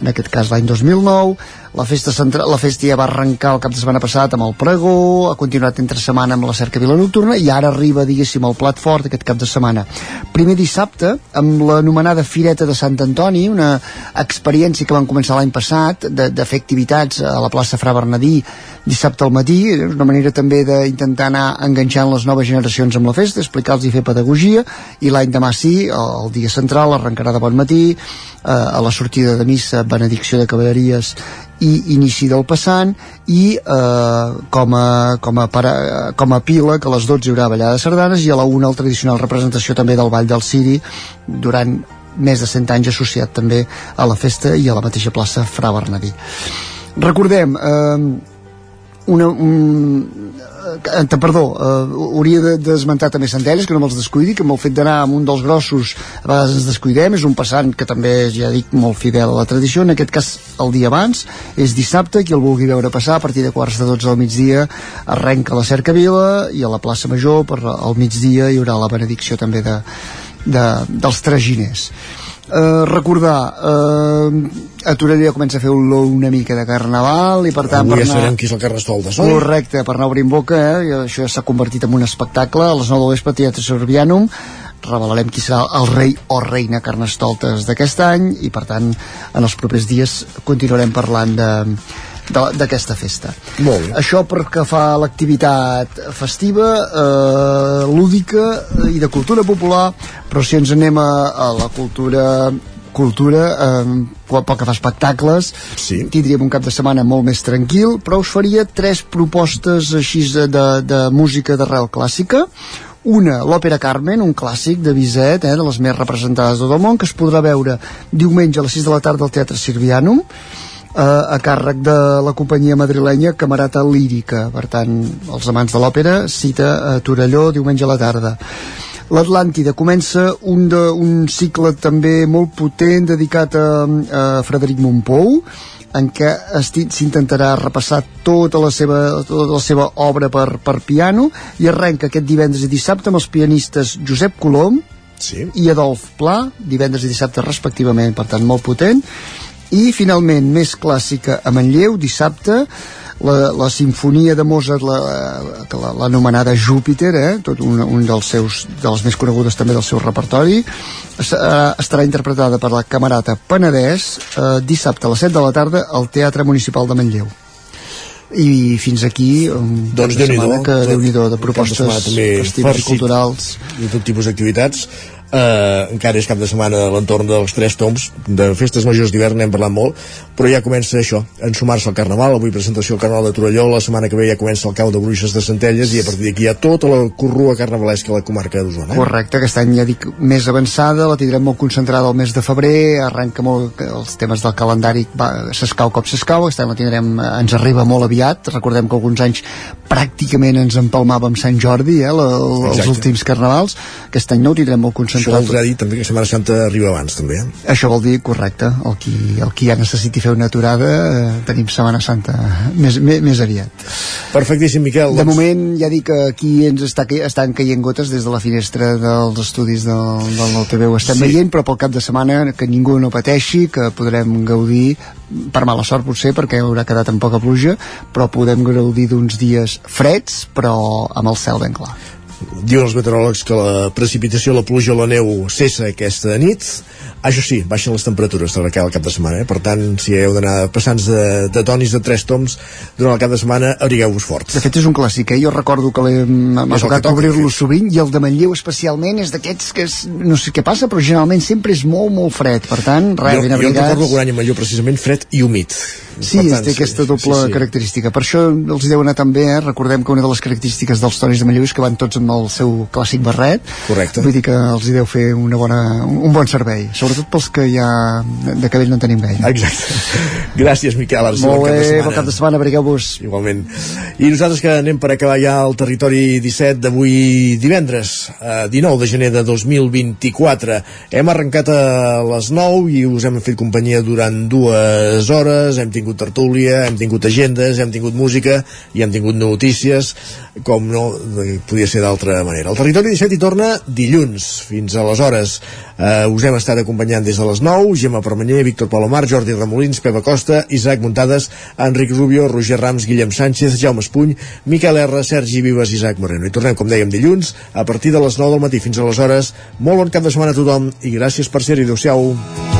S38: en aquest cas l'any 2009, la festa, centra, la festa ja va arrencar el cap de setmana passat amb el pregó, ha continuat entre setmana amb la cercavila nocturna i ara arriba, diguéssim, el plat fort aquest cap de setmana. Primer dissabte, amb l'anomenada Fireta de Sant Antoni, una experiència que van començar l'any passat de, de fer activitats a la plaça Fra Bernadí dissabte al matí, és una manera també d'intentar anar enganxant les noves generacions amb la festa, explicar-los i fer pedagogia, i l'any demà sí, el, dia central arrencarà de bon matí, eh, a la sortida de missa, benedicció de cavalleries i inici del passant i eh, com, a, com, a para, com a pila que a les 12 hi haurà ballada de sardanes i a la 1 el tradicional representació també del Ball del Ciri durant més de 100 anys associat també a la festa i a la mateixa plaça Fra Bernadí. Recordem eh, una, un, eh, perdó, eh, hauria de- d'esmentar també Centelles, que no me'ls descuidi, que amb el fet d'anar amb un dels grossos a vegades ens descuidem, és un passant que també és, ja dic, molt fidel a la tradició, en aquest cas el dia abans, és dissabte, qui el vulgui veure passar, a partir de quarts de 12 del migdia arrenca la cercavila i a la plaça Major per al migdia hi haurà la benedicció també de, de, dels traginers. Uh, recordar uh, a Torelló comença a fer olor una mica de carnaval i per tant
S1: Avui
S38: per
S1: ja
S38: anar...
S1: sabem qui és el Carnestoltes, oi?
S38: Correcte, per anar obrint boca, eh? i això ja s'ha convertit en un espectacle. A les 9 del vespre, Teatre Sorbianum, revelarem qui serà el rei o reina Carnestoltes d'aquest any i, per tant, en els propers dies continuarem parlant de de- d'aquesta festa.
S1: Molt bé.
S38: Això per que fa l'activitat festiva, eh, lúdica i de cultura popular, però si ens anem a, a la cultura cultura, eh, pel que fa espectacles,
S1: sí.
S38: tindríem un cap de setmana molt més tranquil, però us faria tres propostes així de, de, de música d'arrel clàssica, una, l'òpera Carmen, un clàssic de Bizet, eh, de les més representades de tot el món, que es podrà veure diumenge a les 6 de la tarda al Teatre Sirvianum, eh, a càrrec de la companyia madrilenya Camerata Lírica. Per tant, els amants de l'òpera, cita a Torelló diumenge a la tarda. L'Atlàntida comença un, de, un cicle també molt potent dedicat a, a Frederic Montpou, en què s'intentarà repassar tota la seva, tota la seva obra per, per piano i arrenca aquest divendres i dissabte amb els pianistes Josep Colom
S1: sí.
S38: i Adolf Pla, divendres i dissabte respectivament, per tant molt potent i finalment més clàssica a Manlleu, dissabte la, la sinfonia de Mozart la- que la- l'anomenada Júpiter eh? tot un, un dels seus de les més conegudes també del seu repertori es- eh, estarà interpretada per la camerata Penedès eh, dissabte a les 7 de la tarda al Teatre Municipal de Manlleu i fins aquí un
S1: Doncs Déu-n'hi-do.
S38: setmana que déu nhi de propostes i
S1: farcit
S38: culturals
S1: de tot tipus d'activitats eh, encara és cap de setmana a l'entorn dels tres toms de festes majors d'hivern n'hem parlat molt però ja comença això, en sumar-se al Carnaval. Avui presentació al Carnaval de Torelló la setmana que ve ja comença el cau de bruixes de Centelles i a partir d'aquí hi ha tota la corrua carnavalesca a la comarca d'Osona eh?
S38: Correcte, aquest any ja dic més avançada, la tindrem molt concentrada al mes de febrer, arrenca molt els temes del calendari, s'escau com s'escau, aquest any la tindrem, eh, ens arriba molt aviat, recordem que alguns anys pràcticament ens empalmàvem Sant Jordi, eh, la, els últims carnavals, aquest any no ho tindrem molt
S1: això voldrà dir també que Setmana Santa arriba abans també eh?
S38: Això vol dir, correcte, el qui, el qui ja necessiti fer una aturada, eh, tenim Setmana Santa més, més, més aviat.
S1: Perfectíssim, Miquel.
S38: De moment, ja dic que aquí ens està, estan caient gotes des de la finestra dels estudis del, del nou TV, ho estem
S1: Sí.
S38: veient, però pel cap de setmana que ningú no pateixi, que podrem gaudir, per mala sort potser, perquè haurà quedat en poca pluja, però podem gaudir d'uns dies freds, però amb el cel ben clar.
S1: Diuen els meteoròlegs que la precipitació, la pluja o la neu cessa aquesta nit. Això sí, baixen les temperatures cara al cap de setmana, eh? per tant, si heu d'anar passants de, de tonis de tres toms durant el cap de setmana, abrigueu-vos fort.
S38: De fet, és un clàssic, eh? Jo recordo que m'ha
S1: el
S38: tocat obrir-lo sovint i el de Manlleu especialment és d'aquests que és, no sé què passa, però generalment sempre és molt, molt fred. Per tant, res,
S1: jo,
S38: ben
S1: jo en recordo
S38: abrigats.
S1: algun any a Major precisament fred i humit.
S38: Sí, tant, té aquesta doble sí, sí. característica. Per això els deu anar també, eh? Recordem que una de les característiques dels tonis de Manlleu és que van tots amb el seu clàssic barret.
S1: Correcte.
S38: Vull dir que els hi deu fer una bona, un bon servei. Sobretot pels que ja de cabell no en tenim gaire.
S1: Exacte. Gràcies, Miquel. Sí,
S38: Molt bé, bon cap de setmana, abrigueu-vos.
S1: Igualment. I nosaltres que anem per acabar ja el territori 17 d'avui divendres, eh, 19 de gener de 2024. Hem arrencat a les 9 i us hem fet companyia durant dues hores, hem tingut tertúlia, hem tingut agendes, hem tingut música i hem tingut notícies, com no eh, podia ser d'altra manera. El territori 17 hi torna dilluns, fins aleshores. Eh, us hem estat acompanyant des de les 9, Gemma Permanyer, Víctor Palomar, Jordi Remolins, Pepa Costa, Isaac Muntades, Enric Rubio, Roger Rams, Guillem Sánchez, Jaume Espuny, Miquel R, Sergi Vives Isaac Moreno. I tornem, com dèiem, dilluns, a partir de les 9 del matí. Fins aleshores, molt bon cap de setmana a tothom i gràcies per ser-hi. Adéu-siau.